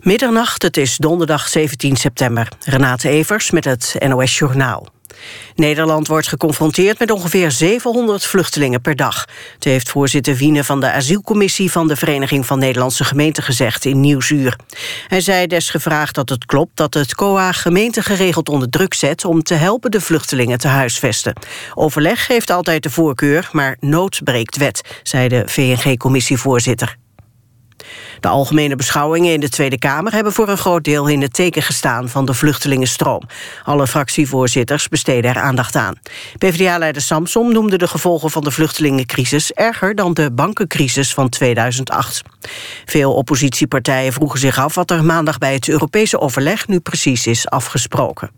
Middernacht, het is donderdag 17 september. Renate Evers met het NOS Journaal. Nederland wordt geconfronteerd met ongeveer 700 vluchtelingen per dag. Het heeft voorzitter Wiene van de asielcommissie... van de Vereniging van Nederlandse Gemeenten gezegd in Nieuwsuur. Hij zei desgevraagd dat het klopt dat het COA gemeenten geregeld onder druk zet... om te helpen de vluchtelingen te huisvesten. Overleg heeft altijd de voorkeur, maar nood breekt wet... zei de VNG-commissievoorzitter. De algemene beschouwingen in de Tweede Kamer hebben voor een groot deel in het teken gestaan van de vluchtelingenstroom. Alle fractievoorzitters besteden er aandacht aan. PvdA-leider Samsom noemde de gevolgen van de vluchtelingencrisis erger dan de bankencrisis van 2008. Veel oppositiepartijen vroegen zich af wat er maandag bij het Europese overleg nu precies is afgesproken.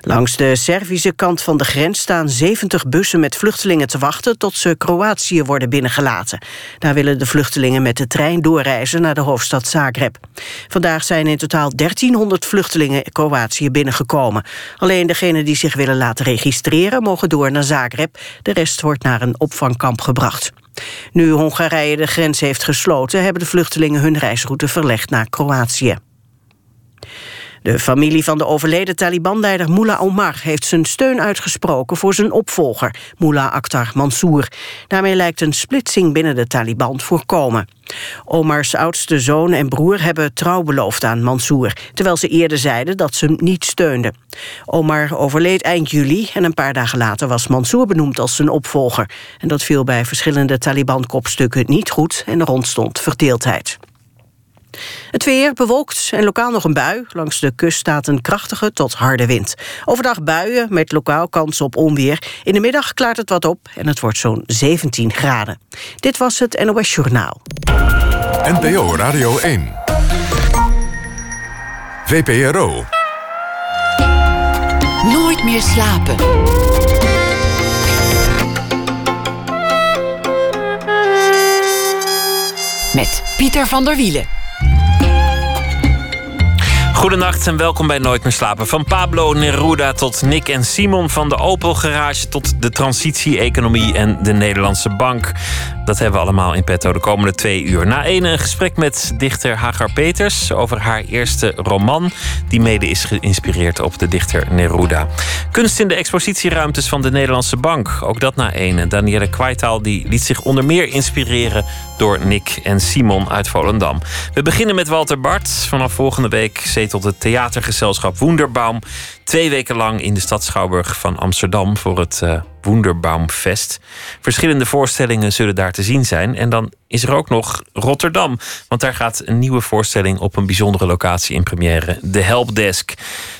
Langs de Servische kant van de grens staan 70 bussen met vluchtelingen te wachten tot ze Kroatië worden binnengelaten. Daar willen de vluchtelingen met de trein doorreizen naar de hoofdstad Zagreb. Vandaag zijn in totaal 1300 vluchtelingen Kroatië binnengekomen. Alleen degenen die zich willen laten registreren mogen door naar Zagreb. De rest wordt naar een opvangkamp gebracht. Nu Hongarije de grens heeft gesloten, hebben de vluchtelingen hun reisroute verlegd naar Kroatië. De familie van de overleden Taliban-leider Mullah Omar heeft zijn steun uitgesproken voor zijn opvolger, Mullah Akhtar Mansour. Daarmee lijkt een splitsing binnen de Taliban voorkomen. Omars oudste zoon en broer hebben trouw beloofd aan Mansour, terwijl ze eerder zeiden dat ze hem niet steunden. Omar overleed eind juli en een paar dagen later was Mansour benoemd als zijn opvolger. En dat viel bij verschillende Taliban-kopstukken niet goed en er ontstond verdeeldheid. Het weer bewolkt en lokaal nog een bui. Langs de kust staat een krachtige tot harde wind. Overdag buien met lokaal kans op onweer. In de middag klaart het wat op en het wordt zo'n 17 graden. Dit was het NOS Journaal. NPO Radio 1. VPRO. Nooit meer slapen. Met Pieter van der Wielen. Goedenacht en welkom bij Nooit meer slapen. Van Pablo Neruda tot Nick en Simon, van de Opel Garage tot de transitie-economie en de Nederlandse Bank. Dat hebben we allemaal in petto de komende twee uur. Na een, een gesprek met dichter Hagar Peters over haar eerste roman, die mede is geïnspireerd op de dichter Neruda. Kunst in de expositieruimtes van de Nederlandse Bank. Ook dat na een. Danielle Kwijtaal die liet zich onder meer inspireren door Nick en Simon uit Volendam. We beginnen met Walter Bart. Vanaf volgende week zetelt het theatergezelschap Woenderbaum twee weken lang in de stad Schouwburg van Amsterdam voor het uh. Verschillende voorstellingen zullen daar te zien zijn. En dan is er ook nog Rotterdam. Want daar gaat een nieuwe voorstelling op een bijzondere locatie in première. De Helpdesk.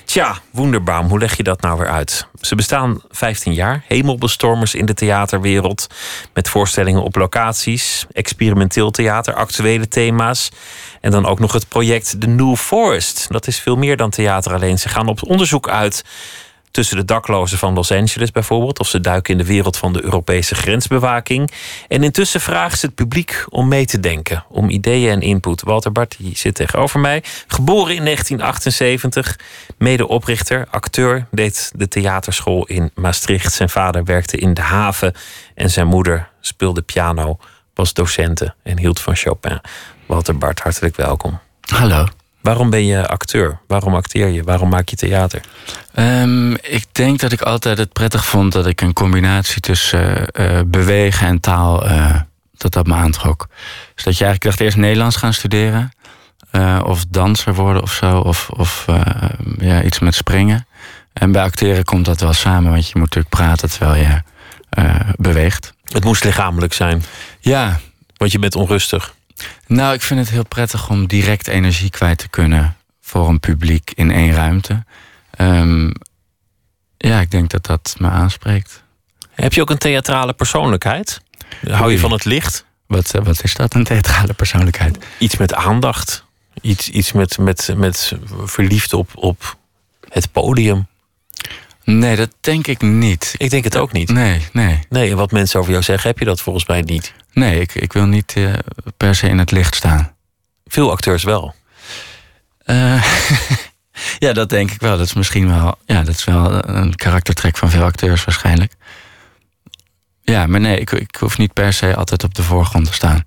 Tja, Wonderbaum, hoe leg je dat nou weer uit? Ze bestaan 15 jaar. Hemelbestormers in de theaterwereld. Met voorstellingen op locaties. Experimenteel theater, actuele thema's. En dan ook nog het project The New Forest. Dat is veel meer dan theater alleen. Ze gaan op onderzoek uit tussen de daklozen van Los Angeles bijvoorbeeld. Of ze duiken in de wereld van de Europese grensbewaking. En intussen vragen ze het publiek om mee te denken. Om ideeën en input. Walter Bart die zit tegenover mij. Geboren in 1978. Medeoprichter, acteur. Deed de theaterschool in Maastricht. Zijn vader werkte in de haven. En zijn moeder speelde piano. Was docenten en hield van Chopin. Walter Bart, hartelijk welkom. Hallo. Waarom ben je acteur? Waarom acteer je? Waarom maak je theater? Um, ik denk dat ik altijd het prettig vond dat ik een combinatie tussen uh, bewegen en taal uh, dat dat me aantrok. Dus dat je eigenlijk dacht eerst Nederlands gaan studeren. Uh, of danser worden of zo. Of, of ja, iets met springen. En bij acteren komt dat wel samen, want je moet natuurlijk praten terwijl je beweegt. Het moest lichamelijk zijn. Ja. Want je bent onrustig. Nou, ik vind het heel prettig om direct energie kwijt te kunnen voor een publiek in één ruimte. Um, ja, ik denk dat dat me aanspreekt. Heb je ook een theatrale persoonlijkheid? Hou je van het licht? Wat, eh, wat is dat, een theatrale persoonlijkheid? Iets met aandacht. Iets, iets met, met, met verliefd op, op het podium. Nee, dat denk ik niet. Ik denk het ook niet. Nee, nee. Nee, en wat mensen over jou zeggen, heb je dat volgens mij niet. Nee, ik, ik wil niet uh, per se in het licht staan. Veel acteurs wel. Uh, ja, dat denk ik wel. Dat is misschien wel, ja, dat is wel een karaktertrek van veel acteurs waarschijnlijk. Ja, maar nee, ik, ik hoef niet per se altijd op de voorgrond te staan.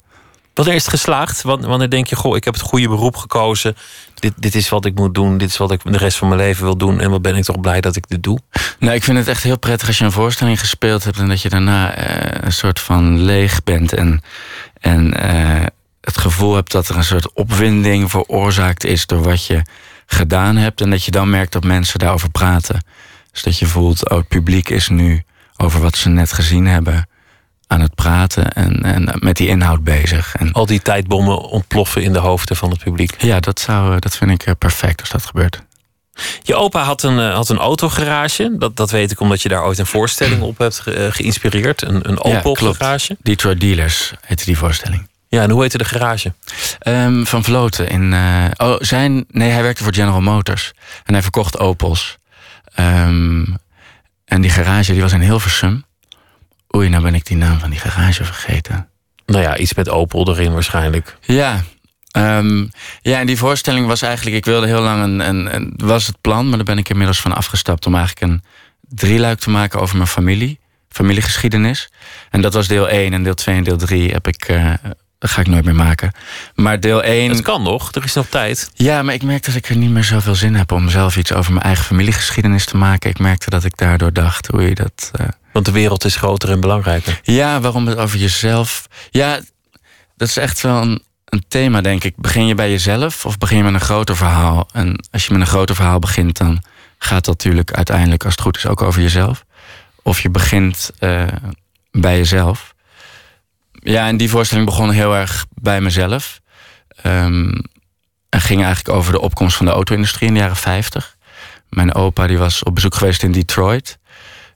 Wanneer is het geslaagd? Wanneer denk je, goh, ik heb het goede beroep gekozen. Dit, dit is wat ik moet doen. Dit is wat ik de rest van mijn leven wil doen. En wat ben ik toch blij dat ik dit doe? Nou, ik vind het echt heel prettig als je een voorstelling gespeeld hebt... en dat je daarna eh, een soort van leeg bent. En, en eh, het gevoel hebt dat er een soort opwinding veroorzaakt is... door wat je gedaan hebt. En dat je dan merkt dat mensen daarover praten. Dus dat je voelt, oh, het publiek is nu over wat ze net gezien hebben aan het praten en, en met die inhoud bezig. En, Al die tijdbommen ontploffen in de hoofden van het publiek. Ja, dat, zou, dat vind ik eh, perfect als dat gebeurt. Je opa had een, eh, had een autogarage. Dat, dat weet ik omdat je daar ooit een voorstelling op hebt ge, eh, geïnspireerd. Een, een Opel-garage. Detroit Dealers heette die voorstelling. Ja, en hoe heette de garage? Um, van Vloten. In, uh, oh, zijn, nee, hij werkte voor General Motors. En hij verkocht Opels. Um, en die garage die was in Hilversum. Oei, nou ben ik die naam van die garage vergeten. Nou ja, iets met Opel erin waarschijnlijk. Ja, um, ja, en die voorstelling was eigenlijk... Ik wilde heel lang een, een, een, was het plan, maar daar ben ik inmiddels van afgestapt... om eigenlijk een drieluik te maken over mijn familie. Familiegeschiedenis. En dat was deel 1 en deel 2 en deel 3 heb ik... Uh, dat ga ik nooit meer maken. Maar deel 1. Het kan nog, er is nog tijd. Ja, maar ik merk dat ik er niet meer zoveel zin heb om zelf iets over mijn eigen familiegeschiedenis te maken. Ik merkte dat ik daardoor dacht, je dat. Uh... Want de wereld is groter en belangrijker. Ja, waarom het over jezelf. Ja, dat is echt wel een, thema, denk ik. Begin je bij jezelf of begin je met een groter verhaal? En als je met een groter verhaal begint, dan gaat dat natuurlijk uiteindelijk, als het goed is, ook over jezelf. Of je begint uh, bij jezelf. Ja, en die voorstelling begon heel erg bij mezelf. Um, en ging eigenlijk over de opkomst van de auto-industrie in de jaren 50. Mijn opa die was op bezoek geweest in Detroit.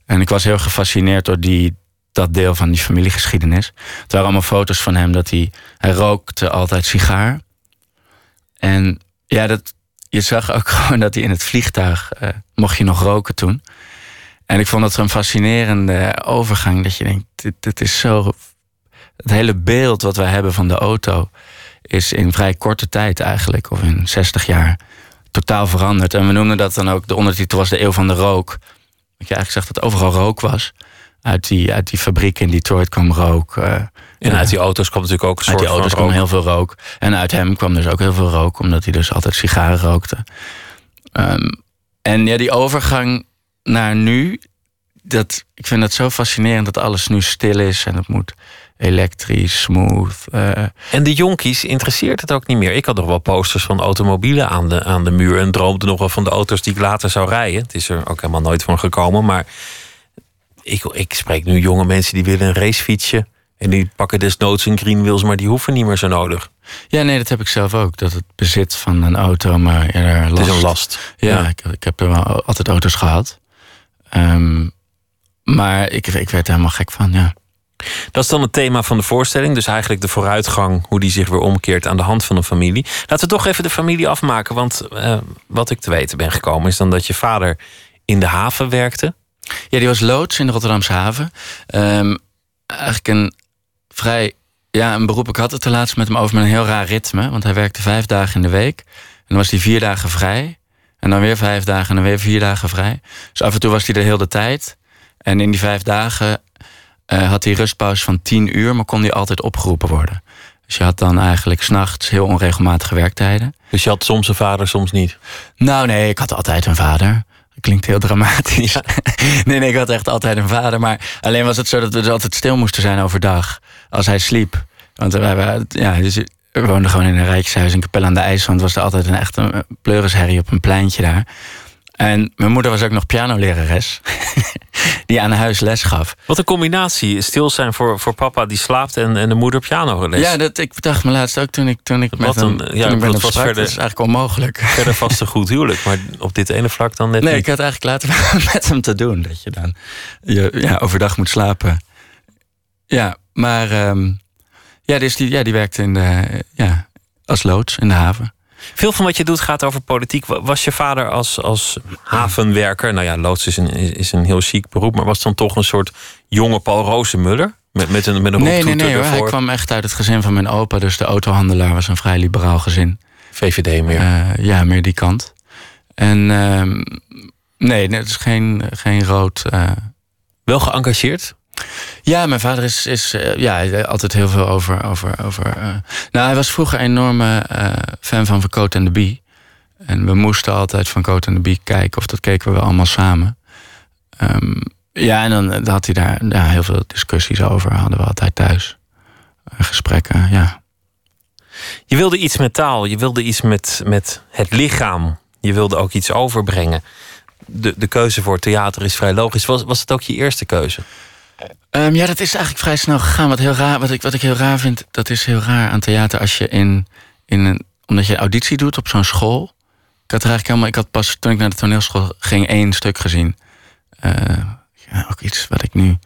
En ik was heel gefascineerd door die, dat deel van die familiegeschiedenis. Het waren allemaal foto's van hem dat hij, hij rookte altijd sigaar. En ja, dat, je zag ook gewoon dat hij in het vliegtuig uh, mocht je nog roken toen. En ik vond dat zo'n fascinerende overgang. Dat je denkt, dit, dit is zo het hele beeld wat wij hebben van de auto is in vrij korte tijd eigenlijk, of in 60 jaar, totaal veranderd. En we noemden dat dan ook, de ondertitel was de eeuw van de rook. Dat je eigenlijk zegt dat overal rook was. Uit die, uit die fabriek in Detroit kwam rook. Uh, en uit die auto's kwam natuurlijk ook een soort Uit die auto's kwam heel veel rook. En uit hem kwam dus ook heel veel rook, omdat hij dus altijd sigaren rookte. Um, en ja, die overgang naar nu, dat, ik vind dat zo fascinerend dat alles nu stil is en het moet elektrisch, smooth. Uh. En de jonkies interesseert het ook niet meer. Ik had nog wel posters van automobielen aan de, aan de muur en droomde nog wel van de auto's die ik later zou rijden. Het is er ook helemaal nooit van gekomen. Maar ik, ik spreek nu jonge mensen die willen een racefietsje. En die pakken desnoods een green wheels, maar die hoeven niet meer zo nodig. Ja, nee, dat heb ik zelf ook. Dat het bezit van een auto, maar eerder last. Het is een last. Ja, ja. Ik, ik, heb er wel altijd auto's gehad. Um, maar ik, ik werd er helemaal gek van, ja. Dat is dan het thema van de voorstelling. Dus eigenlijk de vooruitgang, hoe die zich weer omkeert aan de hand van een familie. Laten we toch even de familie afmaken. Want uh, wat ik te weten ben gekomen is dan dat je vader in de haven werkte. Ja, die was loods in de Rotterdamse haven. Um, eigenlijk een vrij, ja, een beroep. Ik had het de laatst met hem over met een heel raar ritme. Want hij werkte vijf dagen in de week. En dan was hij vier dagen vrij. En dan weer vijf dagen en dan weer vier dagen vrij. Dus af en toe was hij er heel de tijd. En in die vijf dagen uh, had hij rustpauze van tien uur, maar kon hij altijd opgeroepen worden. Dus je had dan eigenlijk s'nachts heel onregelmatige werktijden. Dus je had soms een vader, soms niet? Nou nee, ik had altijd een vader. Dat klinkt heel dramatisch. Ja. nee, nee, ik had echt altijd een vader. Maar alleen was het zo dat we dus altijd stil moesten zijn overdag. Als hij sliep. Want wij ja, dus we woonden gewoon in een rijtjeshuis in Capelle aan de IJsland. was er altijd een echte pleurisherrie op een pleintje daar. En mijn moeder was ook nog pianolerares. die aan huis les gaf. Wat een combinatie. Stil zijn voor, voor papa die slaapt en, en de moeder piano les. Ja, dat, ik dacht me laatst ook toen ik, toen ik met een, hem, ja, toen ik hem was verder, dat is eigenlijk onmogelijk. Verder vast een goed huwelijk. Maar op dit ene vlak dan net Nee, niet. ik had eigenlijk later met hem te doen. Dat je dan je, ja, overdag moet slapen. Ja, maar um, ja, dus die, ja, die werkte in de, ja, als loods in de haven. Veel van wat je doet gaat over politiek. Was je vader als, als havenwerker, nou ja, loods is een, is een heel chic beroep, maar was dan toch een soort jonge Paul Rozenmuller? Met, met een, met een Nee, nee, nee. Hoor. Hij kwam echt uit het gezin van mijn opa, dus de autohandelaar was een vrij liberaal gezin. VVD meer? Uh, ja, meer die kant. En uh, nee, het is geen, geen rood. Uh... Wel geëngageerd? Ja, mijn vader is, is uh, ja, altijd heel veel over. over, over uh, nou, hij was vroeger een enorme uh, fan van Vercote en de Bie. En we moesten altijd van Cote en de Bie kijken, of dat keken we wel allemaal samen. Um, ja, en dan had hij daar ja, heel veel discussies over, hadden we altijd thuis. gesprekken, ja. Je wilde iets met taal, je wilde iets met, met het lichaam. Je wilde ook iets overbrengen. De, de keuze voor theater is vrij logisch. Was, was het ook je eerste keuze? Um, ja, dat is eigenlijk vrij snel gegaan. Wat, heel raar, wat, ik, wat ik heel raar vind, dat is heel raar aan theater als je in, in een. Omdat je auditie doet op zo'n school. Ik had eigenlijk helemaal. Ik had pas toen ik naar de toneelschool ging één stuk gezien. Uh, ja, ook iets wat ik nu.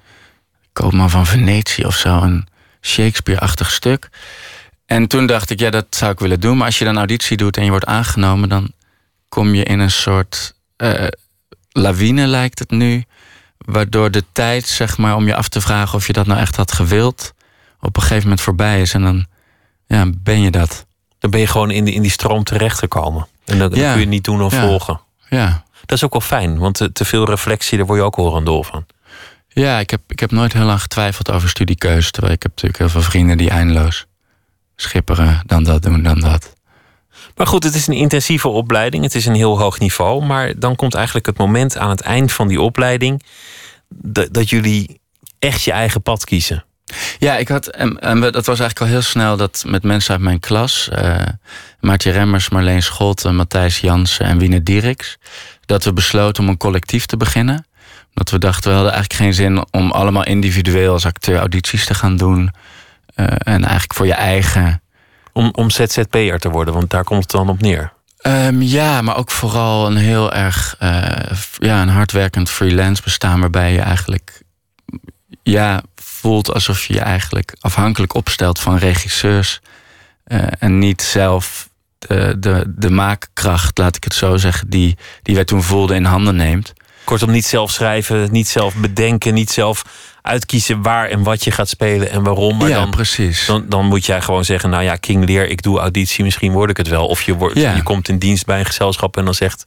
Koopman van Venetië of zo. Een Shakespeare-achtig stuk. En toen dacht ik, ja, dat zou ik willen doen. Maar als je dan auditie doet en je wordt aangenomen, dan kom je in een soort uh, lawine, lijkt het nu. Waardoor de tijd, zeg maar, om je af te vragen of je dat nou echt had gewild, op een gegeven moment voorbij is. En dan ja, ben je dat. Dan ben je gewoon in die, in die stroom terechtgekomen. En dat, ja. kun je niet doen of ja. volgen. Ja. Dat is ook wel fijn, want te, te veel reflectie, daar word je ook horendol van. Ja, ik heb, ik heb nooit heel lang getwijfeld over studiekeuze. Terwijl ik heb natuurlijk heel veel vrienden die eindeloos schipperen, dan dat doen, dan dat. Maar goed, het is een intensieve opleiding. Het is een heel hoog niveau. Maar dan komt eigenlijk het moment aan het eind van die opleiding. dat, jullie echt je eigen pad kiezen. Ja, ik had, en, dat was eigenlijk al heel snel dat met mensen uit mijn klas, uh, Maartje Remmers, Marleen Scholten, Matthijs Jansen en Wiene Dieriks, dat we besloten om een collectief te beginnen. Dat we dachten, we hadden eigenlijk geen zin om allemaal individueel als acteur audities te gaan doen. Uh, en eigenlijk voor je eigen. Om, om ZZP'er te worden, want daar komt het dan op neer. Um, ja, maar ook vooral een heel erg uh, ja, een hardwerkend freelance bestaan, waarbij je eigenlijk ja, voelt alsof je je eigenlijk afhankelijk opstelt van regisseurs. Uh, en niet zelf de, de, de maakkracht, laat ik het zo zeggen, die, die wij toen voelden in handen neemt. Kortom, niet zelf schrijven, niet zelf bedenken, niet zelf uitkiezen waar en wat je gaat spelen en waarom. Maar ja, dan, precies. Dan, dan moet jij gewoon zeggen, nou ja, King Lear, ik doe auditie, misschien word ik het wel. Of je, wordt, Ja. je komt in dienst bij een gezelschap en dan zegt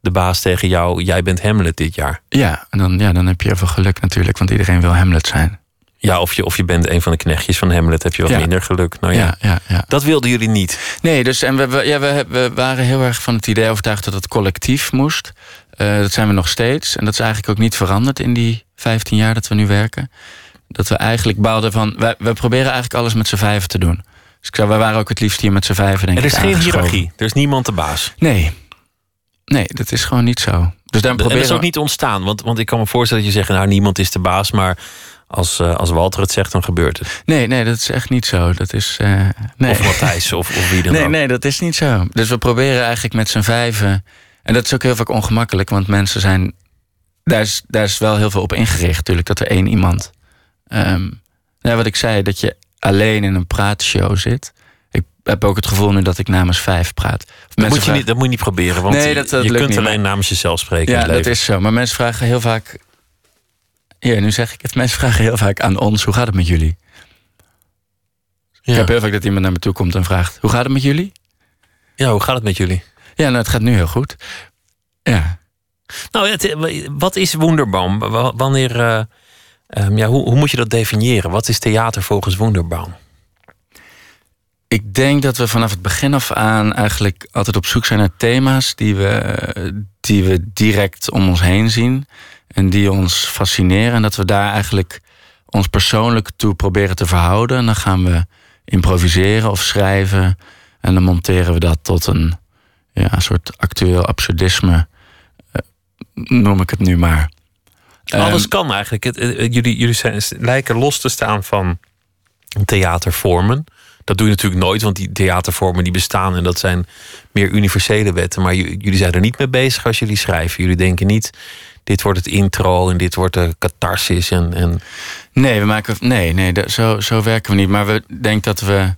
de baas tegen jou, jij bent Hamlet dit jaar. Ja, en dan, ja, dan heb je veel geluk natuurlijk, want iedereen wil Hamlet zijn. Ja, of je, of je bent een van de knechtjes van Hamlet, heb je wat Ja. minder geluk. Nou ja, Ja, ja, ja. dat wilden jullie niet. Nee, dus en we, we, ja, we, we waren heel erg van het idee overtuigd dat het collectief moest. Eh, dat zijn we nog steeds. En dat is eigenlijk ook niet veranderd in die 15 jaar dat we nu werken. Dat we eigenlijk bouwden van. We, we proberen eigenlijk alles met z'n vijven te doen. Dus ik zou, wij waren ook het liefst hier met z'n vijven. Denk Er ik, is geen hiërarchie, er is niemand de baas. Nee. Nee, dat is gewoon niet zo. Dus dan En dat proberen is ook we- niet ontstaan, want, want ik kan me voorstellen dat je zegt, nou niemand is de baas, maar als, eh, als Walter het zegt, dan gebeurt het. Nee, nee, dat is echt niet zo. Dat is. eh, nee. Of Matthijs, of, of wie dan Nee, ook. nee, dat is niet zo. Dus we proberen eigenlijk met z'n vijven. En dat is ook heel vaak ongemakkelijk, want mensen zijn. Daar is, daar is wel heel veel op ingericht, natuurlijk, dat er één iemand. ja, wat ik zei, dat je alleen in een praatshow zit. Ik heb ook het gevoel nu dat ik namens vijf praat. Dat moet, je vragen- niet, dat moet je niet proberen, want Nee, je- dat- dat je lukt kunt niet, alleen maar- namens jezelf spreken. Ja, dat is zo. Maar mensen vragen heel vaak. Hier, nu zeg ik het. Mensen vragen heel vaak aan ons: hoe gaat het met jullie? Ja. Ik heb heel vaak dat iemand naar me toe komt en vraagt: hoe gaat het met jullie? ja, hoe gaat het met jullie? Ja, nou, het gaat nu heel goed. Ja. Nou, het, wat is Wonderbaum? Wa- Wanneer, eh, ehm, ja, hoe, hoe moet je dat definiëren? Wat is theater volgens Wonderbaum? Ik denk dat we vanaf het begin af aan eigenlijk altijd op zoek zijn naar thema's die we, die we direct om ons heen zien en die ons fascineren. En dat we daar eigenlijk ons persoonlijk toe proberen te verhouden. En dan gaan we improviseren of schrijven. En dan monteren we dat tot een, ja, soort actueel absurdisme, eh, noem ik het nu maar. Alles Ehm, kan eigenlijk. Het, het- jullie jullie zijn, lijken los te staan van theatervormen. Dat doe je natuurlijk nooit, want die theatervormen die bestaan en dat zijn meer universele wetten. Maar jullie zijn er niet mee bezig als jullie schrijven. Jullie denken niet, dit wordt het intro en dit wordt de catharsis. En, en Nee, we maken, nee, nee dat- zo, zo werken we niet. Maar we denken dat we.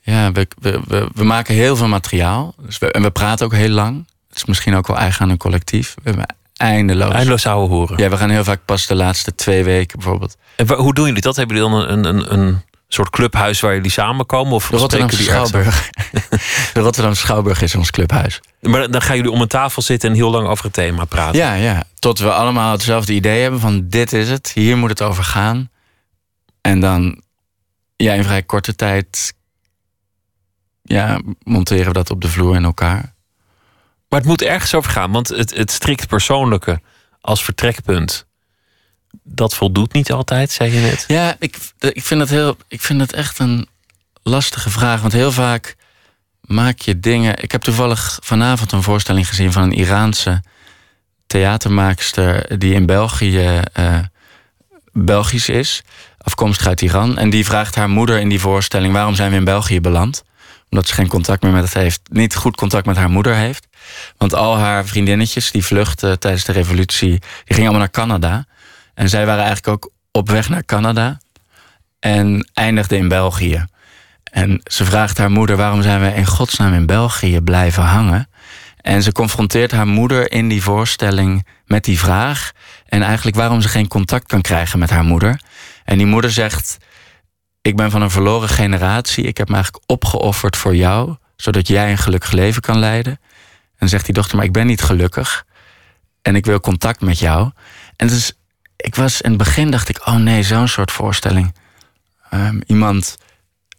Ja, we, we, we, we maken heel veel materiaal. Dus we, en we praten ook heel lang. Dat is misschien ook wel eigen aan een collectief. We hebben eindeloos. eindeloos zouden horen. Ja, we gaan heel vaak pas de laatste twee weken bijvoorbeeld. En hoe doen jullie dat? Hebben jullie dan een, een, een soort clubhuis waar jullie samenkomen? Of De ergens Schouwburg. De Rotterdamse Schouwburg is ons clubhuis. Maar dan gaan jullie om een tafel zitten en heel lang over het thema praten. Ja, ja. Tot we allemaal hetzelfde idee hebben van dit is het. Hier moet het over gaan. En dan ja, in vrij korte tijd ja, monteren we dat op de vloer in elkaar. Maar het moet ergens over gaan, want het, het strikt persoonlijke als vertrekpunt, dat voldoet niet altijd, zei je net. Ja, ik, ik, vind het heel, ik vind het echt een lastige vraag. Want heel vaak maak je dingen. Ik heb toevallig vanavond een voorstelling gezien van een Iraanse theatermaakster die in België uh, Belgisch is, afkomstig uit Iran. En die vraagt haar moeder in die voorstelling: waarom zijn we in België beland? Omdat ze geen contact meer met het heeft, niet goed contact met haar moeder heeft. Want al haar vriendinnetjes die vluchtten tijdens de revolutie, die gingen allemaal naar Canada. En zij waren eigenlijk ook op weg naar Canada en eindigden in België. En ze vraagt haar moeder: waarom zijn we in godsnaam in België blijven hangen? En ze confronteert haar moeder in die voorstelling met die vraag. En eigenlijk waarom ze geen contact kan krijgen met haar moeder. En die moeder zegt: Ik ben van een verloren generatie. Ik heb me eigenlijk opgeofferd voor jou, zodat jij een gelukkig leven kan leiden. En zegt die dochter: Maar ik ben niet gelukkig. En ik wil contact met jou. En dus, ik was in het begin dacht ik: Oh nee, zo'n soort voorstelling. Um, iemand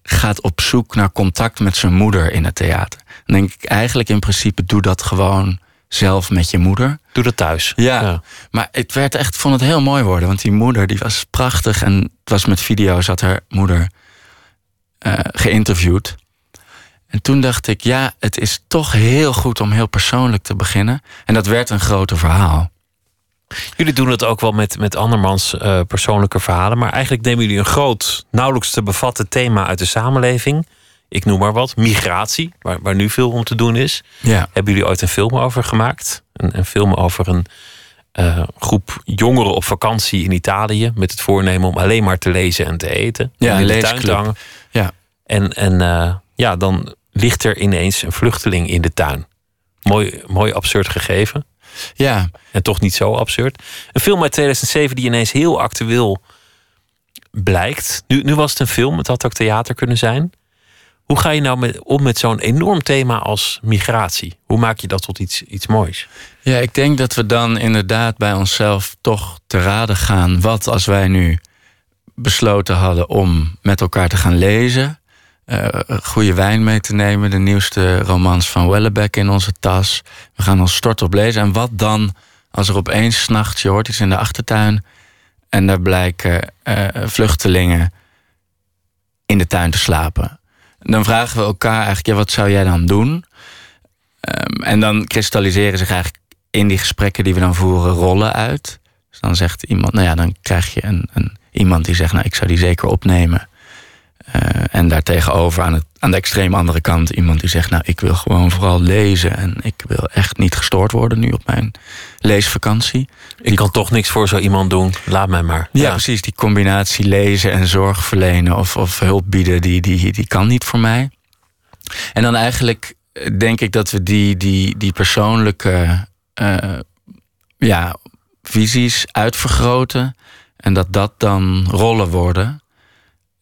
gaat op zoek naar contact met zijn moeder in het theater. Dan denk ik eigenlijk in principe doe dat gewoon zelf met je moeder. Doe dat thuis. Ja, maar het werd echt, vond het heel mooi worden. Want die moeder die was prachtig. En het was met video's had haar moeder uh, geïnterviewd. En toen dacht ik, ja, het is toch heel goed om heel persoonlijk te beginnen. En dat werd een groter verhaal. Jullie doen het ook wel met, met andermans uh, persoonlijke verhalen. Maar eigenlijk nemen jullie een groot, nauwelijks te bevatten thema uit de samenleving. Ik noem maar wat. Migratie, waar, waar nu veel om te doen is. Ja. Hebben jullie ooit een film over gemaakt? Een, een film over een uh, groep jongeren op vakantie in Italië. Met het voornemen om alleen maar te lezen en te eten. Ja, en in de tuin te hangen. Ja. En, en uh, ja, dan ligt er ineens een vluchteling in de tuin. Mooi, mooi absurd gegeven. Ja. En toch niet zo absurd. Een film uit 2007 die ineens heel actueel blijkt. Nu, nu was het een film, het had ook theater kunnen zijn. Hoe ga je nou met, om met zo'n enorm thema als migratie? Hoe maak je dat tot iets, iets moois? Ja, ik denk dat we dan inderdaad bij onszelf toch te raden gaan. Wat als wij nu besloten hadden om met elkaar te gaan lezen. Uh, goede wijn mee te nemen. De nieuwste romans van Wellebeck in onze tas. We gaan ons stort op lezen. En wat dan als er opeens s'nachts, je hoort iets in de achtertuin... en daar blijken uh, vluchtelingen in de tuin te slapen. Dan vragen we elkaar eigenlijk, ja, wat zou jij dan doen? Um, en dan kristalliseren zich eigenlijk in die gesprekken die we dan voeren rollen uit. Dus dan zegt iemand, nou ja, dan krijg je een, een iemand die zegt, nou, ik zou die zeker opnemen. Uh, en daartegenover aan, het, aan de extreem andere kant iemand die zegt: Nou, ik wil gewoon vooral lezen en ik wil echt niet gestoord worden nu op mijn leesvakantie. Ik kan toch niks voor zo iemand doen, laat mij maar. Ja, ja. precies. Die combinatie lezen en zorg verlenen of, of hulp bieden, die, die, die kan niet voor mij. En dan eigenlijk denk ik dat we die, die, die persoonlijke uh, ja, visies uitvergroten en dat dat dan rollen worden.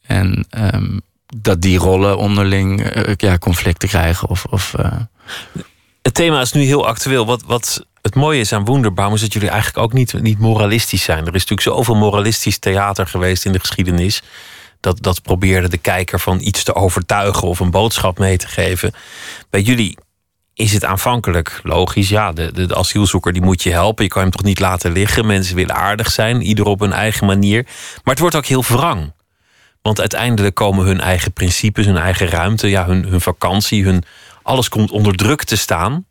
En um, dat die rollen onderling uh, ja, conflicten krijgen. Of, of, uh... Het thema is nu heel actueel. Wat, wat het mooie is aan Wonderbaum is dat jullie eigenlijk ook niet, niet moralistisch zijn. Er is natuurlijk zoveel moralistisch theater geweest in de geschiedenis. Dat, dat probeerde de kijker van iets te overtuigen of een boodschap mee te geven. Bij jullie is het aanvankelijk logisch. Ja, de, de, de, asielzoeker die moet je helpen. Je kan hem toch niet laten liggen. Mensen willen aardig zijn, ieder op hun eigen manier. Maar het wordt ook heel wrang. Want uiteindelijk komen hun eigen principes, hun eigen ruimte, ja, hun, hun vakantie, hun, alles komt onder druk te staan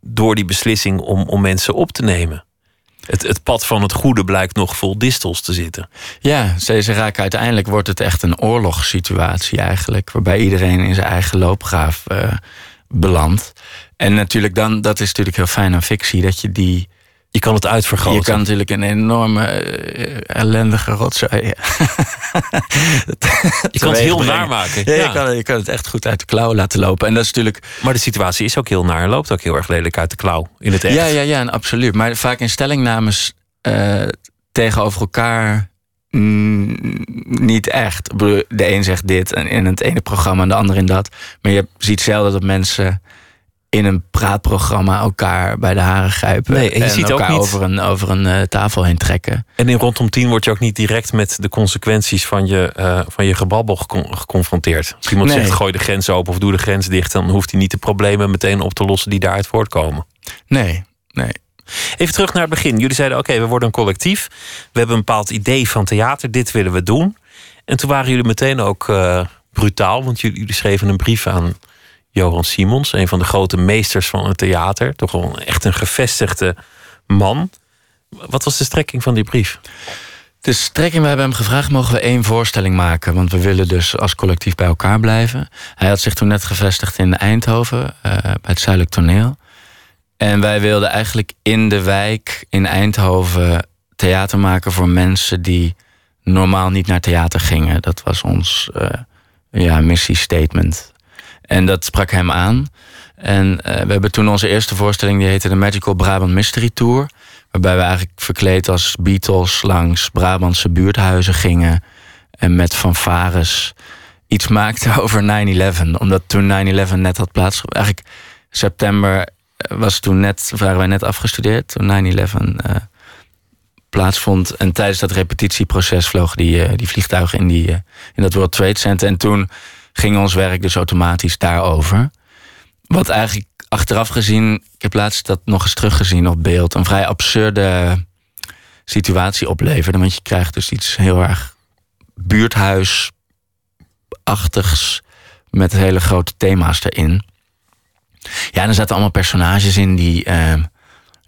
door die beslissing om, om mensen op te nemen. Het, het pad van het goede blijkt nog vol distels te zitten. Ja, ze, raken uiteindelijk wordt het echt een oorlogssituatie eigenlijk, waarbij iedereen in zijn eigen loopgraaf uh, belandt. En natuurlijk dan, dat is natuurlijk heel fijn aan fictie, dat je die je kan het uitvergroten. Je kan natuurlijk een enorme uh, ellendige rotzooi. je kan het heel naar maken. Ja, ja. Je, kan, je, kan, het echt goed uit de klauw laten lopen. En dat is natuurlijk. Maar de situatie is ook heel naar. Loopt ook heel erg lelijk uit de klauw in het echt. Ja, ja, ja, absoluut. Maar vaak in stellingnames uh, tegenover elkaar. Mm, niet echt. De een zegt dit en in het ene programma en de ander in dat. Maar je ziet zelden dat mensen in een praatprogramma elkaar bij de haren grijpen. Nee, en je ziet ook elkaar niet- over een, over een eh, tafel heen trekken. En in rondom tien word je ook niet direct met de consequenties van je, eh, van je gebabbel gecon- geconfronteerd. Als iemand Nee. zegt gooi de grens open of doe de grens dicht, dan hoeft hij niet de problemen meteen op te lossen die daaruit voortkomen. Nee, nee. Even terug naar het begin. Jullie zeiden: oké, we worden een collectief. We hebben een bepaald idee van theater. Dit willen we doen. En toen waren jullie meteen ook eh, brutaal, want jullie, jullie schreven een brief aan Johan Simons, een van de grote meesters van het theater. Toch wel echt een gevestigde man. Wat was de strekking van die brief? De strekking, we hebben hem gevraagd, mogen we één voorstelling maken? Want we willen dus als collectief bij elkaar blijven. Hij had zich toen net gevestigd in Eindhoven, eh, bij het Zuidelijk Toneel. En wij wilden eigenlijk in de wijk in Eindhoven theater maken voor mensen die normaal niet naar theater gingen. Dat was ons eh ja, missiestatement. En dat sprak hem aan. En eh, we hebben toen onze eerste voorstelling, die heette de Magical Brabant Mystery Tour. Waarbij we eigenlijk verkleed als Beatles langs Brabantse buurthuizen gingen. En met fanfares iets maakten over 9-11. Omdat toen 9-11 net had plaatsgevonden. Eigenlijk september eh, was toen net, waren wij net afgestudeerd. Toen 9-11 eh, plaatsvond. En tijdens dat repetitieproces vlogen die, die vliegtuigen in, die, in dat World Trade Center. En toen ging ons werk dus automatisch daarover. Wat eigenlijk achteraf gezien, ik heb laatst dat nog eens teruggezien op beeld, een vrij absurde situatie opleverde. Want je krijgt dus iets heel erg buurthuisachtigs met hele grote thema's erin. Ja, en er zaten allemaal personages in die, eh,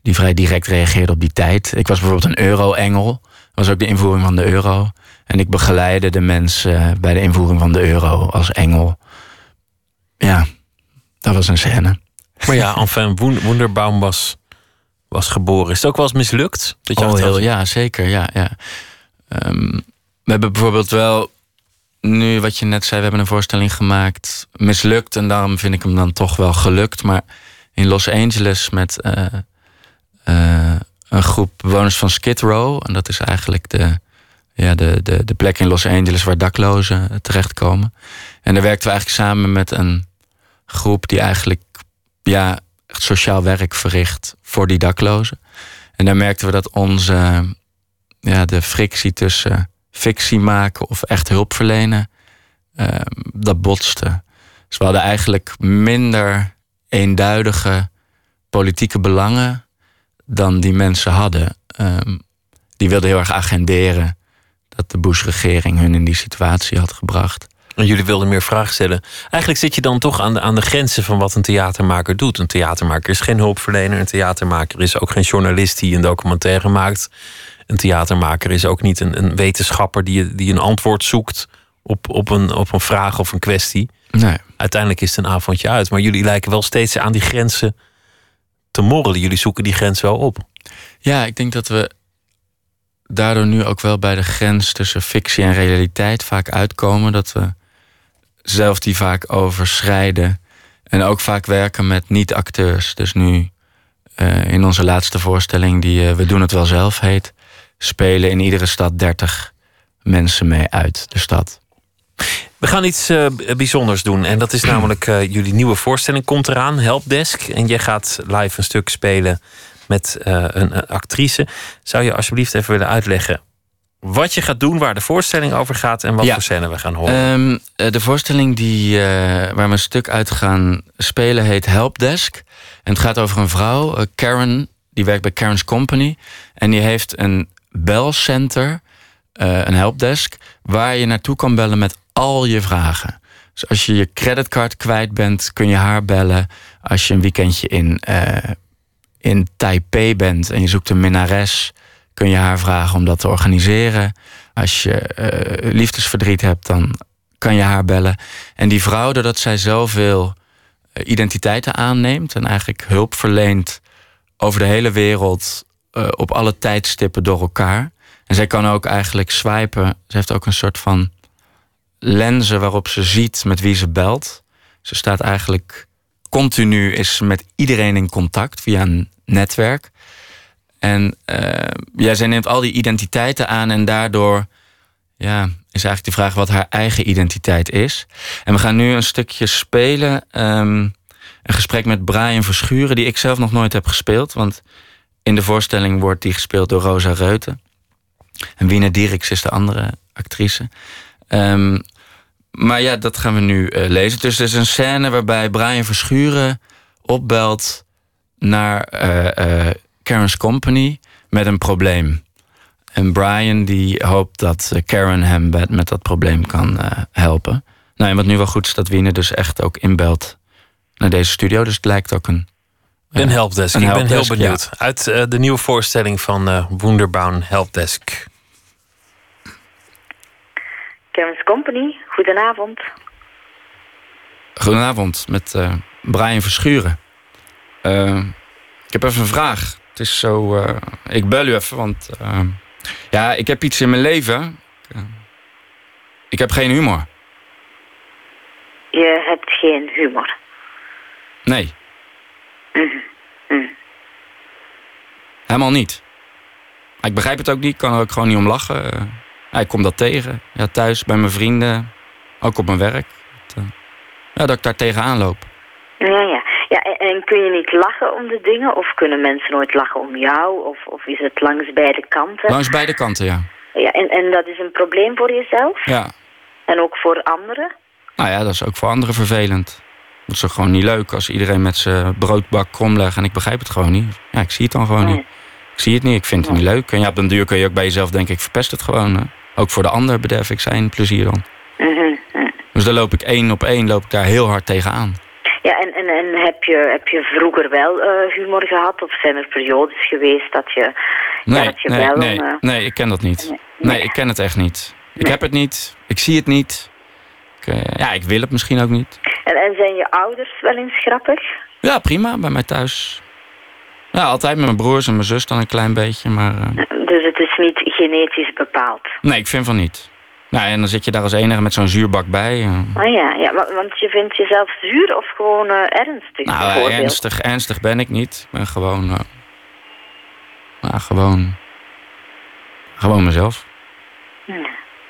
die vrij direct reageerden op die tijd. Ik was bijvoorbeeld een euro-engel. Dat was ook de invoering van de euro. En ik begeleidde de mensen eh, bij de invoering van de euro als engel. Ja, dat was een scène. Maar ja, enfin, Wonderbaum was, was geboren. Is het ook wel eens mislukt? Dat je Oh, heel, ja, zeker. Ja, ja. Ehm, we hebben bijvoorbeeld wel, nu wat je net zei, we hebben een voorstelling gemaakt, mislukt. En daarom vind ik hem dan toch wel gelukt. Maar in Los Angeles met eh, eh, een groep bewoners van Skid Row. En dat is eigenlijk de, ja, de, de, de plek in Los Angeles waar daklozen terechtkomen. En daar werkten we eigenlijk samen met een groep die eigenlijk ja, sociaal werk verricht voor die daklozen. En daar merkten we dat onze, ja, de frictie tussen fictie maken of echt hulp verlenen, eh, dat botste. Dus we hadden eigenlijk minder eenduidige politieke belangen dan die mensen hadden. Ehm, die wilden heel erg agenderen dat de Bush-regering hun in die situatie had gebracht. En jullie wilden meer vragen stellen. Eigenlijk zit je dan toch aan de, aan de grenzen van wat een theatermaker doet. Een theatermaker is geen hulpverlener. Een theatermaker is ook geen journalist die een documentaire maakt. Een theatermaker is ook niet een, een wetenschapper die, die een antwoord zoekt op, op, een, op een vraag of een kwestie. Nee. Uiteindelijk is het een avondje uit. Maar jullie lijken wel steeds aan die grenzen te morrelen. Jullie zoeken die grens wel op. Ja, ik denk dat we daardoor nu ook wel bij de grens tussen fictie en realiteit vaak uitkomen. Dat we zelf die vaak overschrijden. En ook vaak werken met niet-acteurs. Dus nu eh, in onze laatste voorstelling, die eh, We doen het wel zelf heet, spelen in iedere stad 30 mensen mee uit de stad. We gaan iets eh, bijzonders doen. En dat is namelijk jullie nieuwe voorstelling komt eraan, Helpdesk. En jij gaat live een stuk spelen met eh, een, een actrice. Zou je alsjeblieft even willen uitleggen wat je gaat doen, waar de voorstelling over gaat en wat Ja. voor scène we gaan horen? Ehm, eh, de voorstelling die, eh, waar we een stuk uit gaan spelen heet Helpdesk. En het gaat over een vrouw, Karen, die werkt bij Karen's Company. En die heeft een belcenter, een helpdesk, waar je naartoe kan bellen met al je vragen. Dus als je je creditcard kwijt bent, kun je haar bellen. Als je een weekendje in, in Taipei bent en je zoekt een minnares, kun je haar vragen om dat te organiseren. Als je eh, liefdesverdriet hebt, dan kan je haar bellen. En die vrouw, doordat zij zoveel eh, identiteiten aanneemt en eigenlijk hulp verleent over de hele wereld eh, op alle tijdstippen door elkaar. En zij kan ook eigenlijk swipen. Ze heeft ook een soort van lenzen waarop ze ziet met wie ze belt. Ze staat eigenlijk continu is met iedereen in contact via een netwerk. En eh, ja, zij neemt al die identiteiten aan en daardoor ja, is eigenlijk de vraag wat haar eigen identiteit is. En we gaan nu een stukje spelen. ehm, een gesprek met Brian Verschuren, die ik zelf nog nooit heb gespeeld. Want in de voorstelling wordt die gespeeld door Rosa Reuten. En Wiener Dierks is de andere actrice. Ehm, maar ja, dat gaan we nu uh, lezen. Dus er is een scène waarbij Brian Verschuren opbelt naar uh, Karen's Company met een probleem. En Brian die hoopt dat Karen hem met dat probleem kan helpen. Nou, en wat nu wel goed is, dat Wiener dus echt ook inbelt naar deze studio. Dus het lijkt ook een... Een helpdesk. Een ik ben heel benieuwd. Uit de nieuwe voorstelling van uh, Helpdesk. Karen's Company, goedenavond. Goedenavond, met uh, Brian Verschuren. Uh, ik heb even een vraag. Het is zo, uh, ik bel u even, want ja, ik heb iets in mijn leven. ik heb geen humor. Je hebt geen humor? Nee. Mm -hmm. Helemaal niet. ik begrijp het ook niet, ik kan er ook gewoon niet om lachen. Ik kom dat tegen. Ja, thuis, bij mijn vrienden. Ook op mijn werk. Ja, dat ik daar tegenaan loop. Ja, ja. Ja en, en, kun je niet lachen om de dingen? Of kunnen mensen nooit lachen om jou? Of, of is het langs beide kanten? Langs beide kanten, ja. Ja, en, en dat is een probleem voor jezelf? Ja. En ook voor anderen? Nou ja, dat is ook voor anderen vervelend. Dat is ook gewoon niet leuk als iedereen met zijn broodbak kromlegt en ik begrijp het gewoon niet. Ja, ik zie het dan gewoon niet. Ik zie het niet, ik vind het niet leuk. En ja, op den duur kun je ook bij jezelf denken, ik verpest het gewoon. Hè. Ook voor de ander bederf ik zijn plezier dan. Mm Dus daar loop ik één op één loop ik daar heel hard tegenaan. Ja, en, en, en heb, je, heb je vroeger wel uh, humor gehad? Of zijn er periodes geweest dat je, nee, ja, dat je nee, wel... Nee, uh, nee, ik ken dat niet. Nee, nee ik ken het echt niet. Ik heb het niet, ik zie het niet. Ik, uh, ja, ik wil het misschien ook niet. En, en zijn je ouders wel eens grappig? Ja, prima, bij mij thuis. Ja, altijd met mijn broers en mijn zus dan een klein beetje, maar... Dus het is niet genetisch bepaald? Nee, ik vind van niet. Nou, en dan zit je daar als enige met zo'n zuurbak bij. Oh ja, ja, want je vindt jezelf zuur of gewoon uh, ernstig? Nou, ernstig, ernstig ben ik niet. Ik ben gewoon... Uh, nou, gewoon... Gewoon mezelf.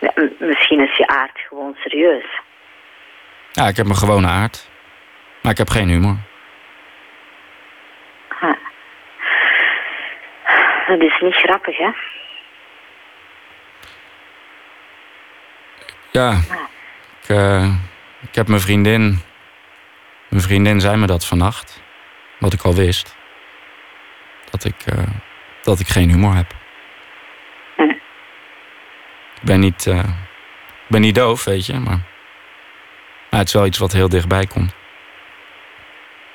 Ja, misschien is je aard gewoon serieus. Ja, ik heb mijn gewone aard. Maar ik heb geen humor. Huh. Dat is niet grappig, hè? Ja, ik, uh, ik heb mijn vriendin... Mijn vriendin zei me dat vannacht. Wat ik al wist. Dat ik, uh, dat ik geen humor heb. Ik ben niet... Uh, ben niet doof, weet je, maar... maar... het is wel iets wat heel dichtbij komt.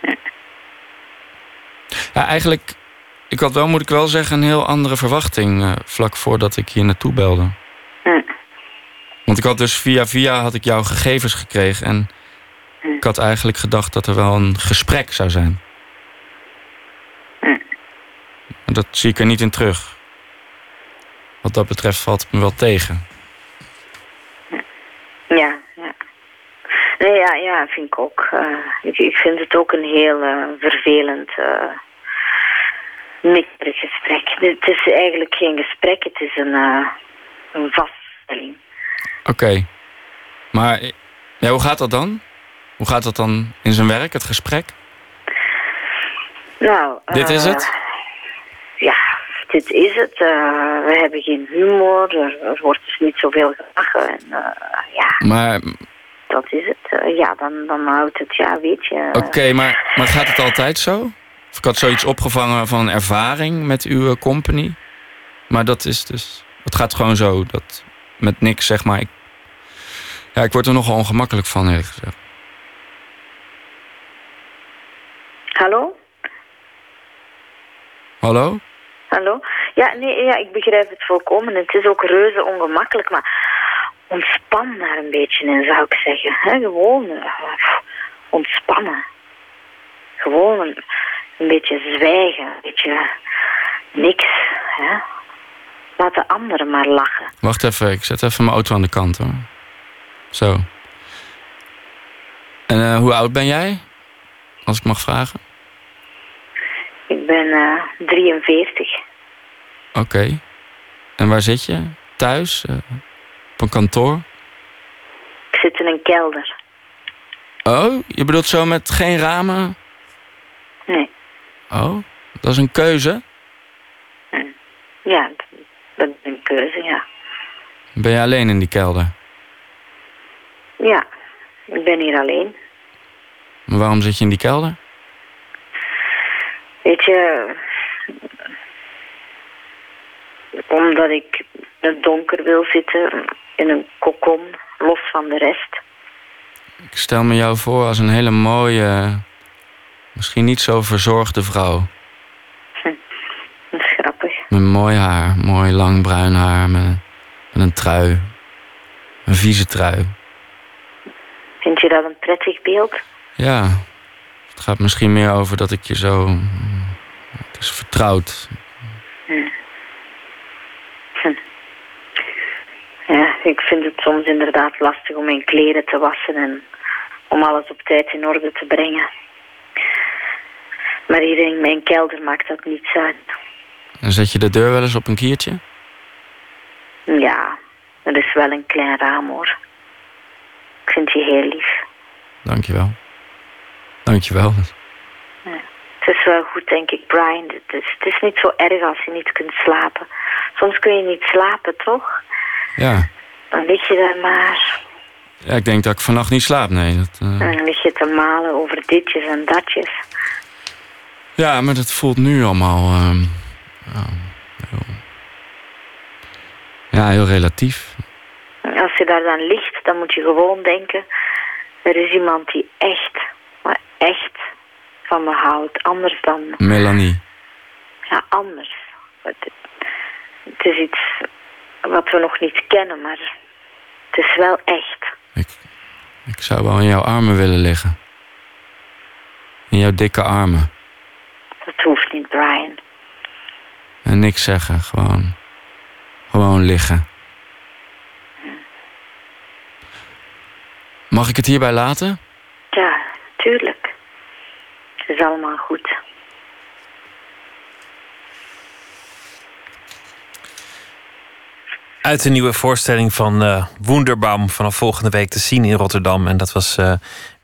Ja, eigenlijk... Ik had wel, moet ik wel zeggen, een heel andere verwachting... vlak voordat ik hier naartoe belde. Hm. Want ik had dus via via had ik jouw gegevens gekregen. En ik had eigenlijk gedacht dat er wel een gesprek zou zijn. Maar dat zie ik er niet in terug. Wat dat betreft valt het me wel tegen. Ja, ja. Nee, ja, ja, vind ik ook. Uh, ik, ik, vind het ook een heel uh, vervelend, uh, mikkerig gesprek. Het is eigenlijk geen gesprek, het is een, een vaststelling. Oké. Okay. Maar ja, hoe gaat dat dan? Hoe gaat dat dan in zijn werk, het gesprek? Nou... Dit is het? Ja, dit is het. Uh, we hebben geen humor. Er, er, wordt dus niet zoveel gelachen. En, uh, ja, maar... Dat is het. Uh, ja, dan, dan houdt het, ja, weet je... Oké, okay, maar, maar gaat het altijd zo? Of ik had zoiets opgevangen van ervaring met uw company. Maar dat is dus... Het gaat gewoon zo, dat met niks, zeg maar. Ik, ja, ik word er nogal ongemakkelijk van, eerlijk gezegd. Hallo? Hallo? Hallo? Ja, nee, ja, ik begrijp het volkomen. Het is ook reuze ongemakkelijk, maar ontspan daar een beetje in, zou ik zeggen. He, gewoon uh, ontspannen. Gewoon een, een, beetje zwijgen, een beetje niks. Hè? Laat de anderen maar lachen. Wacht even, ik zet even mijn auto aan de kant hoor. Zo. En uh, hoe oud ben jij? Als ik mag vragen. Ik ben uh, 43. Oké. Okay. En waar zit je? Thuis? Uh, op een kantoor? Ik zit in een kelder. Oh, je bedoelt zo met geen ramen? Oh, dat is een keuze? Ja, dat is een keuze, ja. Ben je alleen in die kelder? Ja, ik ben hier alleen. Maar waarom zit je in die kelder? Weet je, omdat ik in het donker wil zitten, in een kokon, los van de rest. Ik stel me jou voor als een hele mooie, misschien niet zo verzorgde vrouw. Met mooi haar, mooi lang bruin haar, met, met een trui. Een vieze trui. Vind je dat een prettig beeld? Ja, het gaat misschien meer over dat ik je zo... Het is vertrouwd. Ja, ik vind het soms inderdaad lastig om mijn kleren te wassen en om alles op tijd in orde te brengen. Maar hier in mijn kelder maakt dat niets uit. En zet je de deur wel eens op een kiertje? Ja, er is wel een klein raam hoor. Ik vind je heel lief. Dankjewel. Dankjewel. Het is wel goed, denk ik, Brian. Het is, het is niet zo erg als je niet kunt slapen. Soms kun je niet slapen, toch? Ja. Dan lig je daar maar. ja, ik denk dat ik vannacht niet slaap, nee. Dat, eh, dan lig je te malen over ditjes en datjes. Ja, maar dat voelt nu allemaal... ehm, ja, heel, ja, heel relatief. Als je daar dan ligt, dan moet je gewoon denken... Er is iemand die echt, maar echt van me houdt. Anders dan... Melanie. Ja, anders. Het, het is iets wat we nog niet kennen, maar het is wel echt. Ik, ik zou wel in jouw armen willen liggen. In jouw dikke armen. Dat hoeft niet, Brian. En niks zeggen, gewoon. Gewoon liggen. Mag ik het hierbij laten? Ja, tuurlijk. Het is allemaal goed. Uit de nieuwe voorstelling van eh Wonderbaum vanaf volgende week te zien in Rotterdam. En dat was eh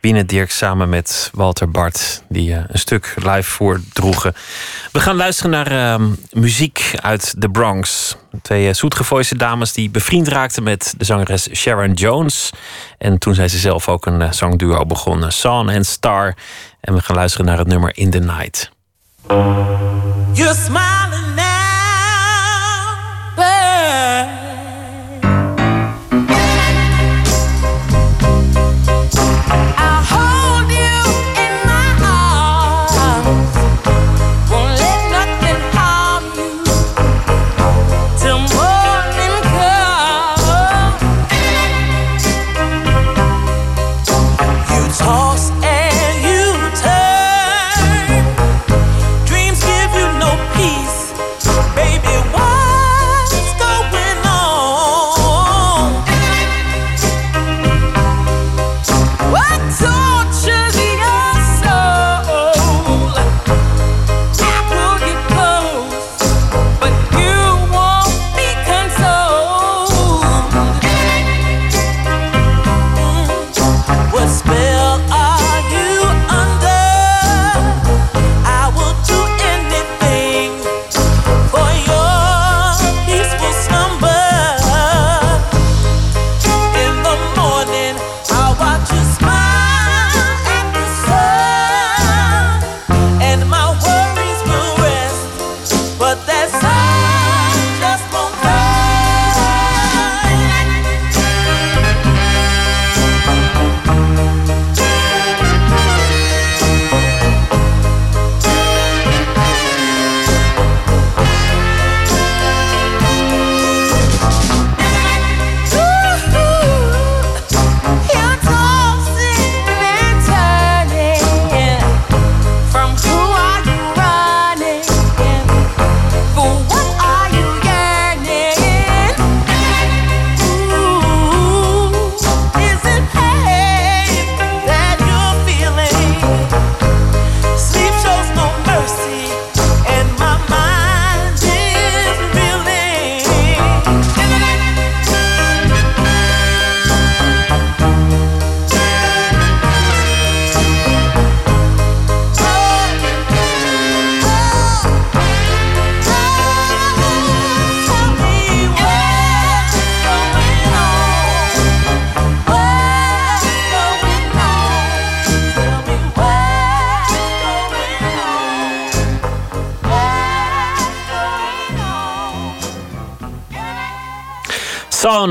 Wiene Dirk samen met Walter Bart, die eh, een stuk live voordroegen. We gaan luisteren naar eh, muziek uit de Bronx. Twee uh, zoetgevoiste dames die bevriend raakten met de zangeres Sharon Jones. En toen zijn ze zelf ook een uh, zangduo begonnen, Son en Star. En we gaan luisteren naar het nummer In the Night. You're smiling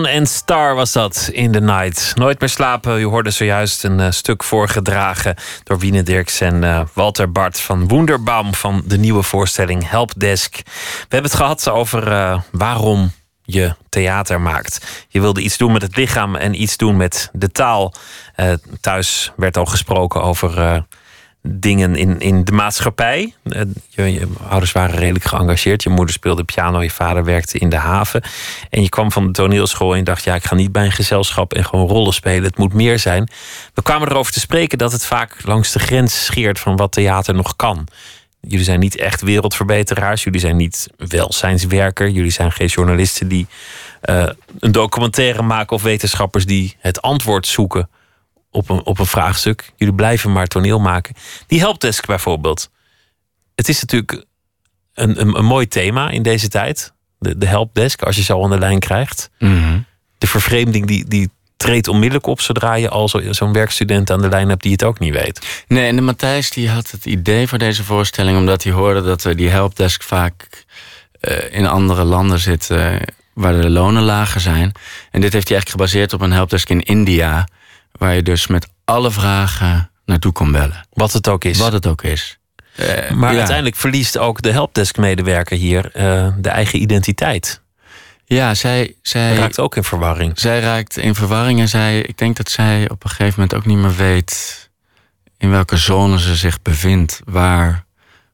En Star was dat in the night. Nooit meer slapen. U hoorde zojuist een eh, stuk voorgedragen door Wiene Dirks en eh, Walter Bart van Wonderbaum van de nieuwe voorstelling Helpdesk. We hebben het gehad over eh, waarom je theater maakt. Je wilde iets doen met het lichaam en iets doen met de taal. Thuis werd al gesproken over dingen in, in de maatschappij. Eh, je, ouders waren redelijk geëngageerd. Je moeder speelde piano, je vader werkte in de haven. En je kwam van de toneelschool en dacht... ja, ik ga niet bij een gezelschap en gewoon rollen spelen. Het moet meer zijn. We kwamen erover te spreken dat het vaak langs de grens scheert... van wat theater nog kan. Jullie zijn niet echt wereldverbeteraars. Jullie zijn niet welzijnswerker. Jullie zijn geen journalisten die eh, een documentaire maken... of wetenschappers die het antwoord zoeken op een, op een vraagstuk. Jullie blijven maar toneel maken. Die helpdesk bijvoorbeeld. Het is natuurlijk een, een, een mooi thema in deze tijd. De, de helpdesk, als je zo aan de lijn krijgt. De vervreemding die, die treedt onmiddellijk op... zodra je al zo- zo'n werkstudent aan de lijn hebt die het ook niet weet. Nee, en de Matthijs die had het idee voor deze voorstelling... omdat hij hoorde dat die helpdesk vaak eh, in andere landen zit... eh, waar de lonen lager zijn. En dit heeft hij eigenlijk gebaseerd op een helpdesk in India... waar je dus met alle vragen naartoe kon bellen. Wat het ook is. Wat het ook is. Eh, Maar ja. uiteindelijk verliest ook de helpdesk-medewerker hier eh, de eigen identiteit. Ja, zij... zij Raakt ook in verwarring. Zij raakt in verwarring en zij, ik denk dat zij op een gegeven moment ook niet meer weet in welke zone ze zich bevindt, waar,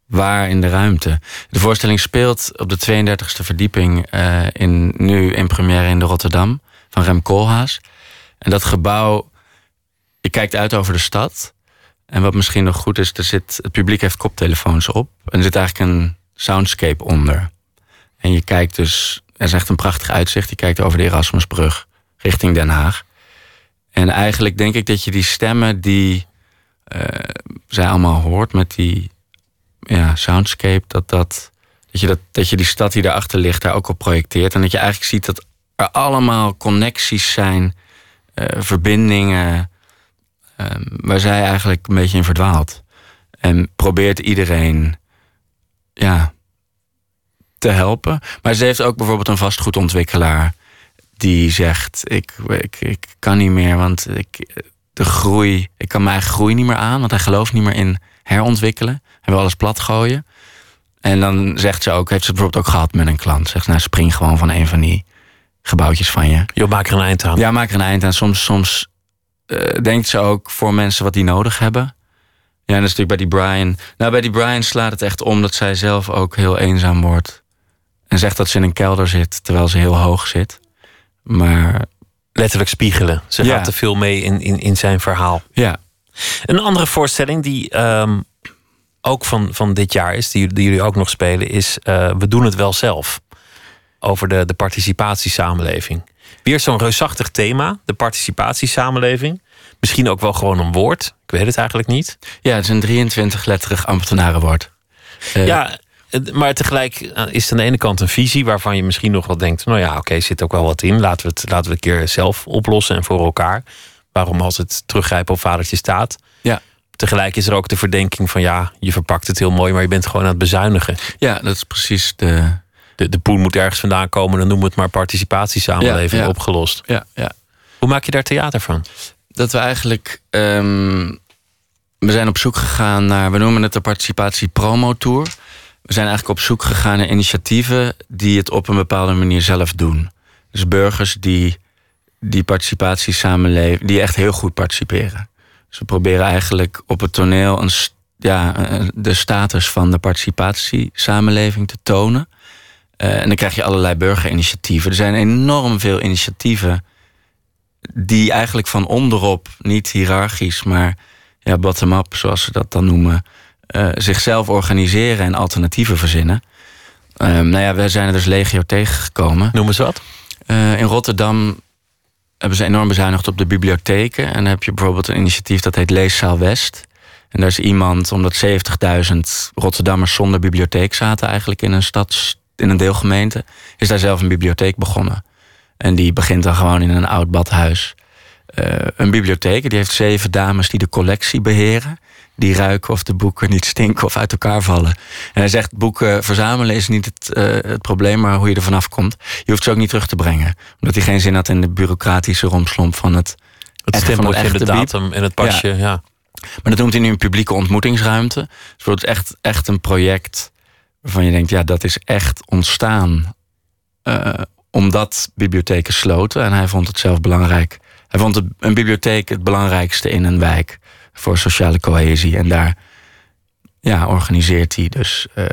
waar in de ruimte. De voorstelling speelt op de 32e verdieping eh, in, nu in première in de Rotterdam van Rem Koolhaas. En dat gebouw, je kijkt uit over de stad. En wat misschien nog goed is, er zit, het publiek heeft koptelefoons op. En er zit eigenlijk een soundscape onder. En je kijkt dus, er is echt een prachtig uitzicht. Je kijkt over de Erasmusbrug richting Den Haag. En eigenlijk denk ik dat je die stemmen die eh, zij allemaal hoort met die ja, soundscape, dat, dat, dat, je dat, dat je die stad die daarachter ligt daar ook op projecteert. En dat je eigenlijk ziet dat er allemaal connecties zijn, eh, verbindingen, eh, waar zij eigenlijk een beetje in verdwaalt. En probeert iedereen ja, te helpen. Maar ze heeft ook bijvoorbeeld een vastgoedontwikkelaar die zegt: ik, ik, ik kan niet meer, want ik, de groei, ik kan mijn eigen groei niet meer aan, want hij gelooft niet meer in herontwikkelen. Hij wil alles plat gooien. En dan zegt ze ook, heeft ze bijvoorbeeld ook gehad met een klant. Zegt, nou spring gewoon van een van die gebouwtjes van je. Je maak er een eind aan. Ja, maak er een eind aan. Soms, soms denkt ze ook voor mensen wat die nodig hebben. Ja, en dat is natuurlijk bij die Brian. Nou, bij die Brian slaat het echt om dat zij zelf ook heel eenzaam wordt. En zegt dat ze in een kelder zit, terwijl ze heel hoog zit. Maar Letterlijk spiegelen. Ze Ja. gaat te veel mee in, in, in zijn verhaal. ja, Een andere voorstelling die ehm, ook van, van dit jaar is, die, die jullie ook nog spelen, is eh, We doen het wel zelf. Over de, de participatiesamenleving. Weer zo'n reusachtig thema, de participatiesamenleving. Misschien ook wel gewoon een woord. Ik weet het eigenlijk niet. ja, het is een 23-letterig ambtenarenwoord. Eh, Ja, het- maar tegelijk eh, is het aan de ene kant een visie waarvan je misschien nog wel denkt: nou ja, oké, zit ook wel wat in. Laten we het, laten we het een keer zelf oplossen en voor elkaar. Waarom altijd teruggrijpen op vadertje staat? Ja. Tegelijk is er ook de verdenking van ja, je verpakt het heel mooi, maar je bent gewoon aan het bezuinigen. ja, dat is precies de. De, de poen moet ergens vandaan komen, dan noemen we het maar participatiesamenleving Ja, ja. opgelost. Ja, ja. Hoe maak je daar theater van? Dat we eigenlijk. ehm, we zijn op zoek gegaan naar. We noemen het de participatie promo tour. We zijn eigenlijk op zoek gegaan naar initiatieven die het op een bepaalde manier zelf doen. Dus burgers die die participatiesamenleving, die echt heel goed participeren. Dus we proberen eigenlijk op het toneel een, ja, eh, de status van de participatiesamenleving te tonen. Eh, en dan krijg je allerlei burgerinitiatieven. Er zijn enorm veel initiatieven die eigenlijk van onderop, niet hiërarchisch, maar ja, bottom-up, zoals ze dat dan noemen, eh, zichzelf organiseren en alternatieven verzinnen. Ehm, nou ja, we zijn er dus legio tegengekomen. Noem eens wat. Eh, in Rotterdam hebben ze enorm bezuinigd op de bibliotheken. En dan heb je bijvoorbeeld een initiatief dat heet Leeszaal West. En daar is iemand, omdat 70.000 Rotterdammers zonder bibliotheek zaten eigenlijk in een stad, in een deelgemeente, is daar zelf een bibliotheek begonnen. En die begint dan gewoon in een oud badhuis. eh, een bibliotheek. Die heeft zeven dames die de collectie beheren. Die ruiken of de boeken niet stinken of uit elkaar vallen. En hij zegt, boeken verzamelen is niet het, eh, het probleem... maar hoe je er vanaf komt. Je hoeft ze ook niet terug te brengen. Omdat hij geen zin had in de bureaucratische romslomp van het... Het stempeltje, de datum en het pasje. Ja. Maar dat noemt hij nu een publieke ontmoetingsruimte. Dus het wordt echt, echt een project waarvan je denkt... ja, dat is echt ontstaan eh, omdat bibliotheken sloten. En hij vond het zelf belangrijk. Hij vond een bibliotheek het belangrijkste in een wijk... voor sociale cohesie. En daar ja, organiseert hij dus eh,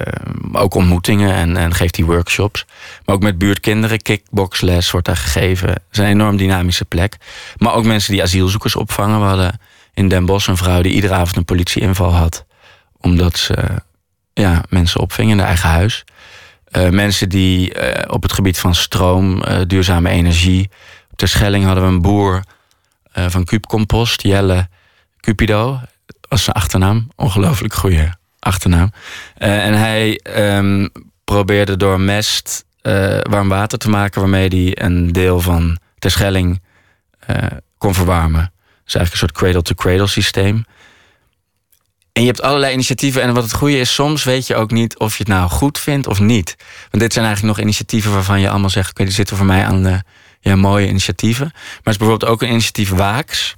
ook ontmoetingen en, en geeft hij workshops. Maar ook met buurtkinderen, kickboxles wordt daar gegeven. Het is een enorm dynamische plek. Maar ook mensen die asielzoekers opvangen. We hadden in Den Bosch een vrouw die iedere avond een politieinval had. Omdat ze ja, mensen opving in haar eigen huis. Eh, mensen die eh, op het gebied van stroom, eh, duurzame energie. De Schelling hadden we een boer van Cup Compost, Jelle Cupido. was zijn achternaam. Ongelooflijk goede achternaam. En hij ehm, probeerde door mest warm water te maken... waarmee hij een deel van de Schelling kon verwarmen. Dus eigenlijk een soort cradle-to-cradle systeem. En je hebt allerlei initiatieven. En wat het goede is, soms weet je ook niet of je het nou goed vindt of niet. Want dit zijn eigenlijk nog initiatieven waarvan je allemaal zegt... oké, die zitten voor mij aan de ja, mooie initiatieven. Maar het is bijvoorbeeld ook een initiatief Waaks,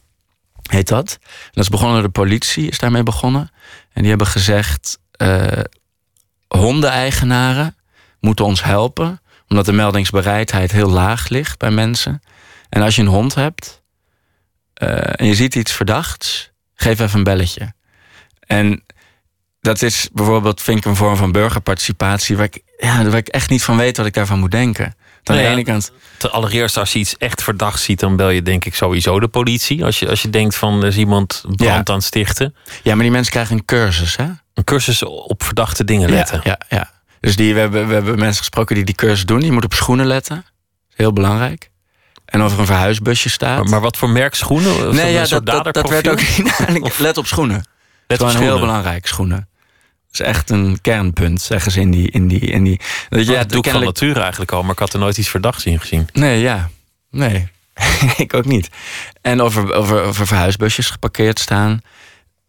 heet dat. En dat is begonnen door de politie, is daarmee begonnen. En die hebben gezegd... eh, hondeneigenaren moeten ons helpen... omdat de meldingsbereidheid heel laag ligt bij mensen. En als je een hond hebt eh, en je ziet iets verdachts... geef even een belletje. En dat is bijvoorbeeld, vind ik, een vorm van burgerparticipatie... waar ik, ja, waar ik echt niet van weet wat ik daarvan moet denken. Aan de Nou ja, ene kant... Allereerst, als je iets echt verdacht ziet, dan bel je denk ik sowieso de politie. Als je, als je denkt van er is iemand brand Ja. aan het stichten. Ja, maar die mensen krijgen een cursus, hè? Een cursus op verdachte dingen letten. Ja, ja, ja. Dus die, we, hebben, we hebben mensen gesproken die die cursus doen. Je moet op schoenen letten. Heel belangrijk. En of er een verhuisbusje staat. Maar, maar wat voor merk schoenen? Of nee, ja, dat, dat, dat werd ook niet. Let op schoenen. Op Gewoon heel belangrijk, schoenen. Dat is echt een kernpunt, zeggen ze in die. In die, in die dat je, Ja, dat doe ik van nature eigenlijk al, maar ik had er nooit iets verdachts in gezien. Nee, ja. Nee, ik ook niet. En of er, of, er, of er verhuisbusjes geparkeerd staan.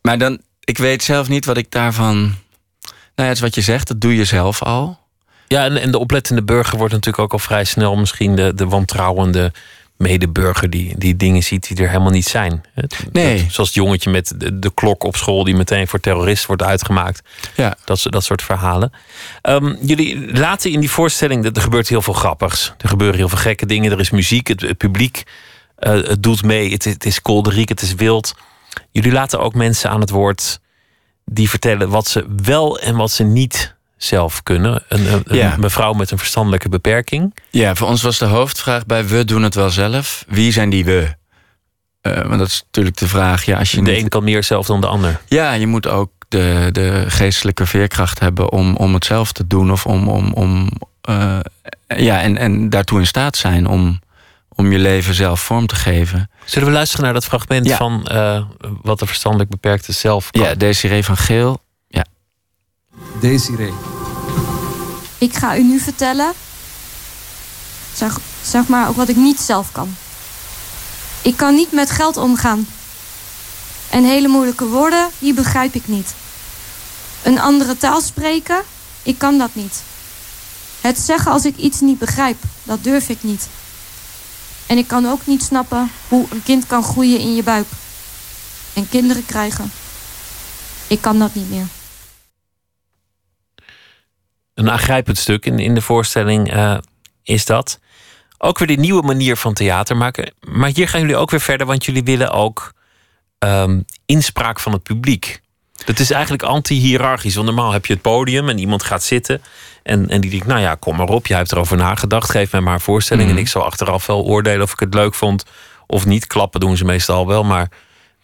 Maar dan, ik weet zelf niet wat ik daarvan. Nou ja, het is wat je zegt, dat doe je zelf al. Ja, en, en de oplettende burger wordt natuurlijk ook al vrij snel misschien de, de wantrouwende medeburger die, die dingen ziet die er helemaal niet zijn. Nee. dat- zoals het jongetje met de, de klok op school die meteen voor terrorist wordt uitgemaakt. Ja. Dat, dat soort verhalen. Ehm, jullie laten in die voorstelling, dat er gebeurt heel veel grappigs. Er gebeuren heel veel gekke dingen. Er is muziek, het, het publiek eh, het doet mee. Het, is- het is kolderiek, het is wild. Jullie laten ook mensen aan het woord die vertellen wat ze wel en wat ze niet zelf kunnen. Een, een, een Ja. mevrouw met een verstandelijke beperking. Ja, voor ons was de hoofdvraag bij we doen het wel zelf. Wie zijn die we? Want dat is natuurlijk de vraag. Ja, als je De niet- een kan meer zelf dan de ander. Ja, je moet ook de, de geestelijke veerkracht hebben om, om het zelf te doen. Of om, om, om eh, ja, en, en daartoe in staat zijn om, om je leven zelf vorm te geven. Zullen we luisteren naar dat fragment Ja. van eh, wat de verstandelijk beperkte zelf kan? Ja, Desiree van Geel. Desiree. Ik ga u nu vertellen, zeg, zeg maar, ook wat ik niet zelf kan. Ik kan niet met geld omgaan. En hele moeilijke woorden, die begrijp ik niet. Een andere taal spreken, ik kan dat niet. Het zeggen als ik iets niet begrijp, dat durf ik niet. En ik kan ook niet snappen hoe een kind kan groeien in je buik. En kinderen krijgen. Ik kan dat niet meer. Een aangrijpend stuk in, in de voorstelling eh, is dat. Ook weer die nieuwe manier van theater maken. Maar hier gaan jullie ook weer verder, want jullie willen ook ehm, inspraak van het publiek. Dat is eigenlijk anti-hierarchisch. Want normaal heb je het podium en iemand gaat zitten. En, en die denkt, nou ja, kom maar op. Jij hebt erover nagedacht. Geef mij maar een voorstelling. Mhm. En ik zal achteraf wel oordelen of ik het leuk vond of niet. Klappen doen ze meestal wel, maar...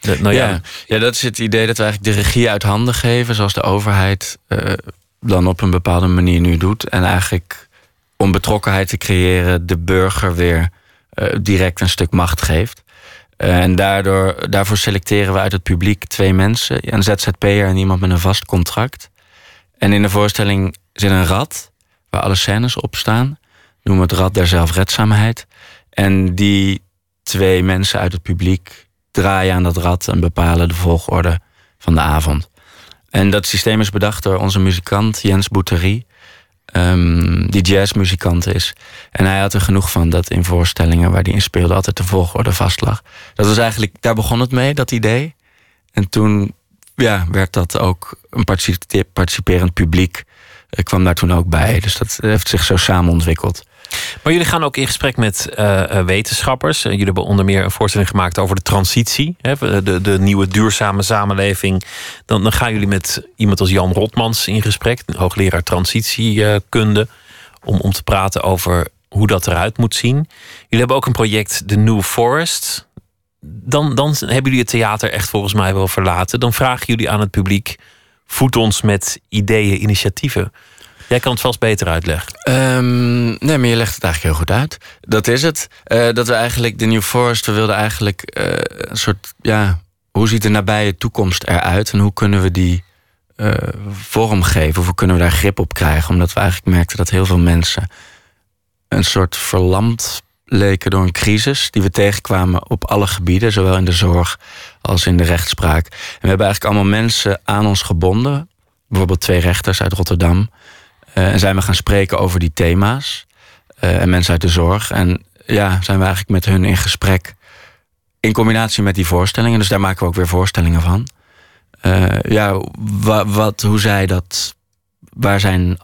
de- nou ja, ja. Ja. dat is het idee dat we eigenlijk de regie uit handen geven, zoals de overheid eh, dan op een bepaalde manier nu doet. En eigenlijk om betrokkenheid te creëren, de burger weer eh, direct een stuk macht geeft. Eh, en daardoor, daarvoor selecteren we uit het publiek twee mensen: een ZZP'er en iemand met een vast contract. En in de voorstelling zit een rad waar alle scènes op staan. Noemen we het rad der zelfredzaamheid. En die twee mensen uit het publiek draaien aan dat rad en bepalen de volgorde van de avond. En dat systeem is bedacht door onze muzikant Jens Bouterie, ehm, die jazzmuzikant is. En hij had er genoeg van dat in voorstellingen waar hij in speelde altijd de volgorde vast lag. Dat was eigenlijk, daar begon het mee, dat idee. En toen ja, werd dat ook een partici- participerend publiek. Ik kwam daar toen ook bij. Dus dat heeft zich zo samen ontwikkeld. Maar jullie gaan ook in gesprek met eh, eh, wetenschappers. Eh, jullie hebben onder meer een voorstelling gemaakt over de transitie, hè, de, de nieuwe duurzame samenleving. Dan, dan gaan jullie met iemand als Jan Rotmans in gesprek, hoogleraar transitiekunde, om, om te praten over hoe dat eruit moet zien. Jullie hebben ook een project, The New Forest. Dan, dan hebben jullie het theater echt volgens mij wel verlaten. Dan vragen jullie aan het publiek: voed ons met ideeën, initiatieven. Jij kan het vast beter uitleggen. Ehm, nee, maar je legt het eigenlijk heel goed uit. Dat is het. Eh, dat we eigenlijk de New Forest, we wilden eigenlijk eh, een soort, ja, hoe ziet de nabije toekomst eruit en hoe kunnen we die eh, vormgeven? Of hoe kunnen we daar grip op krijgen? Omdat we eigenlijk merkten dat heel veel mensen een soort verlamd leken door een crisis die we tegenkwamen op alle gebieden, zowel in de zorg als in de rechtspraak. En we hebben eigenlijk allemaal mensen aan ons gebonden, bijvoorbeeld twee rechters uit Rotterdam. Uh, en zijn we gaan spreken over die thema's uh, en mensen uit de zorg. En ja, zijn we eigenlijk met hun in gesprek in combinatie met die voorstellingen. Dus daar maken we ook weer voorstellingen van. Uh, ja, wa, wat, hoe zij dat, waar zijn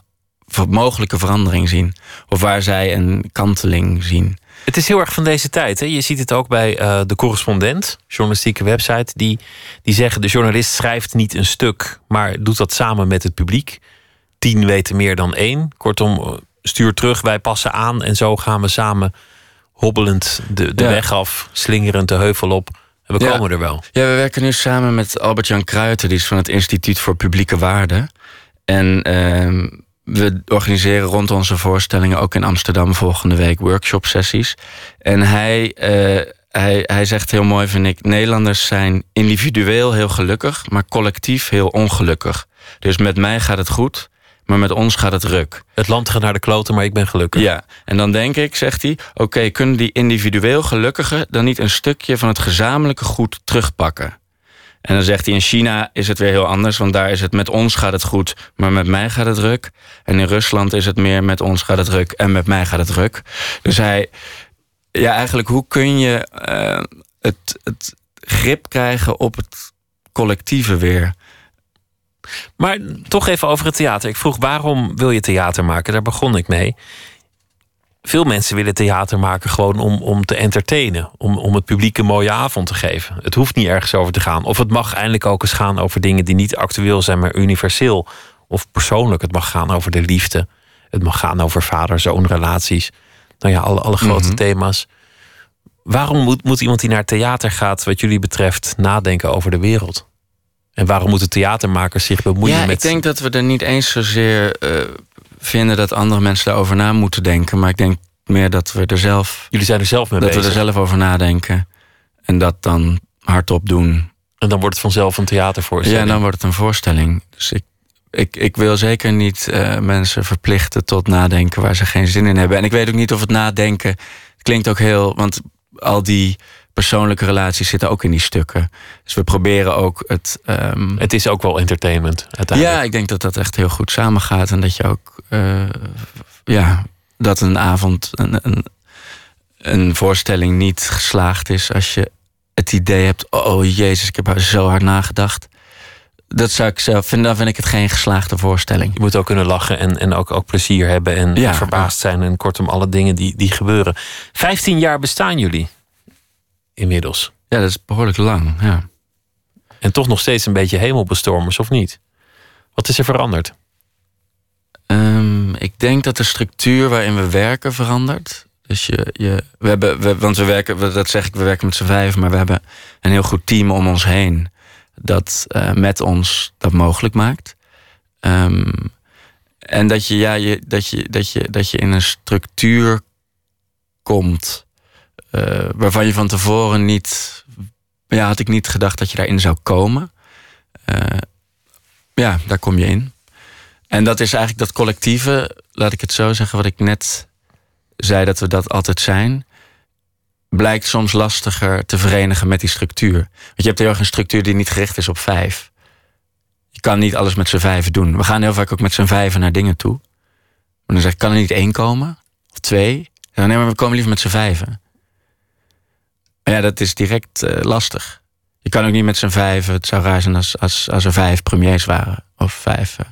mogelijke verandering zien. Of waar zij een kanteling zien. Het is heel erg van deze tijd. Hè? Je ziet het ook bij de correspondent, journalistieke website. Die, die zeggen de journalist schrijft niet een stuk, maar doet dat samen met het publiek. Tien weten meer dan één. Kortom, stuur terug, wij passen aan. En zo gaan we samen hobbelend de, de Ja. weg af, slingerend de heuvel op. En we Ja. komen er wel. Ja, we werken nu samen met Albert-Jan Kruijten, die is van het Instituut voor Publieke Waarden. En ehm, we organiseren rond onze voorstellingen ook in Amsterdam volgende week workshop-sessies. En hij, eh, hij, hij zegt heel mooi, vind ik: Nederlanders zijn individueel heel gelukkig, maar collectief heel ongelukkig. Dus met mij gaat het goed, maar met ons gaat het ruk. Het land gaat naar de kloten, maar ik ben gelukkig. Ja, en dan denk ik, zegt hij, oké, kunnen die individueel gelukkigen dan niet een stukje van het gezamenlijke goed terugpakken? En dan zegt hij, in China is het weer heel anders, want daar is het met ons gaat het goed, maar met mij gaat het ruk. En in Rusland is het meer met ons gaat het ruk en met mij gaat het ruk. Dus hij, ja, eigenlijk, hoe kun je eh, het, het grip krijgen op het collectieve weer? Maar toch even over het theater. Ik vroeg waarom wil je theater maken? Daar begon ik mee. Veel mensen willen theater maken gewoon om, om te entertainen. Om, om het publiek een mooie avond te geven. Het hoeft niet ergens over te gaan. Of het mag eindelijk ook eens gaan over dingen die niet actueel zijn, maar universeel. Of persoonlijk. Het mag gaan over de liefde. Het mag gaan over vader-zoon relaties. Nou ja, alle, alle grote Mhm. thema's. Waarom moet, moet iemand die naar theater gaat, wat jullie betreft, nadenken over de wereld? En waarom moeten theatermakers zich bemoeien ja, met ik denk dat we er niet eens zozeer eh, vinden dat andere mensen daarover na moeten denken. Maar ik denk meer dat we er zelf, Jullie zijn er zelf mee dat bezig. we er zelf over nadenken. En dat dan hardop doen. En dan wordt het vanzelf een theatervoorstelling. Ja, dan wordt het een voorstelling. Dus ik, ik, ik wil zeker niet eh, mensen verplichten tot nadenken waar ze geen zin in hebben. En ik weet ook niet of het nadenken. Het klinkt ook heel. Want al die persoonlijke relaties zitten ook in die stukken. Dus we proberen ook het. ehm, Het is ook wel entertainment uiteindelijk. Ja, ik denk dat dat echt heel goed samengaat. En dat je ook, eh, ja, dat een avond, een, een, een voorstelling niet geslaagd is als je het idee hebt: oh jezus, ik heb er zo hard nagedacht. Dat zou ik zelf vinden, dan vind ik het geen geslaagde voorstelling. Je moet ook kunnen lachen en, en ook, ook plezier hebben en Ja, verbaasd zijn. En kortom, alle dingen die, die gebeuren. Vijftien jaar bestaan jullie inmiddels. Ja, dat is behoorlijk lang. Ja. En toch nog steeds een beetje hemelbestormers, of niet? Wat is er veranderd? Ehm, ik denk dat de structuur waarin we werken verandert. Dus je, je, we hebben, we, want we werken, we- dat zeg ik, we werken met z'n vijf, maar we hebben een heel goed team om ons heen dat eh, met ons dat mogelijk maakt. Ehm, en dat je, ja, je, dat, je, dat, je, dat je in een structuur komt eh, waarvan je van tevoren niet, ja, had ik niet gedacht dat je daarin zou komen. Eh, ja, daar kom je in. En dat is eigenlijk dat collectieve, laat ik het zo zeggen, wat ik net zei dat we dat altijd zijn. blijkt soms lastiger te verenigen met die structuur. Want je hebt heel erg een structuur die niet gericht is op vijf. Je kan niet alles met z'n vijven doen. We gaan heel vaak ook met z'n vijven naar dingen toe. Maar dan zeg ik, kan er niet één komen? Of twee? Ja, nee, maar we komen liever met z'n vijven. Maar ja, dat is direct eh, lastig. Je kan ook niet met z'n vijven. Het zou raar zijn als, als, als er vijf premiers waren. Of vijf. eh.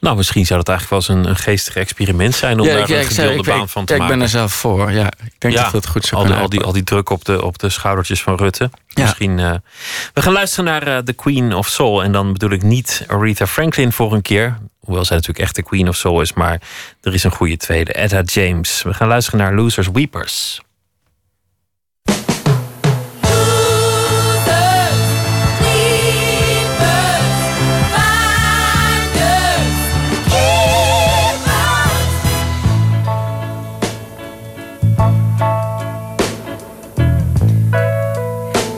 Nou, misschien zou dat eigenlijk wel eens een, een geestig experiment zijn om Ja, daar ik- ja, een gedeelde ik- baan ik- van te ja, ik maken. ben er zelf voor. Ja, ik denk Ja, dat dat goed zou al die, kunnen al, die, al die druk op de, op de schoudertjes van Rutte. Misschien. eh, we gaan luisteren naar The Queen of Soul. En dan bedoel ik niet Aretha Franklin voor een keer. Hoewel zij natuurlijk echt de Queen of Soul is. Maar er is een goede tweede. Etta James. We gaan luisteren naar Losers Weepers.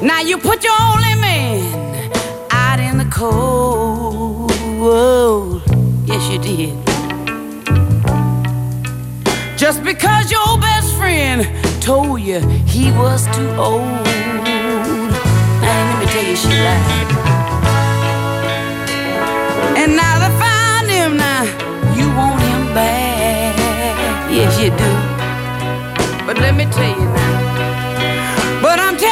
Now you put your only man out in the cold. Yes, you did. Just because your best friend told you he was too old. Now let me tell you, she lied. And now they found him. Now you want him back. Yes, you do. But let me tell you now. But I'm telling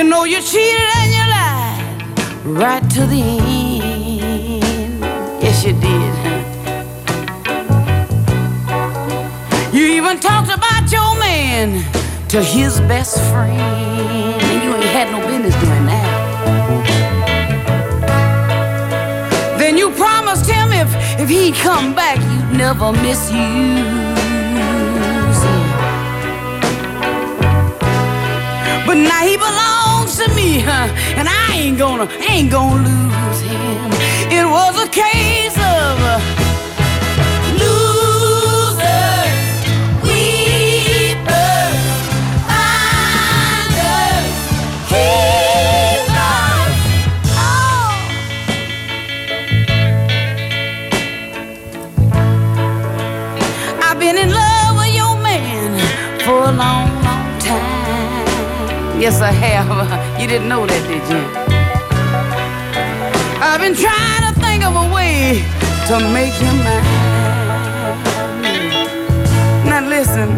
You know you cheated and you lied right to the end. Yes, you did. You even talked about your man to his best friend, and you ain't had no business doing that. Then you promised him if if he'd come back, you'd never misuse him. But now he belongs to me, huh? And I ain't gonna, ain't gonna lose him. It was a case of Yes, have. You didn't know that, did you? I've been trying to think of a way to make you mine. Now listen,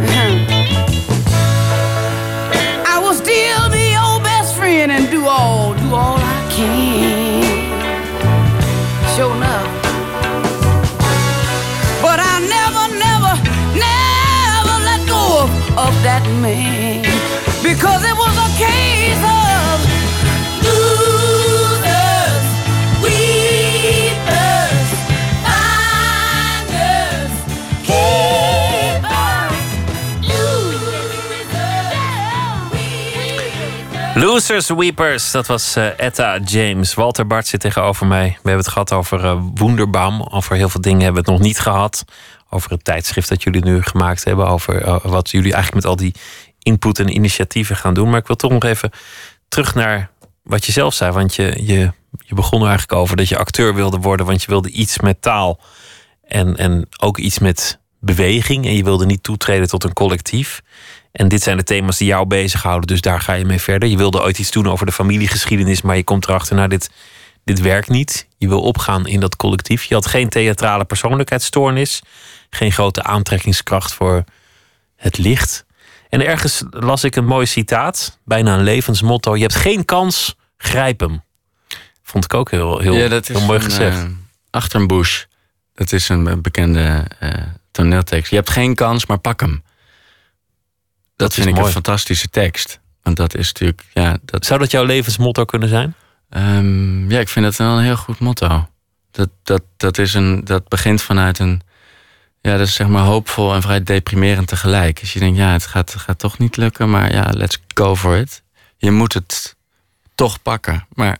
I will still be your best friend and do all, do all I can. Losers Weepers, dat was eh, Etta James. Walter Bart zit tegenover mij. We hebben het gehad over Wonderbaum. Over heel veel dingen hebben we het nog niet gehad. Over het tijdschrift dat jullie nu gemaakt hebben. Over eh, wat jullie eigenlijk met al die input en initiatieven gaan doen. Maar ik wil toch nog even terug naar wat je zelf zei. Want je, je, je begon er eigenlijk over dat je acteur wilde worden. Want je wilde iets met taal. En, en ook iets met beweging. En je wilde niet toetreden tot een collectief. En dit zijn de thema's die jou bezighouden, dus daar ga je mee verder. Je wilde ooit iets doen over de familiegeschiedenis, maar je komt erachter, nou, dit, dit werkt niet. Je wil opgaan in dat collectief. Je had geen theatrale persoonlijkheidsstoornis, geen grote aantrekkingskracht voor het licht. En ergens las ik een mooi citaat, bijna een levensmotto: Je hebt geen kans, grijp hem. Vond ik ook heel, heel, ja, dat is heel mooi een, gezegd. eh, achter een bush. Dat is een, een bekende eh, toneeltekst. Je hebt geen kans, maar pak hem. Dat, vind ik mooi. een fantastische tekst. Want dat is natuurlijk. Ja, dat, Zou dat jouw levensmotto kunnen zijn? Ehm, ja, ik vind dat wel een heel goed motto. Dat, dat, dat, is een, dat begint vanuit een. Ja, dat is zeg maar hoopvol en vrij deprimerend tegelijk. Dus je denkt, ja, het gaat, gaat toch niet lukken, maar ja, let's go for it. Je moet het toch pakken. Maar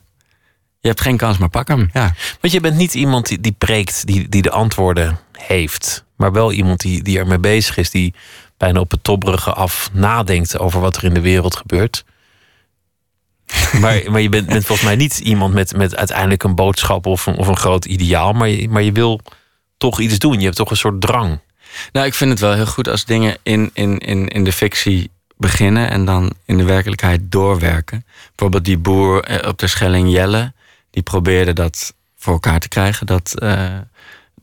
Je hebt geen kans, maar pak hem. Ja. Want je bent niet iemand die, die preekt, die, die de antwoorden heeft. Maar wel iemand die, die ermee bezig is. Die bijna op het tobberige af nadenkt over wat er in de wereld gebeurt. maar, maar je bent, bent volgens mij niet iemand met, met uiteindelijk een boodschap of een, of een groot ideaal. Maar je, maar je wil toch iets doen. Je hebt toch een soort drang. Nou, ik vind het wel heel goed als dingen in, in, in, in de fictie beginnen en dan in de werkelijkheid doorwerken. Bijvoorbeeld die boer eh, op de Schelling Jelle, die probeerde dat voor elkaar te krijgen. Dat, eh,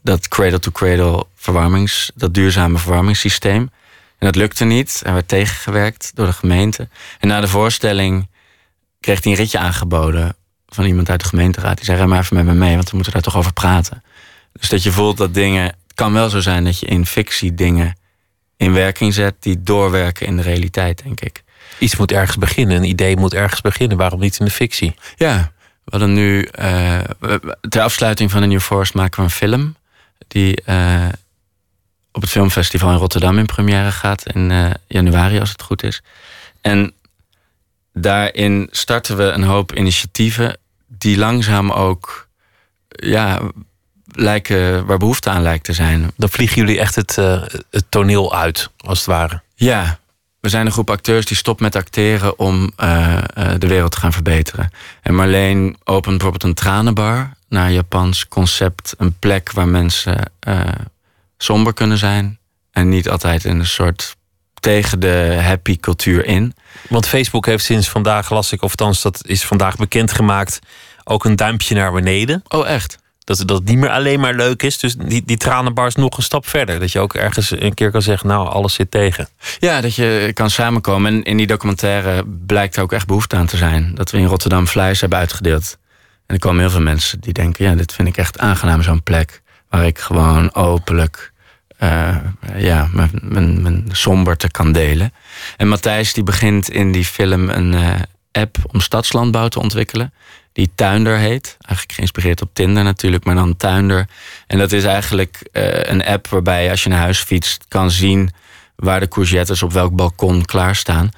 dat cradle-to-cradle verwarmings, dat duurzame verwarmingssysteem. En dat lukte niet. Hij werd tegengewerkt door de gemeente. En na de voorstelling kreeg hij een ritje aangeboden van iemand uit de gemeenteraad. Die zei: Rij maar even met me mee, want we moeten daar toch over praten. Dus dat je voelt dat dingen. Het kan wel zo zijn dat je in fictie dingen in werking zet die doorwerken in de realiteit, denk ik. Iets moet ergens beginnen. Een idee moet ergens beginnen. Waarom niet in de fictie? Ja, we hadden nu. we- ter afsluiting van de New Forest maken we een film. Die eh, op het filmfestival in Rotterdam in première gaat. In eh, januari, als het goed is. En daarin starten we een hoop initiatieven. die langzaam ook. ja, lijken, waar behoefte aan lijkt te zijn. Dan vliegen jullie echt het, eh, het toneel uit, als het ware. Ja, we zijn een groep acteurs die stopt met acteren om eh, de wereld te gaan verbeteren. En Marleen opent bijvoorbeeld een tranenbar naar Japans concept. Een plek waar mensen somber kunnen zijn. En niet altijd in een soort tegen de happy cultuur in. Want Facebook heeft sinds vandaag, las ik, of althans dat is vandaag bekendgemaakt, ook een duimpje naar beneden. Oh, echt? Dat, dat het niet meer alleen maar leuk is. Dus die, die tranenbar is nog een stap verder. Dat je ook ergens een keer kan zeggen, nou, alles zit tegen. Ja, dat je kan samenkomen. En in die documentaire blijkt er ook echt behoefte aan te zijn. Dat we in Rotterdam vlees hebben uitgedeeld. En er komen heel veel mensen die denken... ja, dit vind ik echt aangenaam, zo'n plek... waar ik gewoon openlijk eh, ja, mijn, mijn, mijn somberte kan delen. En Matthijs die begint in die film een eh, app om stadslandbouw te ontwikkelen... die Tuinder heet. Eigenlijk geïnspireerd op Tinder natuurlijk, maar dan Tuinder. En dat is eigenlijk eh, een app waarbij als je naar huis fietst... kan zien waar de courgettes op welk balkon klaarstaan.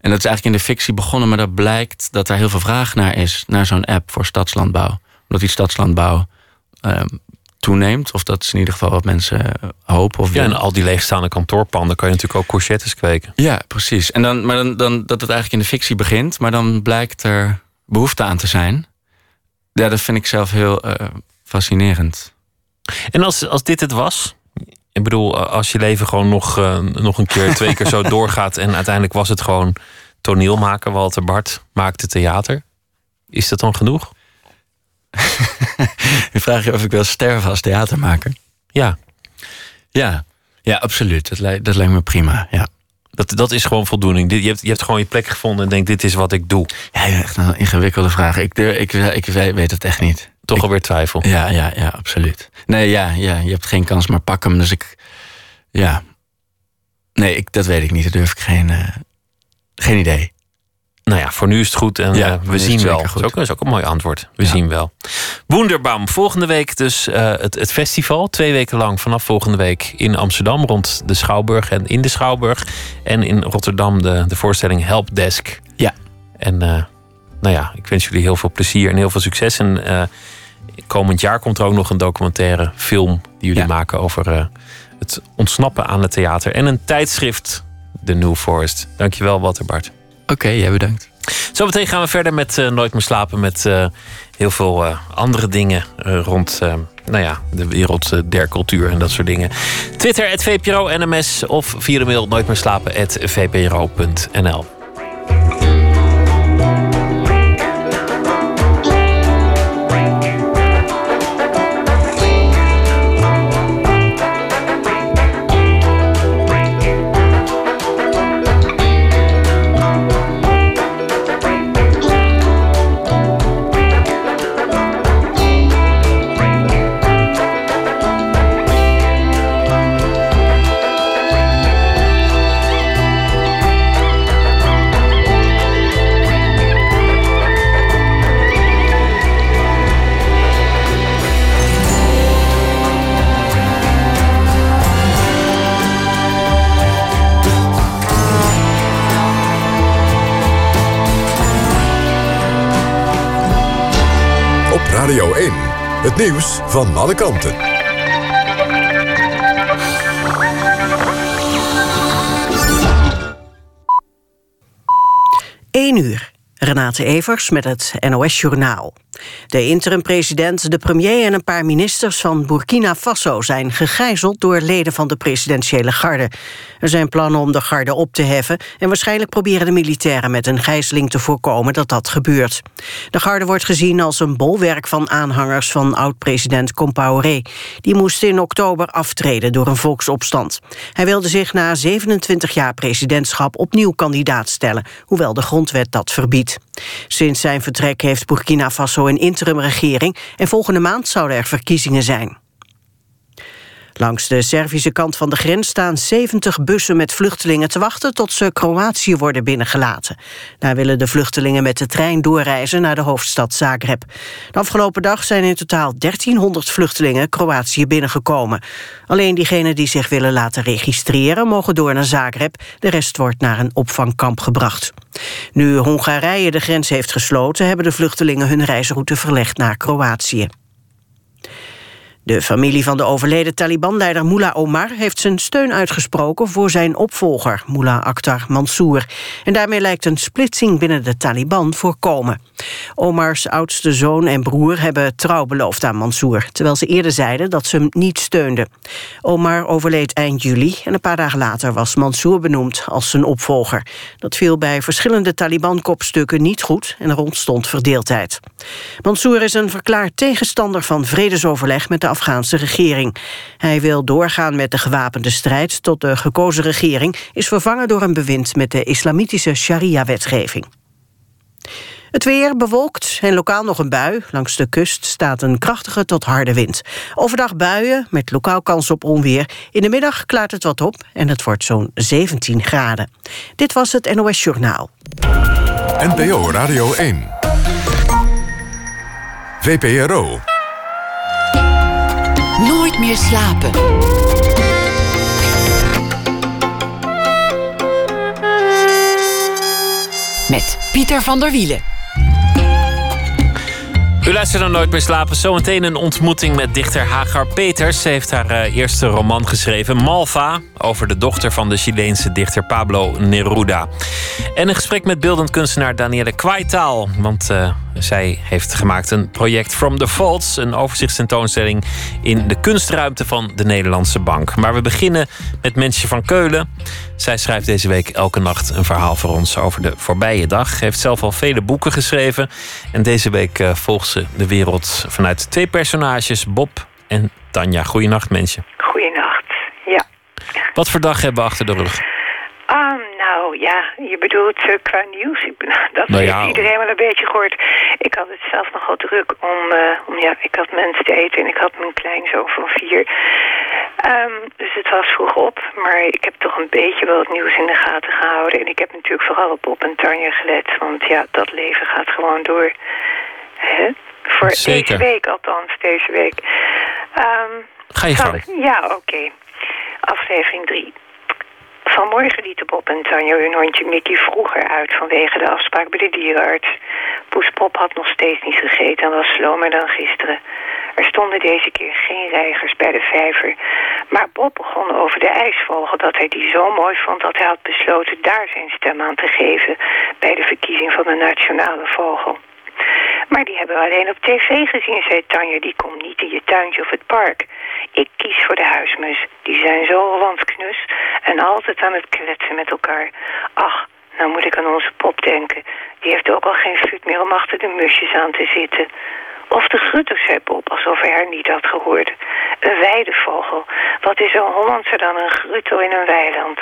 En dat is eigenlijk in de fictie begonnen, maar dat blijkt dat er heel veel vraag naar is, naar zo'n app voor stadslandbouw. Omdat die stadslandbouw ehm, toeneemt, of dat is in ieder geval wat mensen eh, hopen. Of Ja, en al die leegstaande kantoorpanden kan je natuurlijk ook courgettes kweken. Ja, precies. En dan, maar dan, dan dat het eigenlijk in de fictie begint, maar dan blijkt er behoefte aan te zijn. Ja, dat vind ik zelf heel eh, fascinerend. En als, als dit het was, ik bedoel, als je leven gewoon nog, eh, nog een keer, twee keer zo doorgaat en uiteindelijk was het gewoon toneel maken, Walter Bart maakte theater. Is dat dan genoeg? Je vraagt je of ik wil sterven als theatermaker. Ja. Ja, ja absoluut. Dat, lijkt, dat lijkt me prima. Ja. Dat, dat is gewoon voldoening. Je hebt, je hebt gewoon je plek gevonden en denkt, dit is wat ik doe. Ja, echt een ingewikkelde vraag. Ik, ik, ik, weet het echt niet. Toch Ik- alweer twijfel. Ja, ja, ja, absoluut. Nee, ja, ja, je hebt geen kans, maar pak hem. Dus ik, ja. Nee, ik, dat weet ik niet. Daar durf ik geen, eh, geen idee. Nou ja, voor nu is het goed en Ja, eh, we zien wel. Dat is, ook, dat is ook een mooi antwoord. We Ja. zien wel. Wonderbaum, volgende week dus eh, het, het festival. Twee weken lang vanaf volgende week in Amsterdam rond de Schouwburg en in de Schouwburg. En in Rotterdam de, de voorstelling Helpdesk. Ja. En eh, nou ja, ik wens jullie heel veel plezier en heel veel succes. En komend jaar komt er ook nog een documentaire film die jullie Ja. maken over het ontsnappen aan het theater. En een tijdschrift, The New Forest. Dankjewel, Walter Bart. Oké, jij bedankt. Zometeen gaan we verder met eh, Nooit meer slapen. Met eh, heel veel eh, andere dingen rond nou ja, de wereld der cultuur en dat soort dingen. Twitter, het VPRO NMS of via de mail nooit meer slapen, vpro.nl. Het nieuws van alle kanten. 1 uur. Renate Evers met het NOS Journaal. De interim-president, de premier en een paar ministers van Burkina Faso... zijn gegijzeld door leden van de presidentiële garde. Er zijn plannen om de garde op te heffen... en waarschijnlijk proberen de militairen met een gijzeling te voorkomen dat dat gebeurt. De garde wordt gezien als een bolwerk van aanhangers van oud-president Compaoré. Die moest in oktober aftreden door een volksopstand. Hij wilde zich na 27 jaar presidentschap opnieuw kandidaat stellen... hoewel de grondwet dat verbiedt. Sinds zijn vertrek heeft Burkina Faso een interimregering... en volgende maand zouden er verkiezingen zijn. Langs de Servische kant van de grens staan 70 bussen met vluchtelingen te wachten tot ze Kroatië worden binnengelaten. Daar willen de vluchtelingen met de trein doorreizen naar de hoofdstad Zagreb. De afgelopen dag zijn in totaal 1300 vluchtelingen Kroatië binnengekomen. Alleen diegenen die zich willen laten registreren mogen door naar Zagreb. De rest wordt naar een opvangkamp gebracht. Nu Hongarije de grens heeft gesloten, hebben de vluchtelingen hun reisroute verlegd naar Kroatië. De familie van de overleden Taliban-leider Mullah Omar heeft zijn steun uitgesproken voor zijn opvolger, Mullah Akhtar Mansour. En daarmee lijkt een splitsing binnen de Taliban voorkomen. Omars oudste zoon en broer hebben trouw beloofd aan Mansour, terwijl ze eerder zeiden dat ze hem niet steunden. Omar overleed eind juli en een paar dagen later was Mansour benoemd als zijn opvolger. Dat viel bij verschillende Taliban-kopstukken niet goed en er ontstond verdeeldheid. Mansour is een verklaard tegenstander van vredesoverleg met de Afghaanse regering. Hij wil doorgaan met de gewapende strijd tot de gekozen regering is vervangen door een bewind met de islamitische sharia-wetgeving. Het weer bewolkt en lokaal nog een bui. Langs de kust staat een krachtige tot harde wind. Overdag buien met lokaal kans op onweer. In de middag klaart het wat op en het wordt zo'n 17 graden. Dit was het NOS Journaal. NPO Radio 1. VPRO. Meer slapen. Met Pieter van der Wielen. U luistert naar Nooit meer slapen. Zometeen een ontmoeting met dichter Hagar Peters. Ze heeft haar eh, eerste roman geschreven, Malva, over de dochter van de Chileense dichter Pablo Neruda. En een gesprek met beeldend kunstenaar Danielle Kwaitaal. Want eh, zij heeft gemaakt een project From the Vaults, een overzichtstentoonstelling in de kunstruimte van de Nederlandse Bank. Maar we beginnen met Mensje van Keulen. Zij schrijft deze week elke nacht een verhaal voor ons over de voorbije dag. Heeft zelf al vele boeken geschreven. En deze week uh, volgt ze de wereld vanuit twee personages, Bob en Tanja. Goeienacht, Mensje. Goeienacht, ja. Wat voor dag hebben we achter de rug? Um, nou ja, je bedoelt uh, qua nieuws. Dat nou heeft ja, iedereen wel een beetje gehoord. Ik had het zelf nogal druk om, uh, om ja, ik had mensen te eten en ik had mijn kleinzoon van vier. Um, dus het was vroeg op, maar ik heb toch een beetje wel het nieuws in de gaten gehouden. En ik heb natuurlijk vooral op Bob en Tanja gelet, want ja, dat leven gaat gewoon door. Hè? Voor Zeker. deze week althans, deze week. Um, Ga je gang. ik- Ja, oké. Aflevering 3. Vanmorgen lieten Bob en Tanja hun hondje Mickey vroeger uit vanwege de afspraak bij de dierenarts. Poes Pop had nog steeds niet gegeten en was slomer dan gisteren. Er stonden deze keer geen reigers bij de vijver. Maar Bob begon over de ijsvogel dat hij die zo mooi vond dat hij had besloten daar zijn stem aan te geven bij de verkiezing van de nationale vogel. Maar die hebben we alleen op tv gezien, zei Tanja. Die komt niet in je tuintje of het park. Ik kies voor de huismus. Die zijn zo landsknus en altijd aan het kletsen met elkaar. Ach, nou moet ik aan onze pop denken. Die heeft ook al geen vuut meer om achter de musjes aan te zitten. Of de grutter, zei Bob, alsof hij haar niet had gehoord. Een weidevogel. Wat is een Hollandser dan een grutto in een weiland?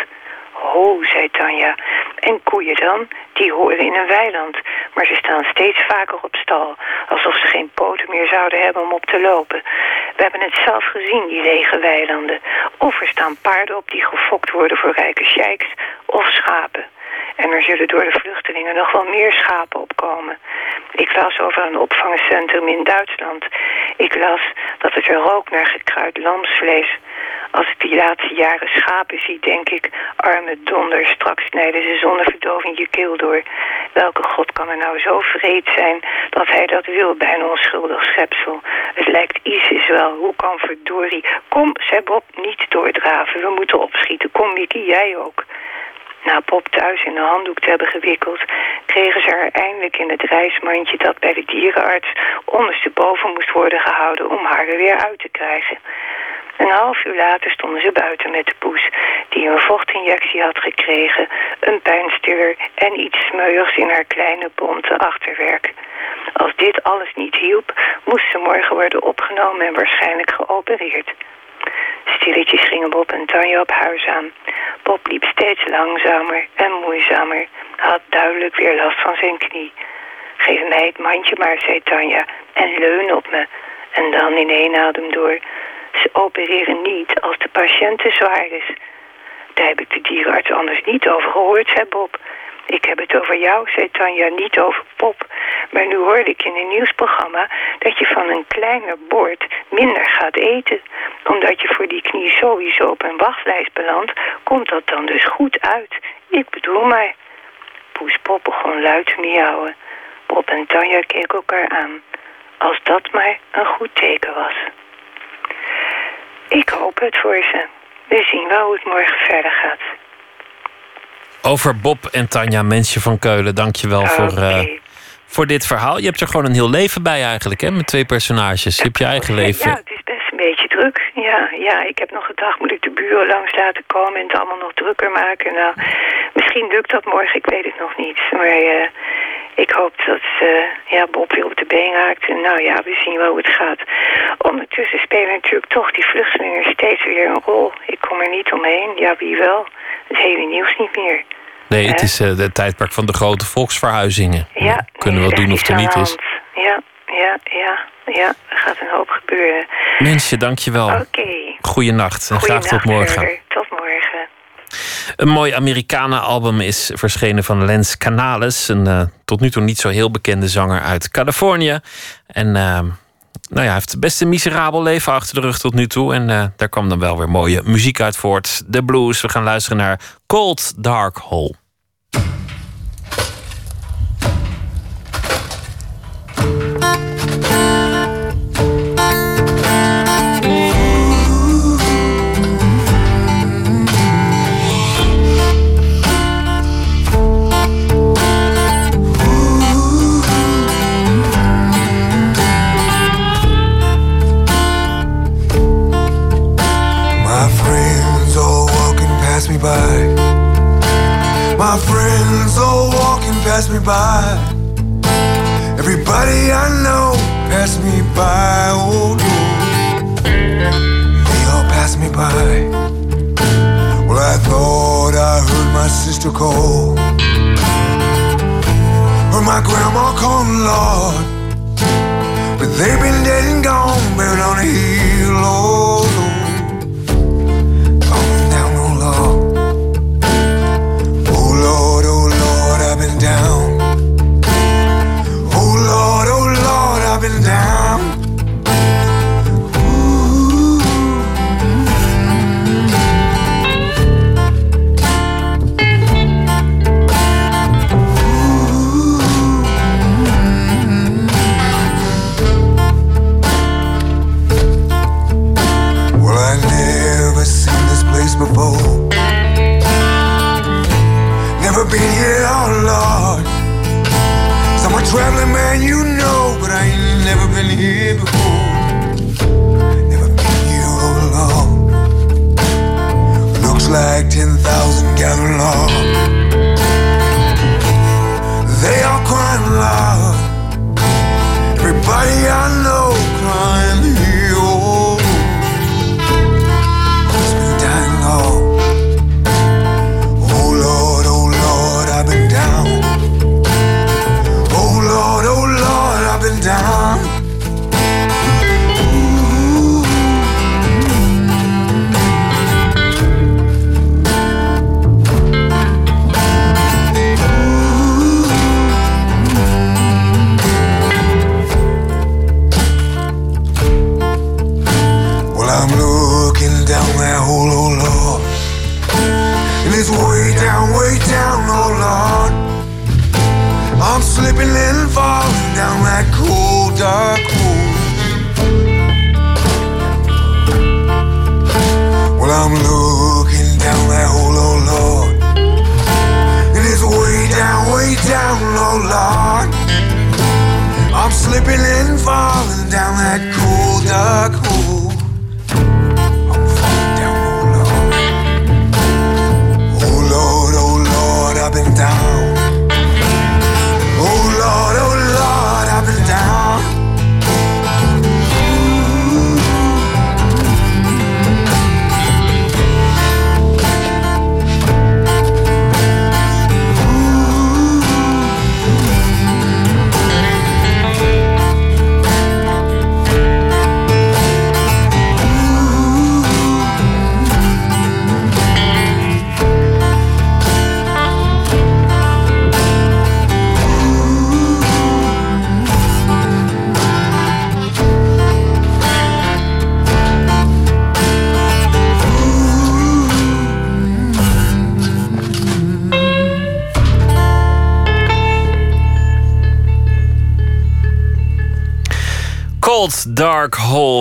Ho, zei Tanja. En koeien dan? Die horen in een weiland. Maar ze staan steeds vaker op stal. Alsof ze geen poten meer zouden hebben om op te lopen. We hebben het zelf gezien, die lege weilanden. Of er staan paarden op die gefokt worden voor rijke sheiks. Of schapen. En er zullen door de vluchtelingen nog wel meer schapen opkomen. Ik las over een opvangcentrum in Duitsland. Ik las dat het er rook naar gekruid lamsvlees. Als ik die laatste jaren schapen zie, denk ik... arme donder, straks snijden ze zonder verdoving je keel door. Welke God kan er nou zo vreed zijn dat hij dat wil bij een onschuldig schepsel? Het lijkt ISIS wel. Hoe kan verdorie? Kom, zei Bob, niet doordraven. We moeten opschieten. Kom, Mickey, jij ook. Na Bob thuis in een handdoek te hebben gewikkeld, kregen ze haar eindelijk in het reismandje dat bij de dierenarts ondersteboven moest worden gehouden om haar er weer uit te krijgen. Een half uur later stonden ze buiten met de poes, die een vochtinjectie had gekregen, een pijnstiller en iets smeuigs in haar kleine bonte achterwerk. Als dit alles niet hielp, moest ze morgen worden opgenomen en waarschijnlijk geopereerd. Stilletjes gingen Bob en Tanja op huis aan. Bob liep steeds langzamer en moeizamer. Had duidelijk weer last van zijn knie. Geef mij het mandje maar, zei Tanja, en leun op me. En dan in één adem door. Ze opereren niet als de patiënt te zwaar is. Daar heb ik de dierenarts anders niet over gehoord, zei Bob. Ik heb het over jou, zei Tanja, niet over Pop. Maar nu hoorde ik in een nieuwsprogramma dat je van een kleiner bord minder gaat eten. Omdat je voor die knie sowieso op een wachtlijst belandt, komt dat dan dus goed uit. Ik bedoel maar. Poes Pop begon luid te miauwen. Bob en Tanja keken elkaar aan. Als dat maar een goed teken was. Ik hoop het voor ze. We zien wel hoe het morgen verder gaat. Over Bob en Tanja, mensje van Keulen, dankjewel wel voor, eh, voor dit verhaal. Je hebt er gewoon een heel leven bij eigenlijk, hè? Met twee personages. Je hebt je eigen leven. Ja, het is best een beetje druk. Ja, ja, ik heb nog gedacht, moet ik de buren langs laten komen en het allemaal nog drukker maken? Nou, misschien lukt dat morgen, ik weet het nog niet. Maar eh, ik hoop dat eh, ja, Bob weer op de been raakt. En nou ja, we zien wel hoe het gaat. Ondertussen spelen natuurlijk toch die vluchtelingen steeds weer een rol. Ik kom er niet omheen. Ja, wie wel? Het hele nieuws niet meer. Nee, het is uh, de tijdperk van de grote volksverhuizingen. Ja, kunnen we wel doen of het er niet is. Ja, ja, ja, ja. Er gaat een hoop gebeuren. Mensje, dankjewel. Oké. Okay. Goeienacht en graag tot morgen. Tot morgen. Een mooi Amerikanen-album is verschenen van Lens Canales. Een uh, tot nu toe niet zo heel bekende zanger uit Californië. En uh, nou ja, hij heeft best een miserabel leven achter de rug tot nu toe. En uh, daar kwam dan wel weer mooie muziek uit voort. De blues. We gaan luisteren naar Cold Dark Hole.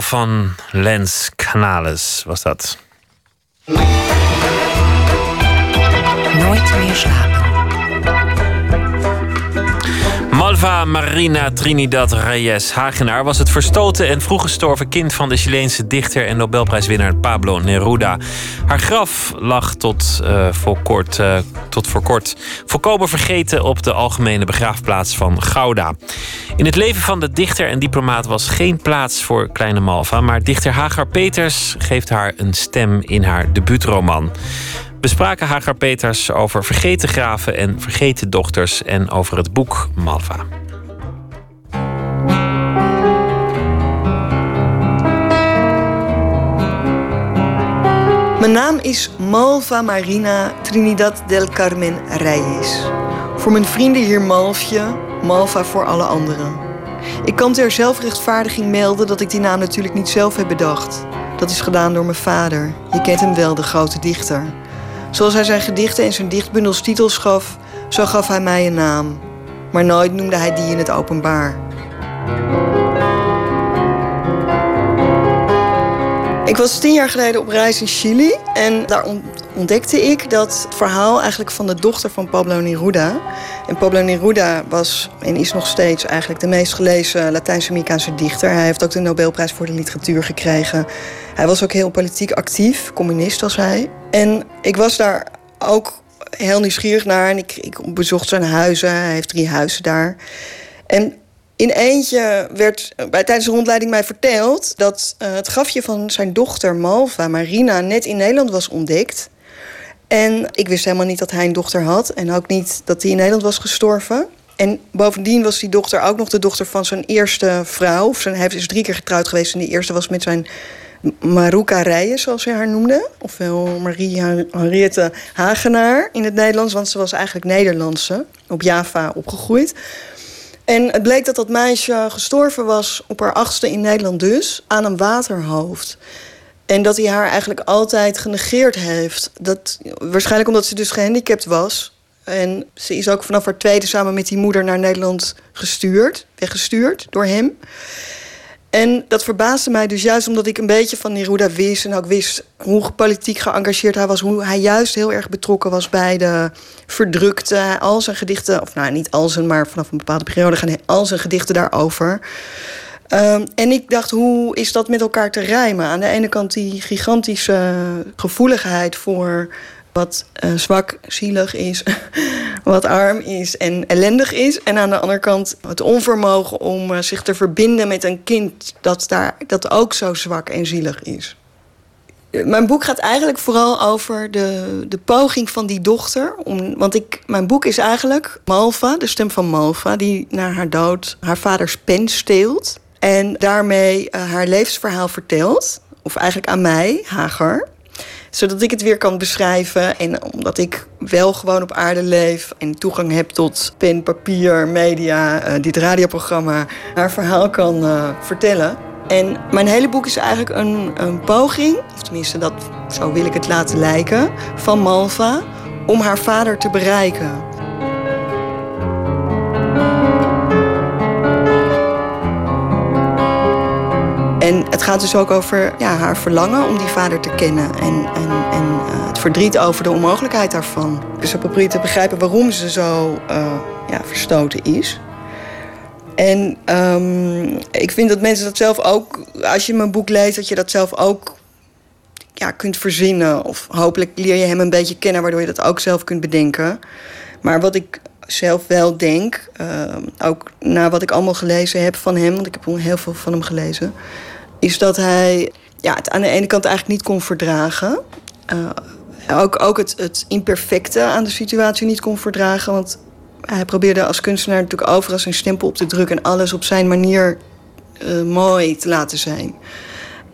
Van Lens Canales was dat. Malva Marina Trinidad Reyes Hagenaar was het verstoten en vroeg gestorven kind van de Chileense dichter en Nobelprijswinnaar Pablo Neruda. Haar graf lag tot, eh, voor kort, eh, tot voor kort volkomen vergeten op de algemene begraafplaats van Gouda. In het leven van de dichter en diplomaat was geen plaats voor kleine Malva, maar dichter Hagar Peters geeft haar een stem in haar debuutroman. We spraken Hagar Peters over vergeten graven en vergeten dochters en over het boek Malva. Mijn naam is Malva Marina Trinidad del Carmen Reyes. Voor mijn vrienden hier Malfje, Malva voor alle anderen. Ik kan ter zelfrechtvaardiging melden dat ik die naam natuurlijk niet zelf heb bedacht. Dat is gedaan door mijn vader. Je kent hem wel, de grote dichter. Zoals hij zijn gedichten en zijn dichtbundels titels gaf, zo gaf hij mij een naam. Maar nooit noemde hij die in het openbaar. Ik was tien jaar geleden op reis in Chili en daar ont- ontdekte ik dat het verhaal eigenlijk van de dochter van Pablo Neruda. En Pablo Neruda was en is nog steeds eigenlijk de meest gelezen Latijns-Amerikaanse dichter. Hij heeft ook de Nobelprijs voor de literatuur gekregen. Hij was ook heel politiek actief, communist als hij. En ik was daar ook heel nieuwsgierig naar en ik, ik bezocht zijn huizen. Hij heeft drie huizen daar. En in eentje werd bij, tijdens de rondleiding mij verteld dat eh, het grafje van zijn dochter Malva, Marina, net in Nederland was ontdekt. En ik wist helemaal niet dat hij een dochter had en ook niet dat hij in Nederland was gestorven. En bovendien was die dochter ook nog de dochter van zijn eerste vrouw. Of zijn, hij is drie keer getrouwd geweest en de eerste was met zijn Maruka Rijen, zoals ze haar noemde. Ofwel Marie Henriette Hagenaar in het Nederlands, want ze was eigenlijk Nederlandse, op Java opgegroeid. En het bleek dat dat meisje gestorven was op haar achtste in Nederland dus, aan een waterhoofd. En dat hij haar eigenlijk altijd genegeerd heeft. Dat, waarschijnlijk omdat ze dus gehandicapt was. En ze is ook vanaf haar tweede samen met die moeder naar Nederland gestuurd, weggestuurd door hem. En dat verbaasde mij dus juist omdat ik een beetje van Neruda wist... en ook wist hoe politiek geëngageerd hij was... hoe hij juist heel erg betrokken was bij de verdrukte... al zijn gedichten, of nou niet al zijn, maar vanaf een bepaalde periode... gaan al zijn gedichten daarover. Um, en ik dacht, hoe is dat met elkaar te rijmen? Aan de ene kant die gigantische gevoeligheid voor wat uh, zwak, zielig is, wat arm is en ellendig is. En aan de andere kant het onvermogen om uh, zich te verbinden met een kind dat, daar, dat ook zo zwak en zielig is. Mijn boek gaat eigenlijk vooral over de, de poging van die dochter. Om, want ik, mijn boek is eigenlijk Malva, de stem van Malva... die na haar dood haar vaders pen steelt... en daarmee haar levensverhaal vertelt. Of eigenlijk aan mij, Hager zodat ik het weer kan beschrijven. En omdat ik wel gewoon op aarde leef en toegang heb tot pen, papier, media, uh, dit radioprogramma, haar verhaal kan uh, vertellen. En mijn hele boek is eigenlijk een, een poging, of tenminste dat, zo wil ik het laten lijken, van Malva om haar vader te bereiken. Gaat dus ook over ja, haar verlangen om die vader te kennen. En, en, en eh, het verdriet over de onmogelijkheid daarvan. Dus ze probeert te begrijpen waarom ze zo eh, ja, verstoten is. En ehm, ik vind dat mensen dat zelf ook, als je mijn boek leest, dat je dat zelf ook ja, kunt verzinnen. Of hopelijk leer je hem een beetje kennen, waardoor je dat ook zelf kunt bedenken. Maar wat ik zelf wel denk, ehm, ook na wat ik allemaal gelezen heb van hem, want ik heb heel veel van hem gelezen, is dat hij ja, het aan de ene kant eigenlijk niet kon verdragen. Uh, ook ook het, het imperfecte aan de situatie niet kon verdragen. Want hij probeerde als kunstenaar natuurlijk overal zijn stempel op te drukken en alles op zijn manier uh, mooi te laten zijn.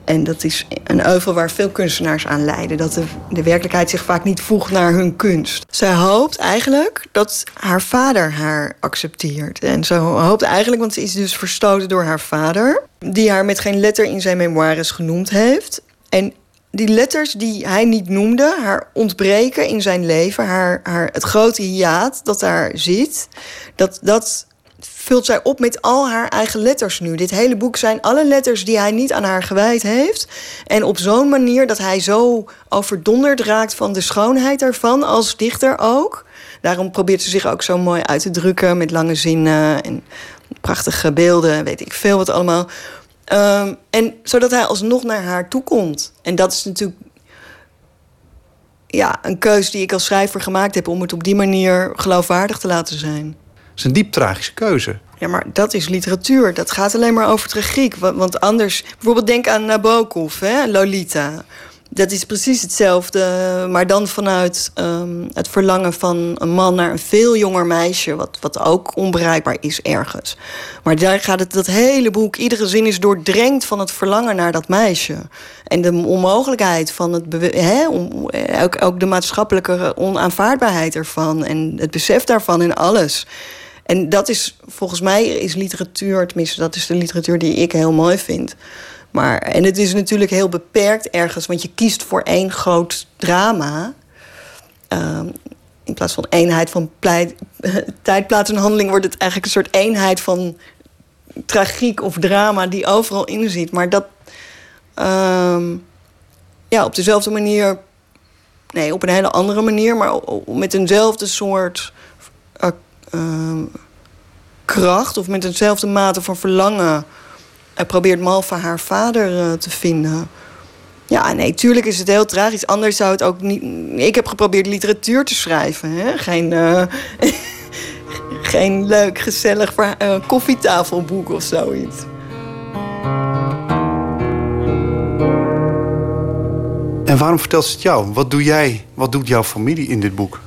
En dat is een euvel waar veel kunstenaars aan lijden. Dat de, de werkelijkheid zich vaak niet voegt naar hun kunst. Zij hoopt eigenlijk dat haar vader haar accepteert. En ze hoopt eigenlijk, want ze is dus verstoten door haar vader... die haar met geen letter in zijn memoires genoemd heeft. En die letters die hij niet noemde, haar ontbreken in zijn leven... haar, haar, het grote hiaat dat daar zit... dat, dat vult zij op met al haar eigen letters nu. Dit hele boek zijn alle letters die hij niet aan haar gewijd heeft. En op zo'n manier dat hij zo overdonderd raakt van de schoonheid ervan, als dichter ook. Daarom probeert ze zich ook zo mooi uit te drukken met lange zinnen en prachtige beelden, weet ik veel wat allemaal. Um, en zodat hij alsnog naar haar toe komt. En dat is natuurlijk ja, een keus die ik als schrijver gemaakt heb om het op die manier geloofwaardig te laten zijn is een diep tragische keuze. Ja, maar dat is literatuur. Dat gaat alleen maar over tragiek. Want anders, bijvoorbeeld denk aan Nabokov, hè, Lolita. Dat is precies hetzelfde, maar dan vanuit um, het verlangen van een man naar een veel jonger meisje, wat, wat ook onbereikbaar is ergens. Maar daar gaat het, dat hele boek, iedere zin is doordrenkt van het verlangen naar dat meisje. En de onmogelijkheid van het, hè, om, ook, ook de maatschappelijke onaanvaardbaarheid ervan en het besef daarvan en alles. En dat is volgens mij is literatuur, tenminste, dat is de literatuur die ik heel mooi vind. Maar, en het is natuurlijk heel beperkt ergens, want je kiest voor één groot drama. Um, in plaats van eenheid van pleit, tijd, plaats en handeling wordt het eigenlijk een soort eenheid van tragiek of drama die overal in zit. Maar dat um, ja, op dezelfde manier, nee, op een hele andere manier, maar met eenzelfde soort kracht of met eenzelfde mate van verlangen probeert Malva haar vader uh, te vinden. Ja, nee, tuurlijk is het heel tragisch. Anders zou het ook niet. Ik heb geprobeerd literatuur te schrijven. Hè? Geen, uh, geen leuk, gezellig uh, koffietafelboek of zoiets. En waarom vertelt ze het jou? Wat doe jij? Wat doet jouw familie in dit boek?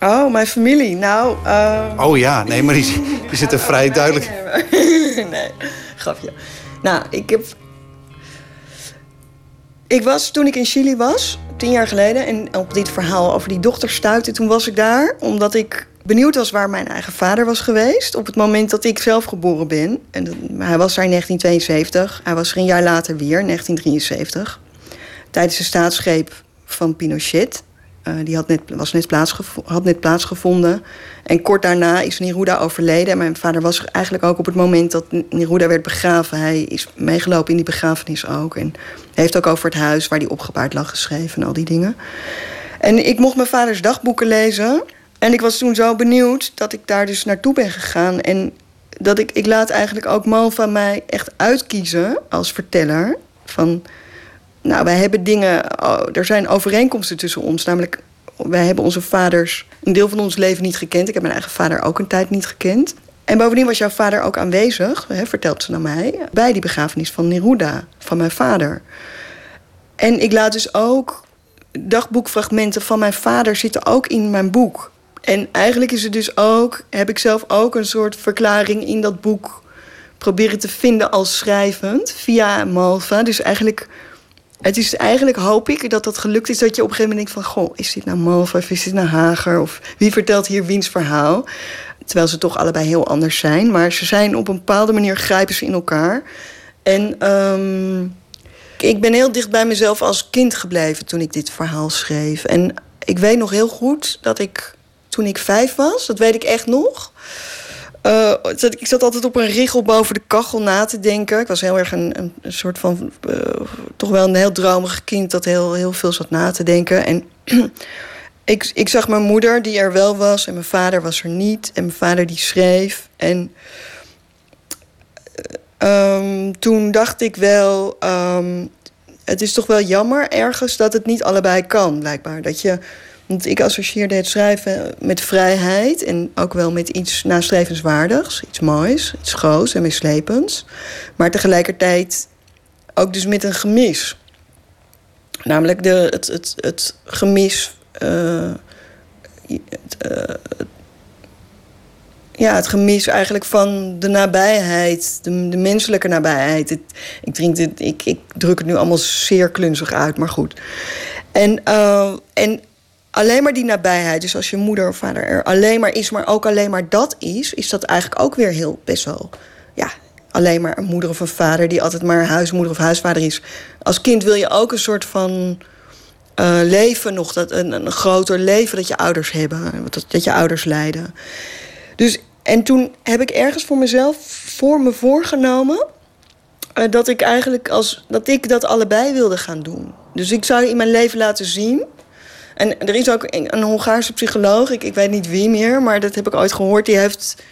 Oh, mijn familie. Nou. Uh... Oh ja, nee, maar die, die zit er vrij duidelijk. nee, grapje. Nou, ik heb. Ik was toen ik in Chili was, tien jaar geleden, en op dit verhaal over die dochter stuitte, toen was ik daar omdat ik benieuwd was waar mijn eigen vader was geweest. Op het moment dat ik zelf geboren ben. En hij was daar in 1972. Hij was er een jaar later weer, 1973. Tijdens de staatsgreep van Pinochet. Uh, die had net, was net, had net plaatsgevonden. En kort daarna is Neruda overleden. En mijn vader was eigenlijk ook op het moment dat Neruda werd begraven. Hij is meegelopen in die begrafenis ook. En heeft ook over het huis waar hij opgebaard lag geschreven en al die dingen. En ik mocht mijn vaders dagboeken lezen. En ik was toen zo benieuwd dat ik daar dus naartoe ben gegaan. En dat ik, ik laat eigenlijk ook Malva mij echt uitkiezen als verteller. Van nou, wij hebben dingen. Oh, er zijn overeenkomsten tussen ons. Namelijk, wij hebben onze vaders een deel van ons leven niet gekend. Ik heb mijn eigen vader ook een tijd niet gekend. En bovendien was jouw vader ook aanwezig, hè, vertelt ze naar mij, bij die begrafenis van Neruda, van mijn vader. En ik laat dus ook dagboekfragmenten van mijn vader zitten ook in mijn boek. En eigenlijk is het dus ook, heb ik zelf ook een soort verklaring in dat boek proberen te vinden als schrijvend via Malva. Dus eigenlijk het is eigenlijk, hoop ik, dat dat gelukt is... dat je op een gegeven moment denkt van... goh, is dit nou Malva of is dit nou Hager? Of wie vertelt hier wiens verhaal? Terwijl ze toch allebei heel anders zijn. Maar ze zijn op een bepaalde manier grijpen ze in elkaar. En um, ik ben heel dicht bij mezelf als kind gebleven toen ik dit verhaal schreef. En ik weet nog heel goed dat ik toen ik vijf was, dat weet ik echt nog... eh, ik zat altijd op een richel boven de kachel na te denken. Ik was heel erg een, een, soort van... eh, toch wel een heel dromig kind dat heel, heel veel zat na te denken. En ik, ik zag mijn moeder die er wel was en mijn vader was er niet. En mijn vader die schreef. En eh, ehm, toen dacht ik wel... ehm, het is toch wel jammer ergens dat het niet allebei kan, blijkbaar. Dat je, want ik associeerde het schrijven met vrijheid... en ook wel met iets nastrevenswaardigs, iets moois, iets groots en meeslepends. Maar tegelijkertijd ook dus met een gemis. Namelijk de, het, het, het gemis... eh, het, eh, ja, het gemis eigenlijk van de nabijheid, de, de menselijke nabijheid. Ik, drink dit, ik, ik druk het nu allemaal zeer klunzig uit, maar goed. En, eh, en alleen maar die nabijheid, dus als je moeder of vader er alleen maar is, maar ook alleen maar dat is, is dat eigenlijk ook weer heel best wel. Ja, alleen maar een moeder of een vader die altijd maar huismoeder of huisvader is. Als kind wil je ook een soort van eh, leven nog, dat, een, een groter leven dat je ouders hebben, dat, dat je ouders leiden. Dus, en toen heb ik ergens voor mezelf voor me voorgenomen eh, dat ik eigenlijk als dat ik dat allebei wilde gaan doen. Dus ik zou in mijn leven laten zien. En er is ook een, Hongaarse psycholoog, ik, weet niet wie meer, maar dat heb ik ooit gehoord. Die heeft.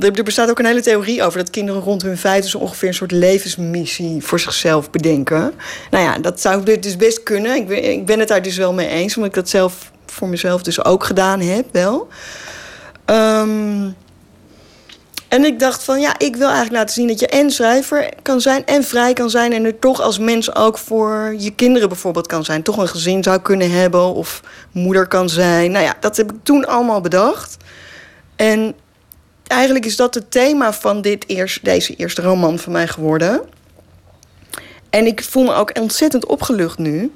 Er, bestaat ook een hele theorie over dat kinderen rond hun vijfde zo ongeveer een soort levensmissie voor zichzelf bedenken. Nou ja, dat zou dus best kunnen. Ik ben, het daar dus wel mee eens, omdat ik dat zelf voor mezelf dus ook gedaan heb, wel. Ehm, en ik dacht van ja, ik wil eigenlijk laten zien dat je en schrijver kan zijn en vrij kan zijn. En er toch als mens ook voor je kinderen bijvoorbeeld kan zijn. Toch een gezin zou kunnen hebben of moeder kan zijn. Nou ja, dat heb ik toen allemaal bedacht. En eigenlijk is dat het thema van dit eerst, deze eerste roman van mij geworden. En ik voel me ook ontzettend opgelucht nu.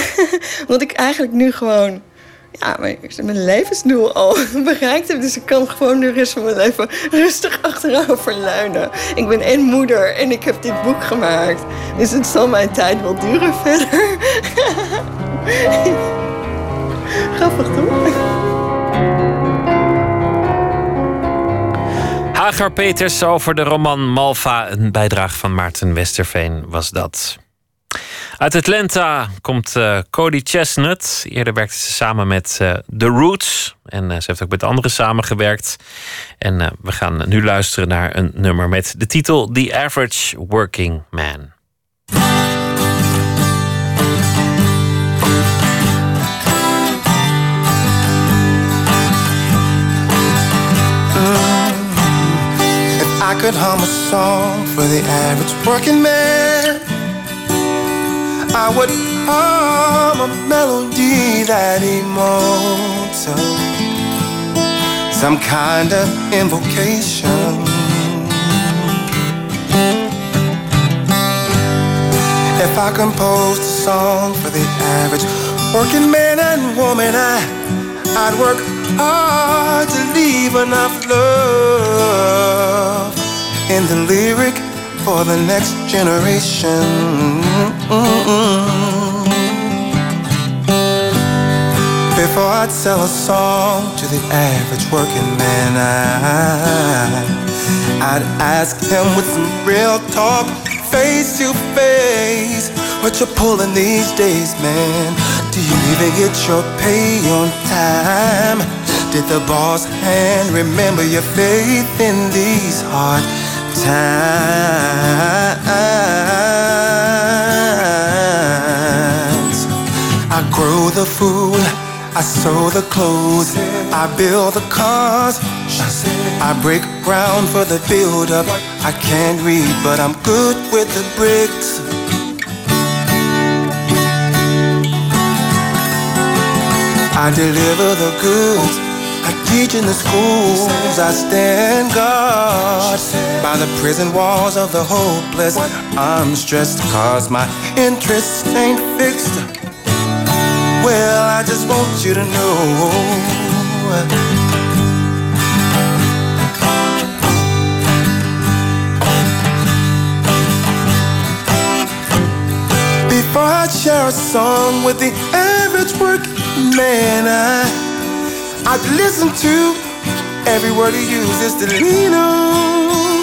Want ik eigenlijk nu gewoon ja, mijn, mijn levensdoel al bereikt. Dus ik kan gewoon de rest van mijn leven rustig achterover leunen. Ik ben en moeder en ik heb dit boek gemaakt. Dus het zal mijn tijd wel duren verder. Grappig toch? Hagar Peters over de roman Malva. Een bijdrage van Maarten Westerveen was dat. Uit Atlanta komt eh, Cody Chestnut. Eerder werkte ze samen met eh, The Roots. En eh, ze heeft ook met anderen samengewerkt. En we gaan nu luisteren naar een nummer met de titel The Average Working Man. If I could hum a song for the average working man, I would hum a melody that immortal, some kind of invocation. If I composed a song for the average working man and woman, I, I'd work hard to leave enough love in the lyric for the next generation. Before I'd sell a song to the average working man, I, I'd ask him with some real talk, face to face. What you're pulling these days, man? Do you even get your pay on time? Did the boss hand remember your faith in these hard times? I grow the food, I sew the clothes, I build the cars, I break ground for the build up. I can't read, but I'm good with the bricks. I deliver the goods. I teach in the schools. I stand guard by the prison walls of the hopeless. I'm stressed cause my interest ain't fixed. Well, I just want you to know. Before I share a song with the average working man, I, I'd listen to Every word he uses to lean on,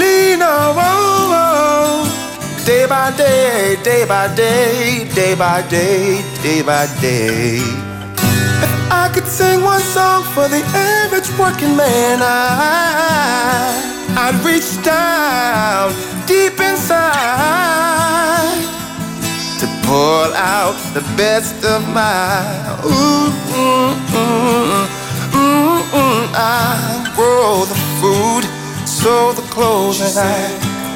lean on. Oh, oh. Day by day, day by day, day by day, day by day. If I could sing one song for the average working man, I, I'd reach down deep inside pull out the best of my ooh, mm, mm, mm, mm. I grow the food, sew the clothes, and I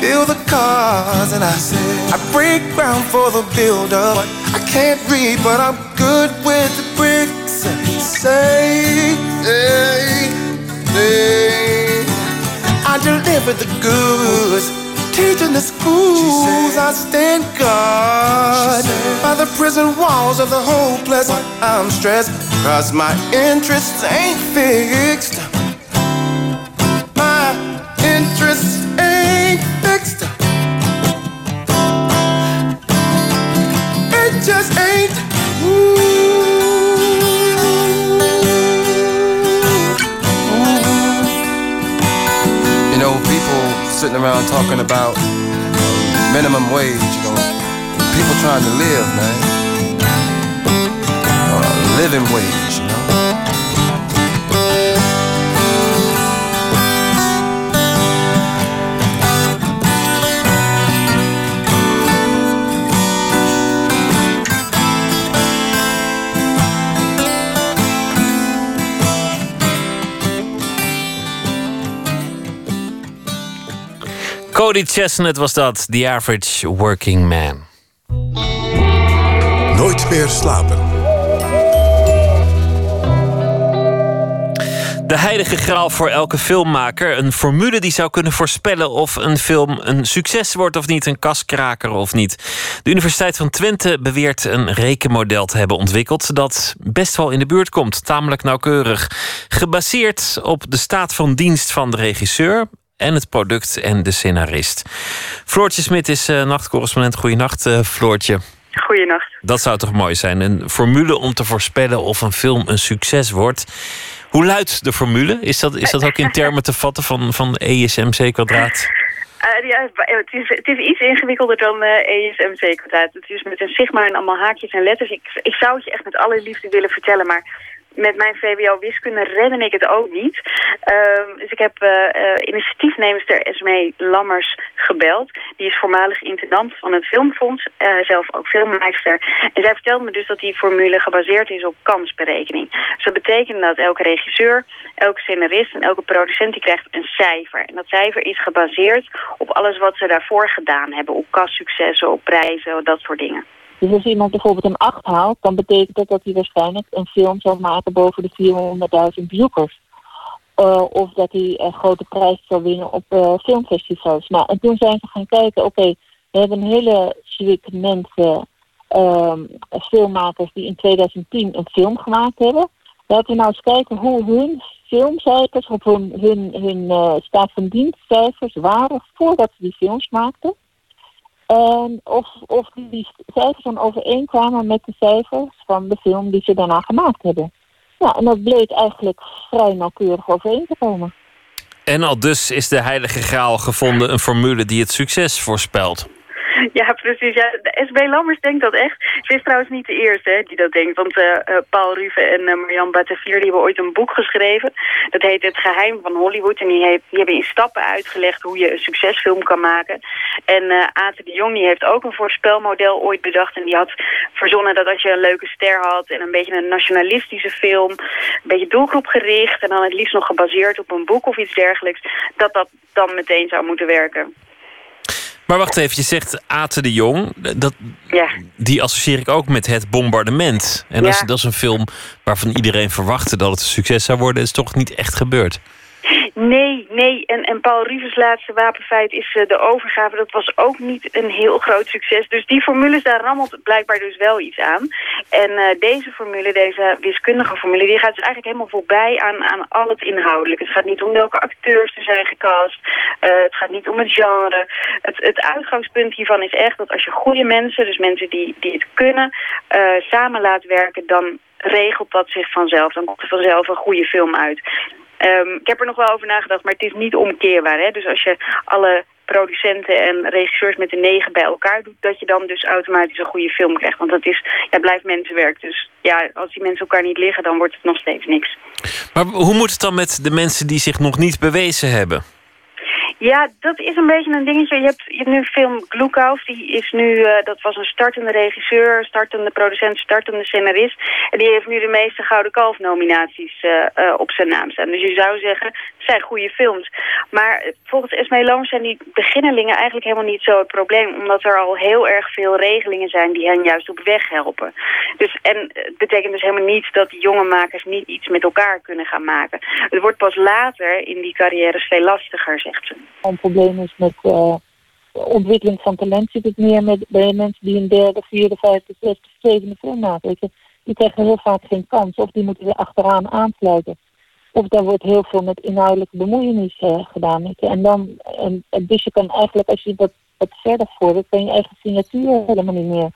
build the cars, and I say I break ground for the builder. I can't read, but I'm good with the bricks. Say, say, say. I deliver the goods, teaching the schools. I stand guard by the prison walls of the hopeless. I'm stressed, cause my interests ain't fixed. My interests ain't fixed. It just ain't. Sitting around talking about minimum wage, you know. People trying to live, man. Uh, living wage, Cody Chestnut was dat, The Average Working Man. Nooit meer slapen. De heilige graal voor elke filmmaker. Een formule die zou kunnen voorspellen of een film een succes wordt of niet, een kaskraker of niet. De Universiteit van Twente beweert een rekenmodel te hebben ontwikkeld dat best wel in de buurt komt, tamelijk nauwkeurig. Gebaseerd op de staat van dienst van de regisseur en het product en de scenarist. Floortje Smit is uh, nachtcorrespondent. Goeienacht, uh, Floortje. Goeienacht. Dat zou toch mooi zijn? Een formule om te voorspellen of een film een succes wordt. Hoe luidt de formule? Is dat, is dat ook in termen te vatten van, van ESMC kwadraat? Uh, ja, het, is, het is iets ingewikkelder dan uh, ESMC kwadraat. Het is met een sigma en allemaal haakjes en letters. Ik, ik zou het je echt met alle liefde willen vertellen, maar met mijn VWO-wiskunde redde ik het ook niet. Um, dus ik heb uh, uh, initiatiefnemster Esmee Lammers gebeld. Die is voormalig intendant van het Filmfonds, uh, zelf ook filmmaakster. En zij vertelde me dus dat die formule gebaseerd is op kansberekening. Dus dat betekent dat elke regisseur, elke scenarist en elke producent die krijgt een cijfer. En dat cijfer is gebaseerd op alles wat ze daarvoor gedaan hebben. Op kassuccessen, op prijzen, dat soort dingen. Dus als iemand bijvoorbeeld een 8 haalt, dan betekent dat dat hij waarschijnlijk een film zal maken boven de 400.000 bezoekers. Uh, of dat hij een grote prijs zal winnen op uh, filmfestivals. Nou, en toen zijn ze gaan kijken, oké, we hebben een hele zwik mensen, uh, filmmakers die in 2010 een film gemaakt hebben. Laten we nou eens kijken hoe hun filmcijfers of hun, hun, hun uh, staat van dienstcijfers waren voordat ze die films maakten. En of, of die cijfers dan overeenkwamen met de cijfers van de film die ze daarna gemaakt hebben. Ja, en dat bleek eigenlijk vrij nauwkeurig overeen te komen. En al dus is de heilige graal gevonden een formule die het succes voorspelt. Ja, precies. Ja, de SB Lammers denkt dat echt. Ze is trouwens niet de eerste hè, die dat denkt. Want uh, Paul Ruve en uh, Marianne Batavier die hebben ooit een boek geschreven. Dat heet Het Geheim van Hollywood. En die, die hebben in stappen uitgelegd hoe je een succesfilm kan maken. En uh, de Jong die heeft ook een voorspelmodel ooit bedacht. En die had verzonnen dat als je een leuke ster had... en een beetje een nationalistische film... een beetje doelgroepgericht... en dan het liefst nog gebaseerd op een boek of iets dergelijks... dat dat dan meteen zou moeten werken. Maar wacht even, je zegt Ate de Jong. Dat, ja. Die associeer ik ook met het bombardement. En dat, Ja. is, dat is een film waarvan iedereen verwachtte dat het een succes zou worden. is toch niet echt gebeurd. Nee, nee. En, en Paul Rivers laatste wapenfeit is eh, de overgave. Dat was ook niet een heel groot succes. Dus die formules, daar rammelt blijkbaar dus wel iets aan. En eh, deze formule, deze wiskundige formule... die gaat dus eigenlijk helemaal voorbij aan, aan al het inhoudelijke. Het gaat niet om welke acteurs er zijn gecast. Eh, het gaat niet om het genre. Het, het uitgangspunt hiervan is echt dat als je goede mensen... dus mensen die, die het kunnen, samen laat werken... dan regelt dat zich vanzelf. Dan komt er vanzelf een goede film uit. Ehm, ik heb er nog wel over nagedacht, maar het is niet omkeerbaar. Hè? Dus als je alle producenten en regisseurs met de negen bij elkaar doet... dat je dan dus automatisch een goede film krijgt. Want dat is, ja, blijft mensenwerk. Dus ja, als die mensen elkaar niet liggen, dan wordt het nog steeds niks. Maar hoe moet het dan met de mensen die zich nog niet bewezen hebben? Ja, dat is een beetje een dingetje. Je hebt, je nu film Gloekhoff, die is nu, eh, dat was een startende regisseur, startende producent, startende scenarist. En die heeft nu de meeste Gouden Kalf nominaties eh, eh, op zijn naam staan. Dus je zou zeggen, het zijn goede films. Maar volgens Esmee Loos zijn die beginnelingen eigenlijk helemaal niet zo het probleem. Omdat er al heel erg veel regelingen zijn die hen juist op weg helpen. Dus, en het betekent dus helemaal niet dat die jonge makers niet iets met elkaar kunnen gaan maken. Het wordt pas later in die carrières veel lastiger, zegt ze een probleem is met uh, ontwikkeling van talent, zit het meer met, bij mensen die een derde, vierde, vijfde, zesde, zevende film maken. Die krijgen heel vaak geen kans, of die moeten er achteraan aansluiten. Of daar wordt heel veel met inhoudelijke bemoeienis uh, gedaan. En dan, en, dus je kan eigenlijk, als je dat wat verder vordert, kan je eigen signatuur helemaal niet meer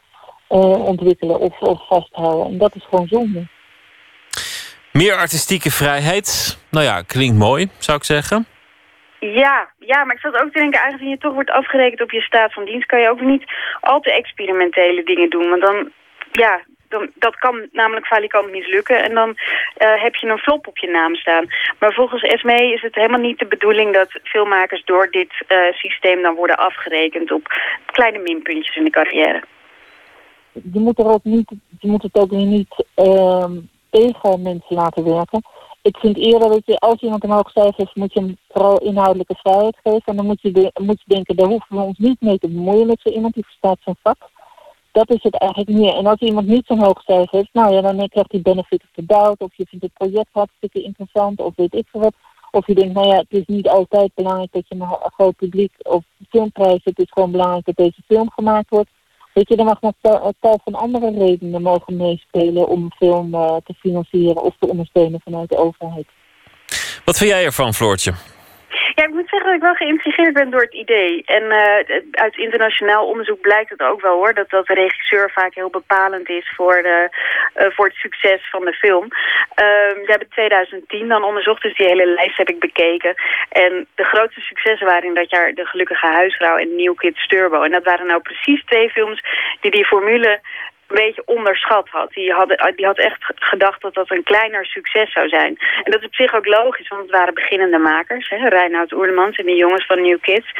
uh, ontwikkelen of, of vasthouden. En dat is gewoon zonde. Meer artistieke vrijheid. Nou ja, klinkt mooi, zou ik zeggen. Ja, ja, maar ik zat ook te denken, aangezien je toch wordt afgerekend op je staat van dienst, kan je ook niet al te experimentele dingen doen. Want dan, ja, dan, dat kan namelijk valikant mislukken en dan uh, heb je een flop op je naam staan. Maar volgens SME is het helemaal niet de bedoeling dat filmmakers door dit uh, systeem dan worden afgerekend op kleine minpuntjes in de carrière. Je moet, er ook niet, je moet het ook niet uh, tegen mensen laten werken ik vind eerder dat je, als iemand een hoog cijfer heeft, moet je hem vooral inhoudelijke vrijheid geven. En dan moet je, moet denken, daar hoeven we ons niet mee te bemoeien met iemand, die verstaat zijn vak. Dat is het eigenlijk meer. En als iemand niet zo'n hoog cijfer heeft, nou ja, dan krijgt hij benefit of the doubt. Of je vindt het project hartstikke interessant, of weet ik veel wat. Of je denkt, nou ja, het is niet altijd belangrijk dat je een groot publiek of filmprijs hebt. Het is gewoon belangrijk dat deze film gemaakt wordt. Weet je, er mag nog tal van andere redenen mogen meespelen om een film uh, te financieren of te ondersteunen vanuit de overheid. Wat vind jij ervan, Floortje? Ja, ik moet zeggen dat ik wel geïntrigeerd ben door het idee. En uh, uit internationaal onderzoek blijkt het ook wel hoor, dat, dat de regisseur vaak heel bepalend is voor, de, uh, voor het succes van de film. Uh, we hebben 2010 dan onderzocht, dus die hele lijst heb ik bekeken. En de grootste successen waren in dat jaar De Gelukkige Huisvrouw en New Kids Turbo. En dat waren nou precies twee films die die formule een beetje onderschat had. Die had, die had echt gedacht dat dat een kleiner succes zou zijn. En dat is op zich ook logisch, want het waren beginnende makers. Hè? Reinoud Oerlemans en de jongens van New Kids.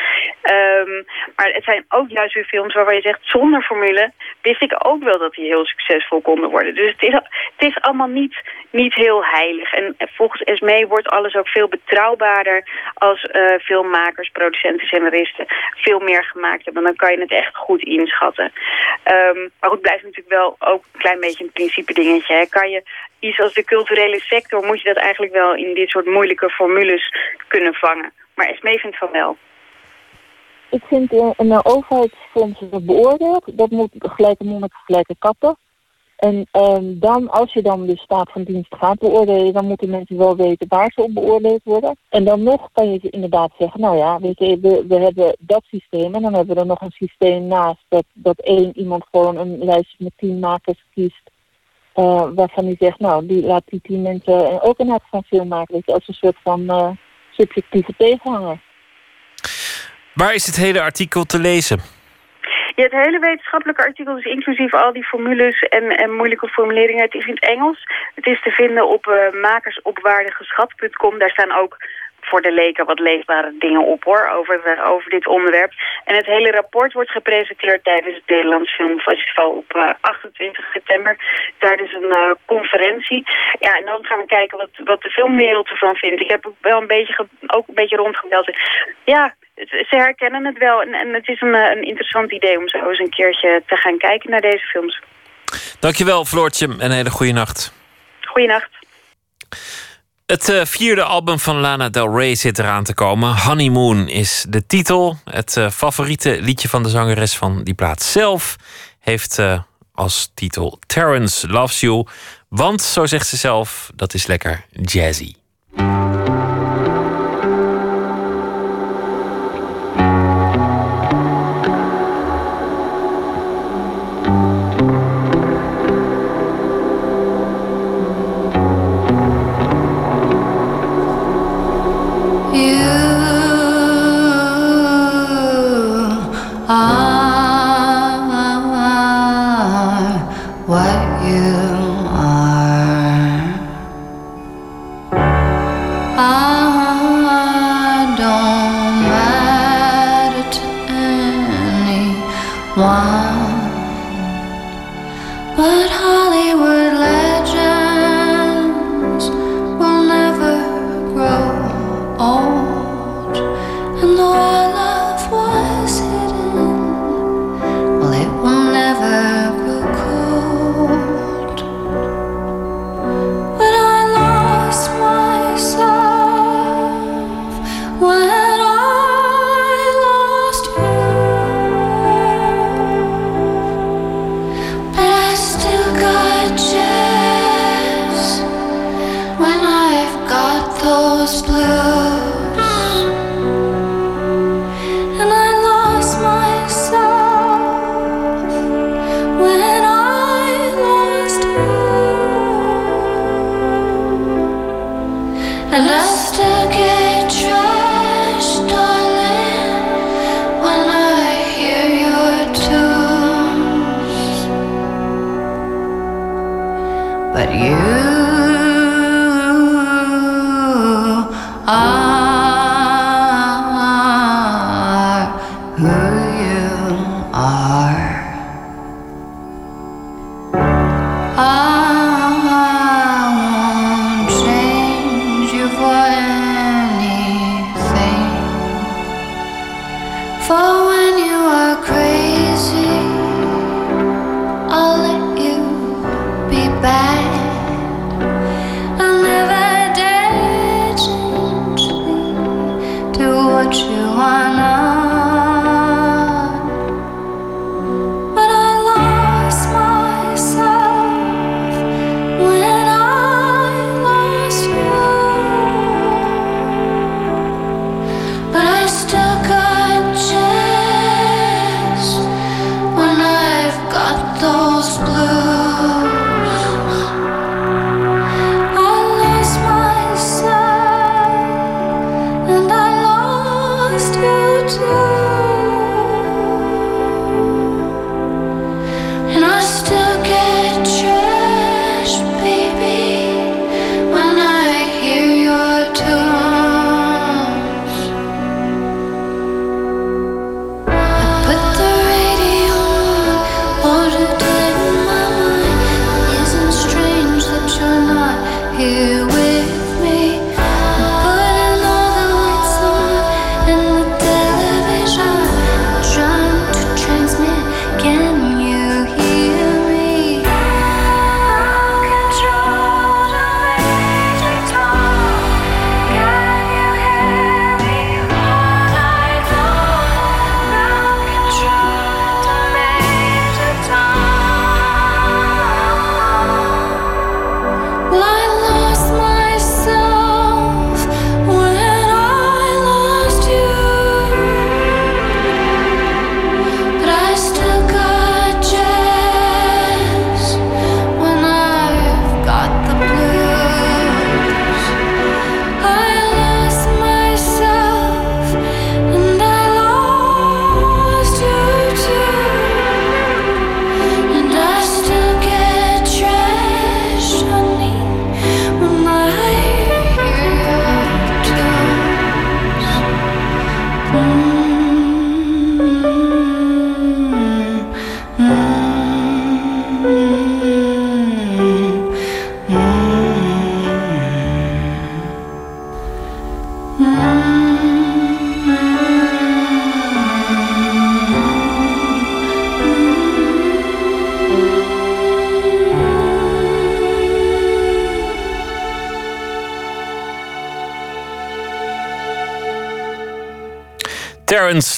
Um, maar het zijn ook juist weer films waarvan je zegt... zonder formule wist ik ook wel dat die heel succesvol konden worden. Dus het is, het is allemaal niet, niet heel heilig. En volgens SME wordt alles ook veel betrouwbaarder... als uh, filmmakers, producenten, scenaristen veel meer gemaakt hebben. Dan kan je het echt goed inschatten. Um, maar goed, blijft natuurlijk wel ook een klein beetje een principe dingetje. Hè. Kan je iets als de culturele sector, moet je dat eigenlijk wel in dit soort moeilijke formules kunnen vangen. Maar SME vindt van wel. Ik vind uh, een overheidsfonds beoordeeld. Dat moet gelijke monnik gelijke kappen. En um, dan, als je dan de staat van dienst gaat beoordelen, dan moeten mensen wel weten waar ze op beoordeeld worden. En dan nog kan je inderdaad zeggen, nou ja, weet je, we, we hebben dat systeem en dan hebben we er nog een systeem naast dat, dat één iemand gewoon een lijstje met tien makers kiest. Uh, waarvan hij zegt, nou, die laat die tien mensen ook een hart van film maken, weet je, als een soort van uh, subjectieve tegenhanger. Waar is het hele artikel te lezen? Ja, het hele wetenschappelijke artikel is inclusief al die formules en, en moeilijke formuleringen. Het is in het Engels. Het is te vinden op uh, makersopwaardegeschat.com. Daar staan ook voor de leken wat leesbare dingen op hoor, over, over dit onderwerp. En het hele rapport wordt gepresenteerd tijdens het Nederlands Filmfestival op uh, 28 september. Tijdens een uh, conferentie. Ja, en dan gaan we kijken wat, wat de filmwereld ervan vindt. Ik heb ook wel een beetje, ook een beetje rondgebeld. Ja, ze herkennen het wel. En, en het is een, een interessant idee om zo eens een keertje te gaan kijken naar deze films. Dankjewel Floortje en een hele goede nacht. Goeienacht. Het uh, vierde album van Lana Del Rey zit eraan te komen. Honeymoon is de titel. Het uh, favoriete liedje van de zangeres van die plaat zelf heeft uh, als titel Terrence Loves You. Want, zo zegt ze zelf, dat is lekker jazzy.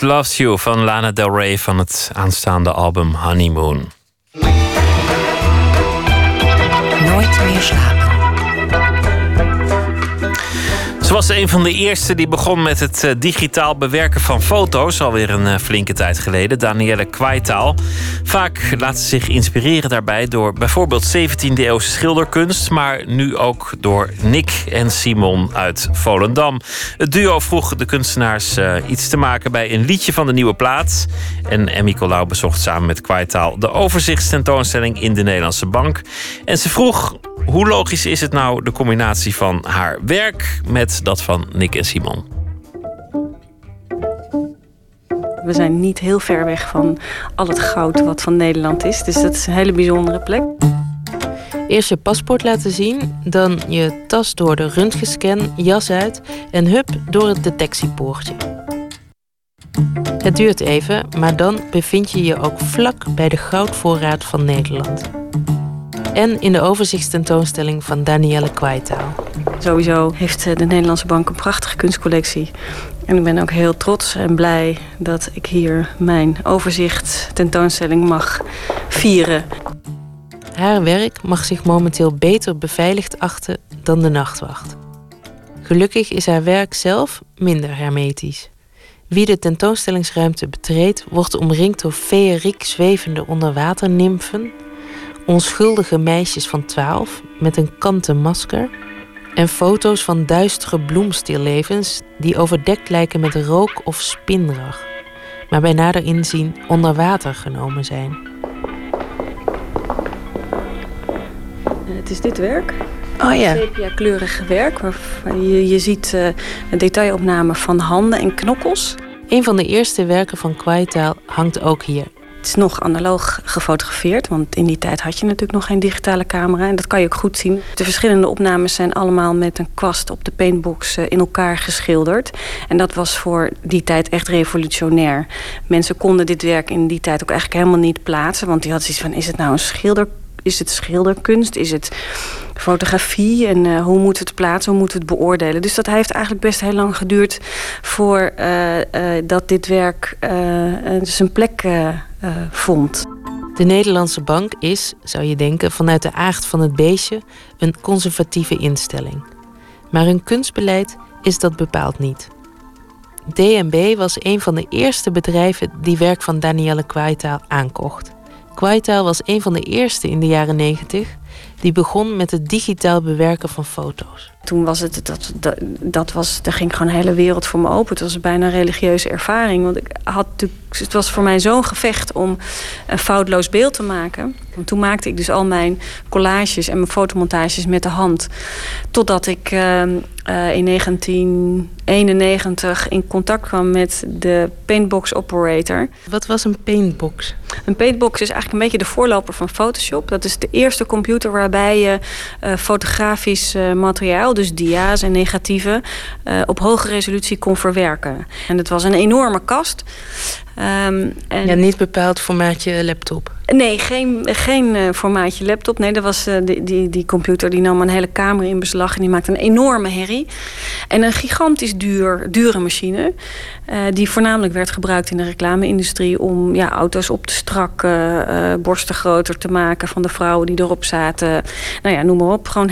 Loves You van Lana Del Rey van het aanstaande album Honeymoon. Nooit meer. was een van de eerste die begon met het eh, digitaal bewerken van foto's. Alweer een eh, flinke tijd geleden. Danielle Kwaitaal. Vaak laat ze zich inspireren daarbij door bijvoorbeeld 17e-eeuwse schilderkunst. Maar nu ook door Nick en Simon uit Volendam. Het duo vroeg de kunstenaars eh, iets te maken bij een liedje van de nieuwe plaats. En Emmy Colau bezocht samen met Kwaitaal de overzichtstentoonstelling in de Nederlandse Bank. En ze vroeg hoe logisch is het nou de combinatie van haar werk met dat van Nick en Simon? We zijn niet heel ver weg van al het goud wat van Nederland is. Dus dat is een hele bijzondere plek. Eerst je paspoort laten zien, dan je tas door de röntgenscan, jas uit en hup door het detectiepoortje. Het duurt even, maar dan bevind je je ook vlak bij de goudvoorraad van Nederland. En in de overzichtstentoonstelling van Danielle Kwaitaal. Sowieso heeft eh, de Nederlandse Bank een prachtige kunstcollectie. En ik ben ook heel trots en blij dat ik hier mijn overzicht tentoonstelling mag vieren. Haar werk mag zich momenteel beter beveiligd achten dan de nachtwacht. Gelukkig is haar werk zelf minder hermetisch. Wie de tentoonstellingsruimte betreedt, wordt omringd door feeriek zwevende onderwaternimfen, onschuldige meisjes van 12 met een kanten masker en foto's van duistere bloemstillevens die overdekt lijken met rook of spinrag, maar bij nader inzien onder water genomen zijn. Het is dit werk. Oh ja. Sepia-kleurig werk. Waarvan je, je ziet uh, een detailopname van handen en knokkels. Een van de eerste werken van Kwaitaal hangt ook hier. Nog analoog gefotografeerd, want in die tijd had je natuurlijk nog geen digitale camera. En dat kan je ook goed zien. De verschillende opnames zijn allemaal met een kwast op de paintbox in elkaar geschilderd. En dat was voor die tijd echt revolutionair. Mensen konden dit werk in die tijd ook eigenlijk helemaal niet plaatsen. Want die hadden zoiets van, is het nou een schilder is het schilderkunst? Is het fotografie? En uh, hoe moet het plaatsen? Hoe moet het beoordelen? Dus dat heeft eigenlijk best heel lang geduurd voor uh, uh, dit werk zijn plek vond. De Nederlandse bank is, zou je denken, vanuit de aard van het beestje een conservatieve instelling. Maar hun kunstbeleid is dat bepaald niet. DNB was een van de eerste bedrijven die werk van Danielle Kwaitaal aankocht. Kwaitaal was een van de eerste in de jaren 90 die begon met het digitaal bewerken van foto's. Toen was het, dat, dat, dat was, daar ging gewoon een hele wereld voor me open. Het was bijna een religieuze ervaring. Want ik had het was voor mij zo'n gevecht om een foutloos beeld te maken. Want toen maakte ik dus al mijn collages en mijn fotomontages met de hand. Totdat ik uh, uh, in 1991 in contact kwam met de Paintbox Operator. Wat was een Paintbox? Een Paintbox is eigenlijk een beetje de voorloper van Photoshop. Dat is de eerste computer waarbij je uh, fotografisch materiaal, dus dia's en negatieven, op hoge resolutie kon verwerken. En het was een enorme kast. Um, en... Ja, niet bepaald formaatje laptop. Nee, geen, geen uh, formaatje laptop. Nee, dat was, uh, die, die, die computer die nam een hele kamer in beslag... en die maakte een enorme herrie. En een gigantisch duur, dure machine... Uh, die voornamelijk werd gebruikt in de reclame-industrie... om ja, auto's op te strakken, borsten groter te maken... van de vrouwen die erop zaten. Nou ja, noem maar op. Gewoon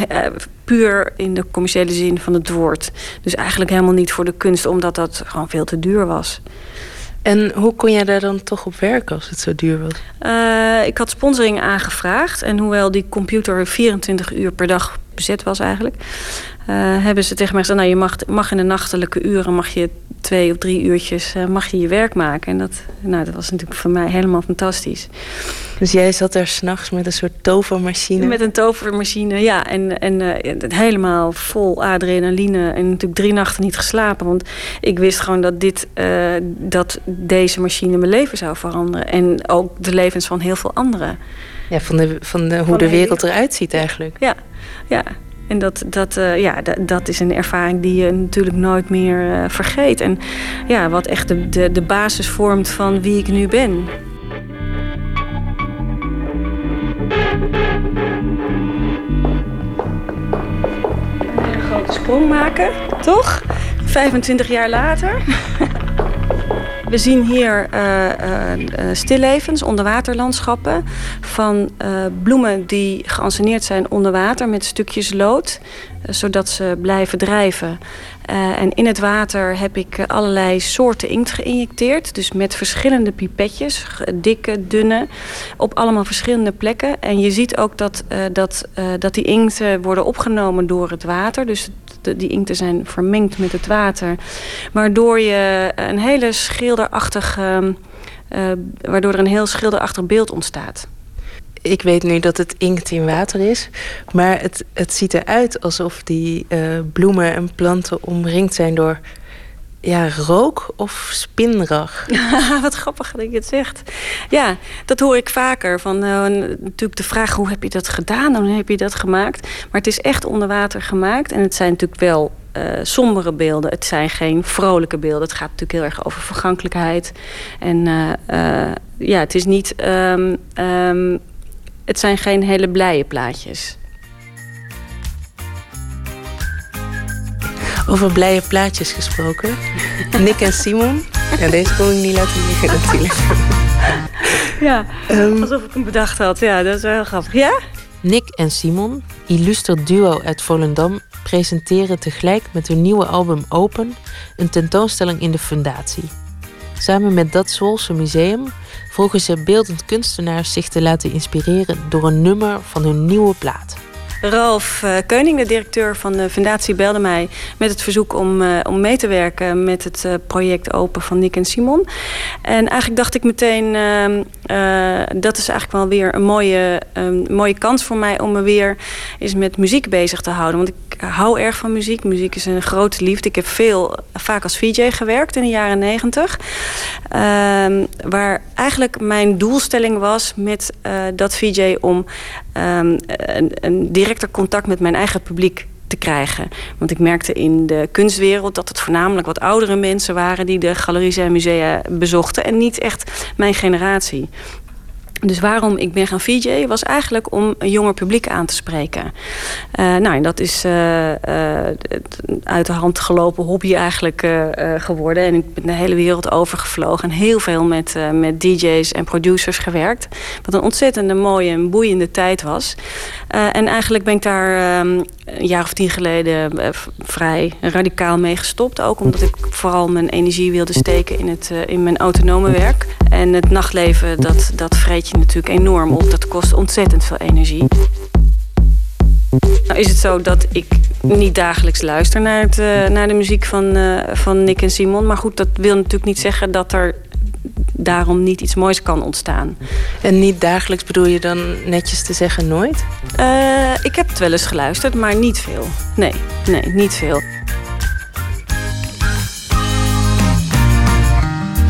puur in de commerciële zin van het woord. Dus eigenlijk helemaal niet voor de kunst... omdat dat gewoon veel te duur was. En hoe kon jij daar dan toch op werken als het zo duur was? Uh, ik had sponsoring aangevraagd. En hoewel die computer 24 uur per dag bezet was eigenlijk... Uh, hebben ze tegen mij gezegd... nou, je mag, mag in de nachtelijke uren mag je twee of drie uurtjes uh, mag je, je werk maken. En dat, nou, dat was natuurlijk voor mij helemaal fantastisch. Dus jij zat daar s'nachts met een soort tovermachine? Met een tovermachine, ja. En, en uh, helemaal vol adrenaline. En natuurlijk drie nachten niet geslapen. Want ik wist gewoon dat, dit, dat deze machine mijn leven zou veranderen. En ook de levens van heel veel anderen. Ja, van, de, van de, hoe van de wereld eruit ziet eigenlijk. Ja, ja. En dat, dat, uh, ja, dat, is een ervaring die je natuurlijk nooit meer uh, vergeet. En ja, wat echt de, de, de basis vormt van wie ik nu ben. Een grote sprong maken, toch? 25 jaar later. We zien hier uh, stillevens, onderwaterlandschappen van bloemen die geanceneerd zijn onder water met stukjes lood, zodat ze blijven drijven. en in het water heb ik allerlei soorten inkt geïnjecteerd, dus met verschillende pipetjes, dikke, dunne, op allemaal verschillende plekken. En je ziet ook dat, dat, dat die inkten worden opgenomen door het water, dus de, die inkten zijn vermengd met het water. Waardoor je een hele schilderachtig, uh, waardoor er een heel schilderachtig beeld ontstaat. Ik weet nu dat het inkt in water is, maar het, het ziet eruit alsof die uh, bloemen en planten omringd zijn door ja, rook of spinrag? Wat grappig dat je het zegt. Ja, dat hoor ik vaker. Van, eh, natuurlijk de vraag, hoe heb je dat gedaan? Hoe heb je dat gemaakt? Maar het is echt onder water gemaakt. En het zijn natuurlijk wel eh, sombere beelden. Het zijn geen vrolijke beelden. Het gaat natuurlijk heel erg over vergankelijkheid. En eh, ja, het is niet... ehm, ehm, het zijn geen hele blije plaatjes. Over blije plaatjes gesproken. Nick en Simon. Ja, deze kon ik niet laten liggen natuurlijk. Ja, alsof ik hem bedacht had. Ja, dat is wel heel grappig. Ja? Nick en Simon, illuster duo uit Volendam, presenteren tegelijk met hun nieuwe album Open een tentoonstelling in de Fundatie. Samen met Dat Zwolse Museum vroegen ze beeldend kunstenaars zich te laten inspireren door een nummer van hun nieuwe plaat. Ralf eh, Keuning, de directeur van de fundatie, belde mij met het verzoek om, eh, om mee te werken met het eh, project Open van Nick en Simon. En eigenlijk dacht ik meteen, ehm, eh, dat is eigenlijk wel weer een mooie, een mooie kans voor mij om me weer eens met muziek bezig te houden. Want ik hou erg van muziek. Muziek is een grote liefde. Ik heb veel, vaak als VJ gewerkt in de jaren negentig. Ehm, waar eigenlijk mijn doelstelling was met eh, dat VJ om ehm, een, een directer contact met mijn eigen publiek te krijgen. Want ik merkte in de kunstwereld dat het voornamelijk wat oudere mensen waren die de galeries en musea bezochten en niet echt mijn generatie. Dus waarom ik ben gaan VJ was eigenlijk om een jonger publiek aan te spreken. Eh, nou, en dat is het uit de hand gelopen hobby eigenlijk geworden. En ik ben de hele wereld overgevlogen en heel veel met, met DJ's en producers gewerkt. Wat een ontzettende mooie en boeiende tijd was. En eigenlijk ben ik daar ehm, een jaar of tien geleden vrij radicaal mee gestopt. Ook omdat ik vooral mijn energie wilde steken in, het, in mijn autonome werk. En het nachtleven, dat, dat vreet je natuurlijk enorm op. Dat kost ontzettend veel energie. Nou is het zo dat ik niet dagelijks luister naar, het, eh, naar de muziek van, eh, van Nick en Simon. Maar goed, dat wil natuurlijk niet zeggen dat er daarom niet iets moois kan ontstaan. En niet dagelijks bedoel je dan netjes te zeggen nooit? Eh, ik heb het wel eens geluisterd, maar niet veel. Nee, nee, niet veel.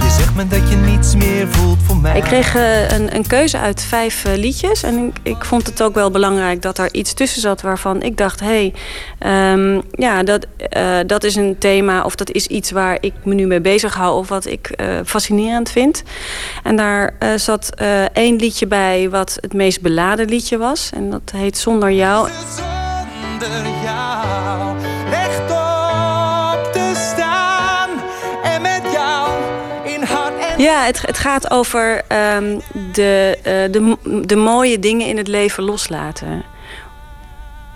Je zegt me dat je niets meer voelt voor mij. Ik kreeg eh, een, een keuze uit vijf eh, liedjes. En ik, ik vond het ook wel belangrijk dat er iets tussen zat waarvan ik dacht: hé, hey, ehm, ja, dat, eh, dat is een thema of dat is iets waar ik me nu mee bezig hou of wat ik fascinerend vind. En daar zat één liedje bij wat het meest beladen liedje was. En dat heet Zonder jou. Zonder jou Ja, het, het gaat over ehm, de, eh, de, de mooie dingen in het leven loslaten.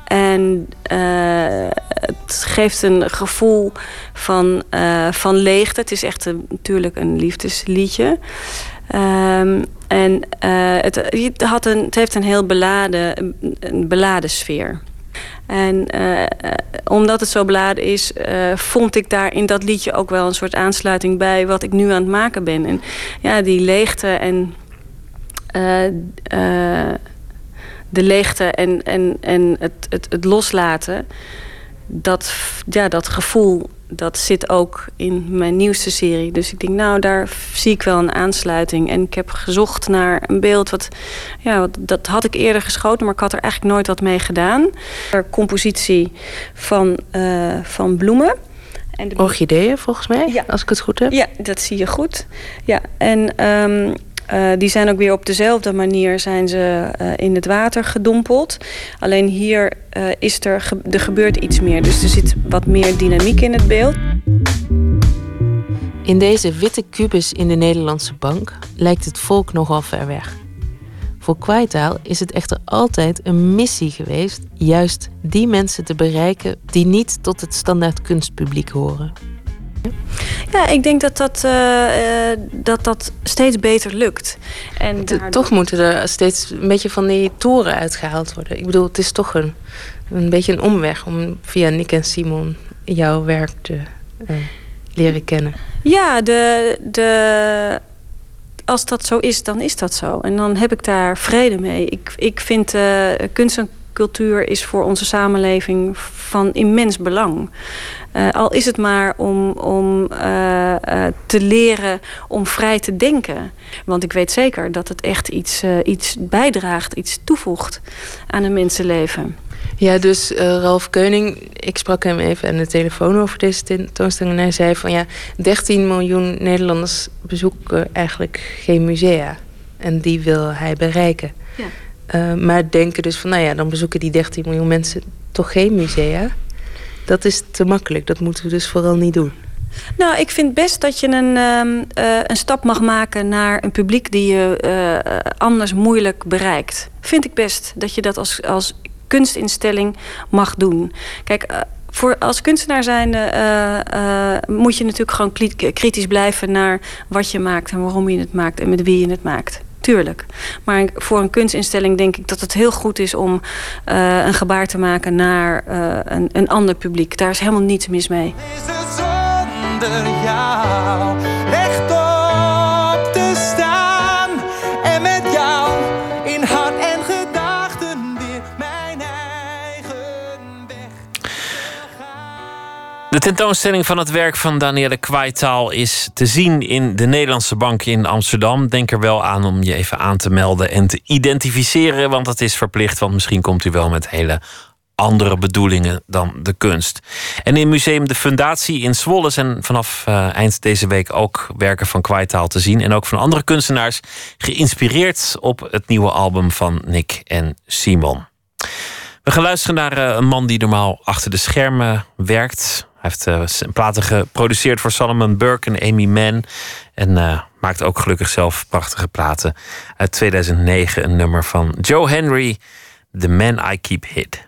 En eh, het geeft een gevoel van, eh, van leegte. Het is echt natuurlijk een liefdesliedje. Ehm, en het, het had een, het heeft een heel beladen, een beladen sfeer. En eh, eh, omdat het zo beladen is, eh, vond ik daar in dat liedje ook wel een soort aansluiting bij wat ik nu aan het maken ben. En ja, die leegte en de leegte en, en, en het, het, het loslaten, dat, ja, dat gevoel, dat zit ook in mijn nieuwste serie. Dus ik denk, nou, daar zie ik wel een aansluiting. En ik heb gezocht naar een beeld wat, ja, dat had ik eerder geschoten, maar ik had er eigenlijk nooit wat mee gedaan. Een compositie van, eh, van bloemen. En de Orchideeën volgens mij, als ik het goed heb. ja, dat zie je goed. Ja, en ehm, eh, die zijn ook weer op dezelfde manier zijn ze eh, in het water gedompeld. Alleen hier eh, is er, er gebeurt iets meer. Dus er zit wat meer dynamiek in het beeld. In deze witte kubus in de Nederlandse bank lijkt het volk nogal ver weg. Voor Kwaitaal is het echter altijd een missie geweest juist die mensen te bereiken die niet tot het standaard kunstpubliek horen. Ja, ik denk dat dat, eh, eh, dat, dat steeds beter lukt. En daardoor- Toch moeten er steeds een beetje van die toren uitgehaald worden. Ik bedoel, het is toch een, een beetje een omweg om via Nick en Simon jouw werk te eh, leren kennen. Ja, de, de, als dat zo is, dan is dat zo. En dan heb ik daar vrede mee. Ik, ik vind eh, kunst en cultuur is voor onze samenleving van immens belang. Eh, al is het maar om, om eh, eh, te leren om vrij te denken. Want ik weet zeker dat het echt iets, iets bijdraagt, iets toevoegt aan een mensenleven. Ja, dus Ralf Keuning, ik sprak hem even aan de telefoon over deze tentoonstelling. En hij zei van ja, 13 miljoen Nederlanders bezoeken eigenlijk geen musea. En die wil hij bereiken. Ja. Eh, maar denken dus van nou ja, dan bezoeken die 13 miljoen mensen toch geen musea. Dat is te makkelijk, dat moeten we dus vooral niet doen. Nou, ik vind best dat je een, eh, een stap mag maken naar een publiek die je eh, anders moeilijk bereikt. Vind ik best dat je dat als, als kunstinstelling mag doen. Kijk, voor, als kunstenaar zijn moet je natuurlijk gewoon kritisch blijven naar wat je maakt en waarom je het maakt en met wie je het maakt. Tuurlijk. Maar voor een kunstinstelling denk ik dat het heel goed is om eh, een gebaar te maken naar eh, een, een ander publiek. Daar is helemaal niets mis mee. De tentoonstelling van het werk van Danielle Kwaitaal is te zien in de Nederlandse Bank in Amsterdam. Denk er wel aan om je even aan te melden en te identificeren, want dat is verplicht. Want misschien komt u wel met hele andere bedoelingen dan de kunst. En in Museum de Fundatie in Zwolle zijn vanaf eh, eind deze week ook werken van Kwaitaal te zien. En ook van andere kunstenaars, geïnspireerd op het nieuwe album van Nick en Simon. We gaan luisteren naar eh, een man die normaal achter de schermen werkt. Heeft eh, platen geproduceerd voor Solomon Burke en Amy Mann. En eh, maakt ook gelukkig zelf prachtige platen. Uit 2009 een nummer van Joe Henry, The Man I Keep Hid.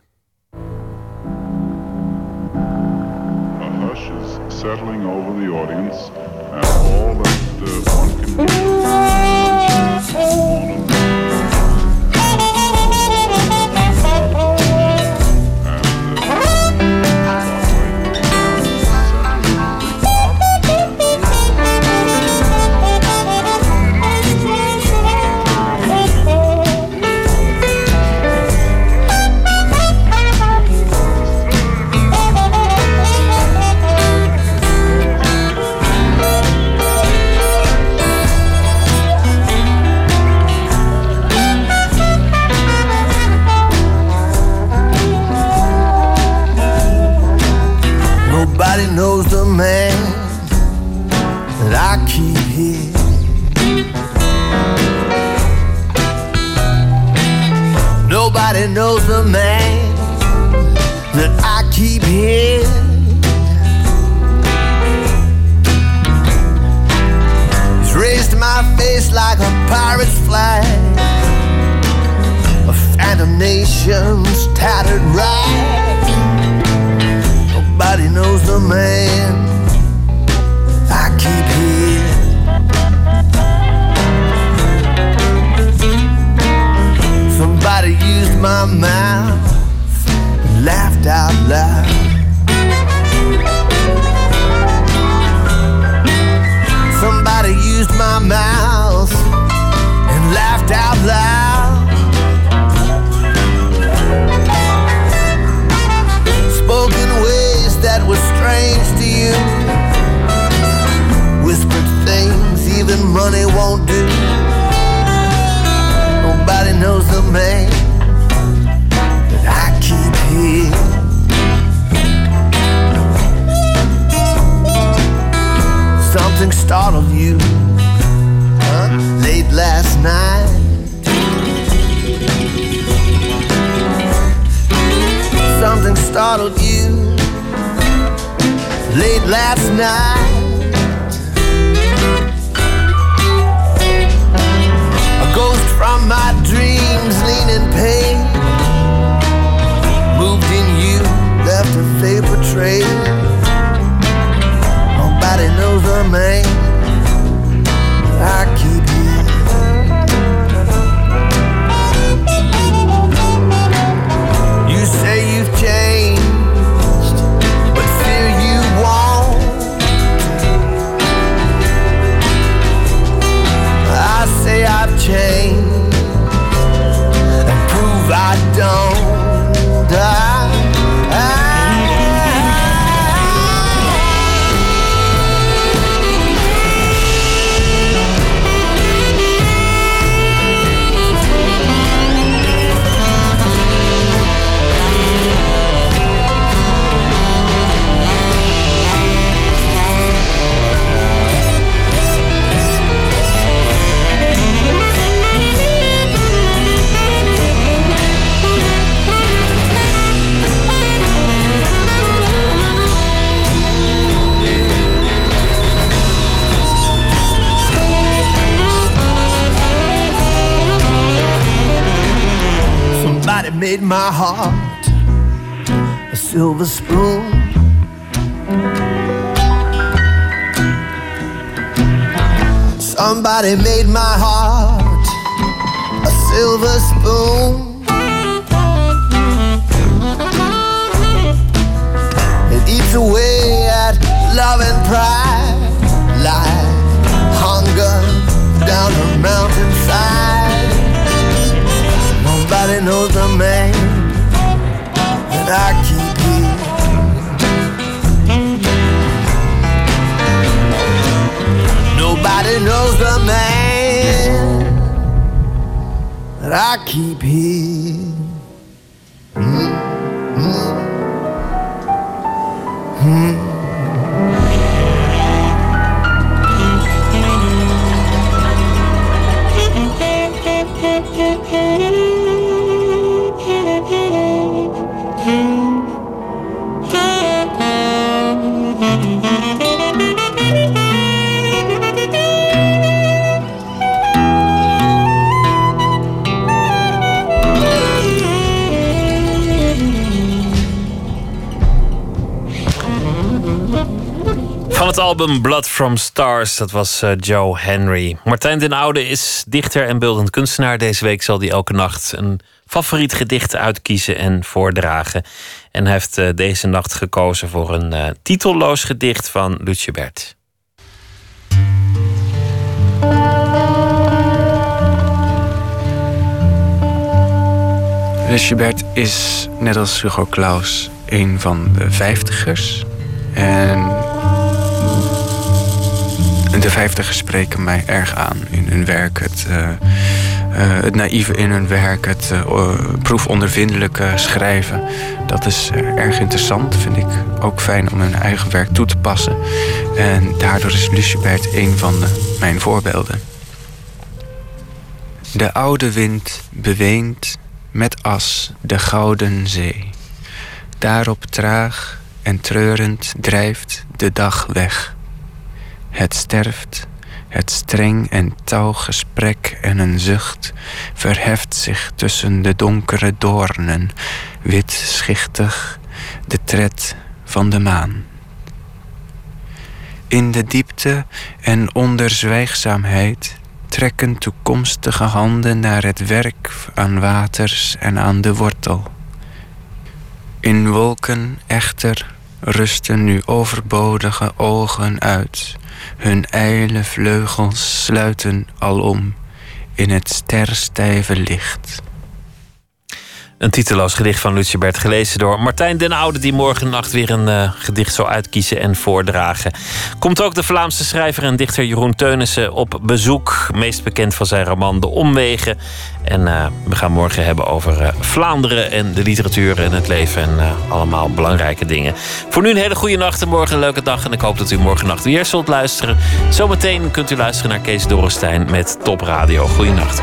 That I keep here. Album Blood from Stars, dat was eh, Joe Henry. Martijn den Oude is dichter en beeldend kunstenaar. Deze week zal hij elke nacht een favoriet gedicht uitkiezen en voordragen. En hij heeft eh, deze nacht gekozen voor een eh, titelloos gedicht van Lutje Bert. Lucebert is, net als Hugo Claus, een van de vijftigers. En de vijftigers spreken mij erg aan in hun werk. Het, eh, het naïeve in hun werk, het eh, proefondervindelijke schrijven. Dat is erg interessant, vind ik ook fijn om hun eigen werk toe te passen. En daardoor is Lucebert een van mijn voorbeelden. De oude wind beweent met as de gouden zee. Daarop traag en treurend drijft de dag weg. Het sterft, het streng en touw gesprek en een zucht verheft zich tussen de donkere doornen, wit schichtig, de tred van de maan. In de diepte en onder zwijgzaamheid trekken toekomstige handen naar het werk aan waters en aan de wortel. In wolken echter rusten nu overbodige ogen uit. Hun ijle vleugels sluiten alom in het sterstijve licht. Een titeloos gedicht van Lucebert, gelezen door Martijn den Oude, die morgen nacht weer een eh, gedicht zal uitkiezen en voordragen. Komt ook de Vlaamse schrijver en dichter Jeroen Teunissen op bezoek, meest bekend van zijn roman De Omwegen. En eh, we gaan morgen hebben over eh, Vlaanderen en de literatuur en het leven en allemaal belangrijke dingen. Voor nu een hele goede nacht en morgen een leuke dag. En ik hoop dat u morgen nacht weer zult luisteren. Zometeen kunt u luisteren naar Kees Dorrestein met Top Radio. Goeienacht.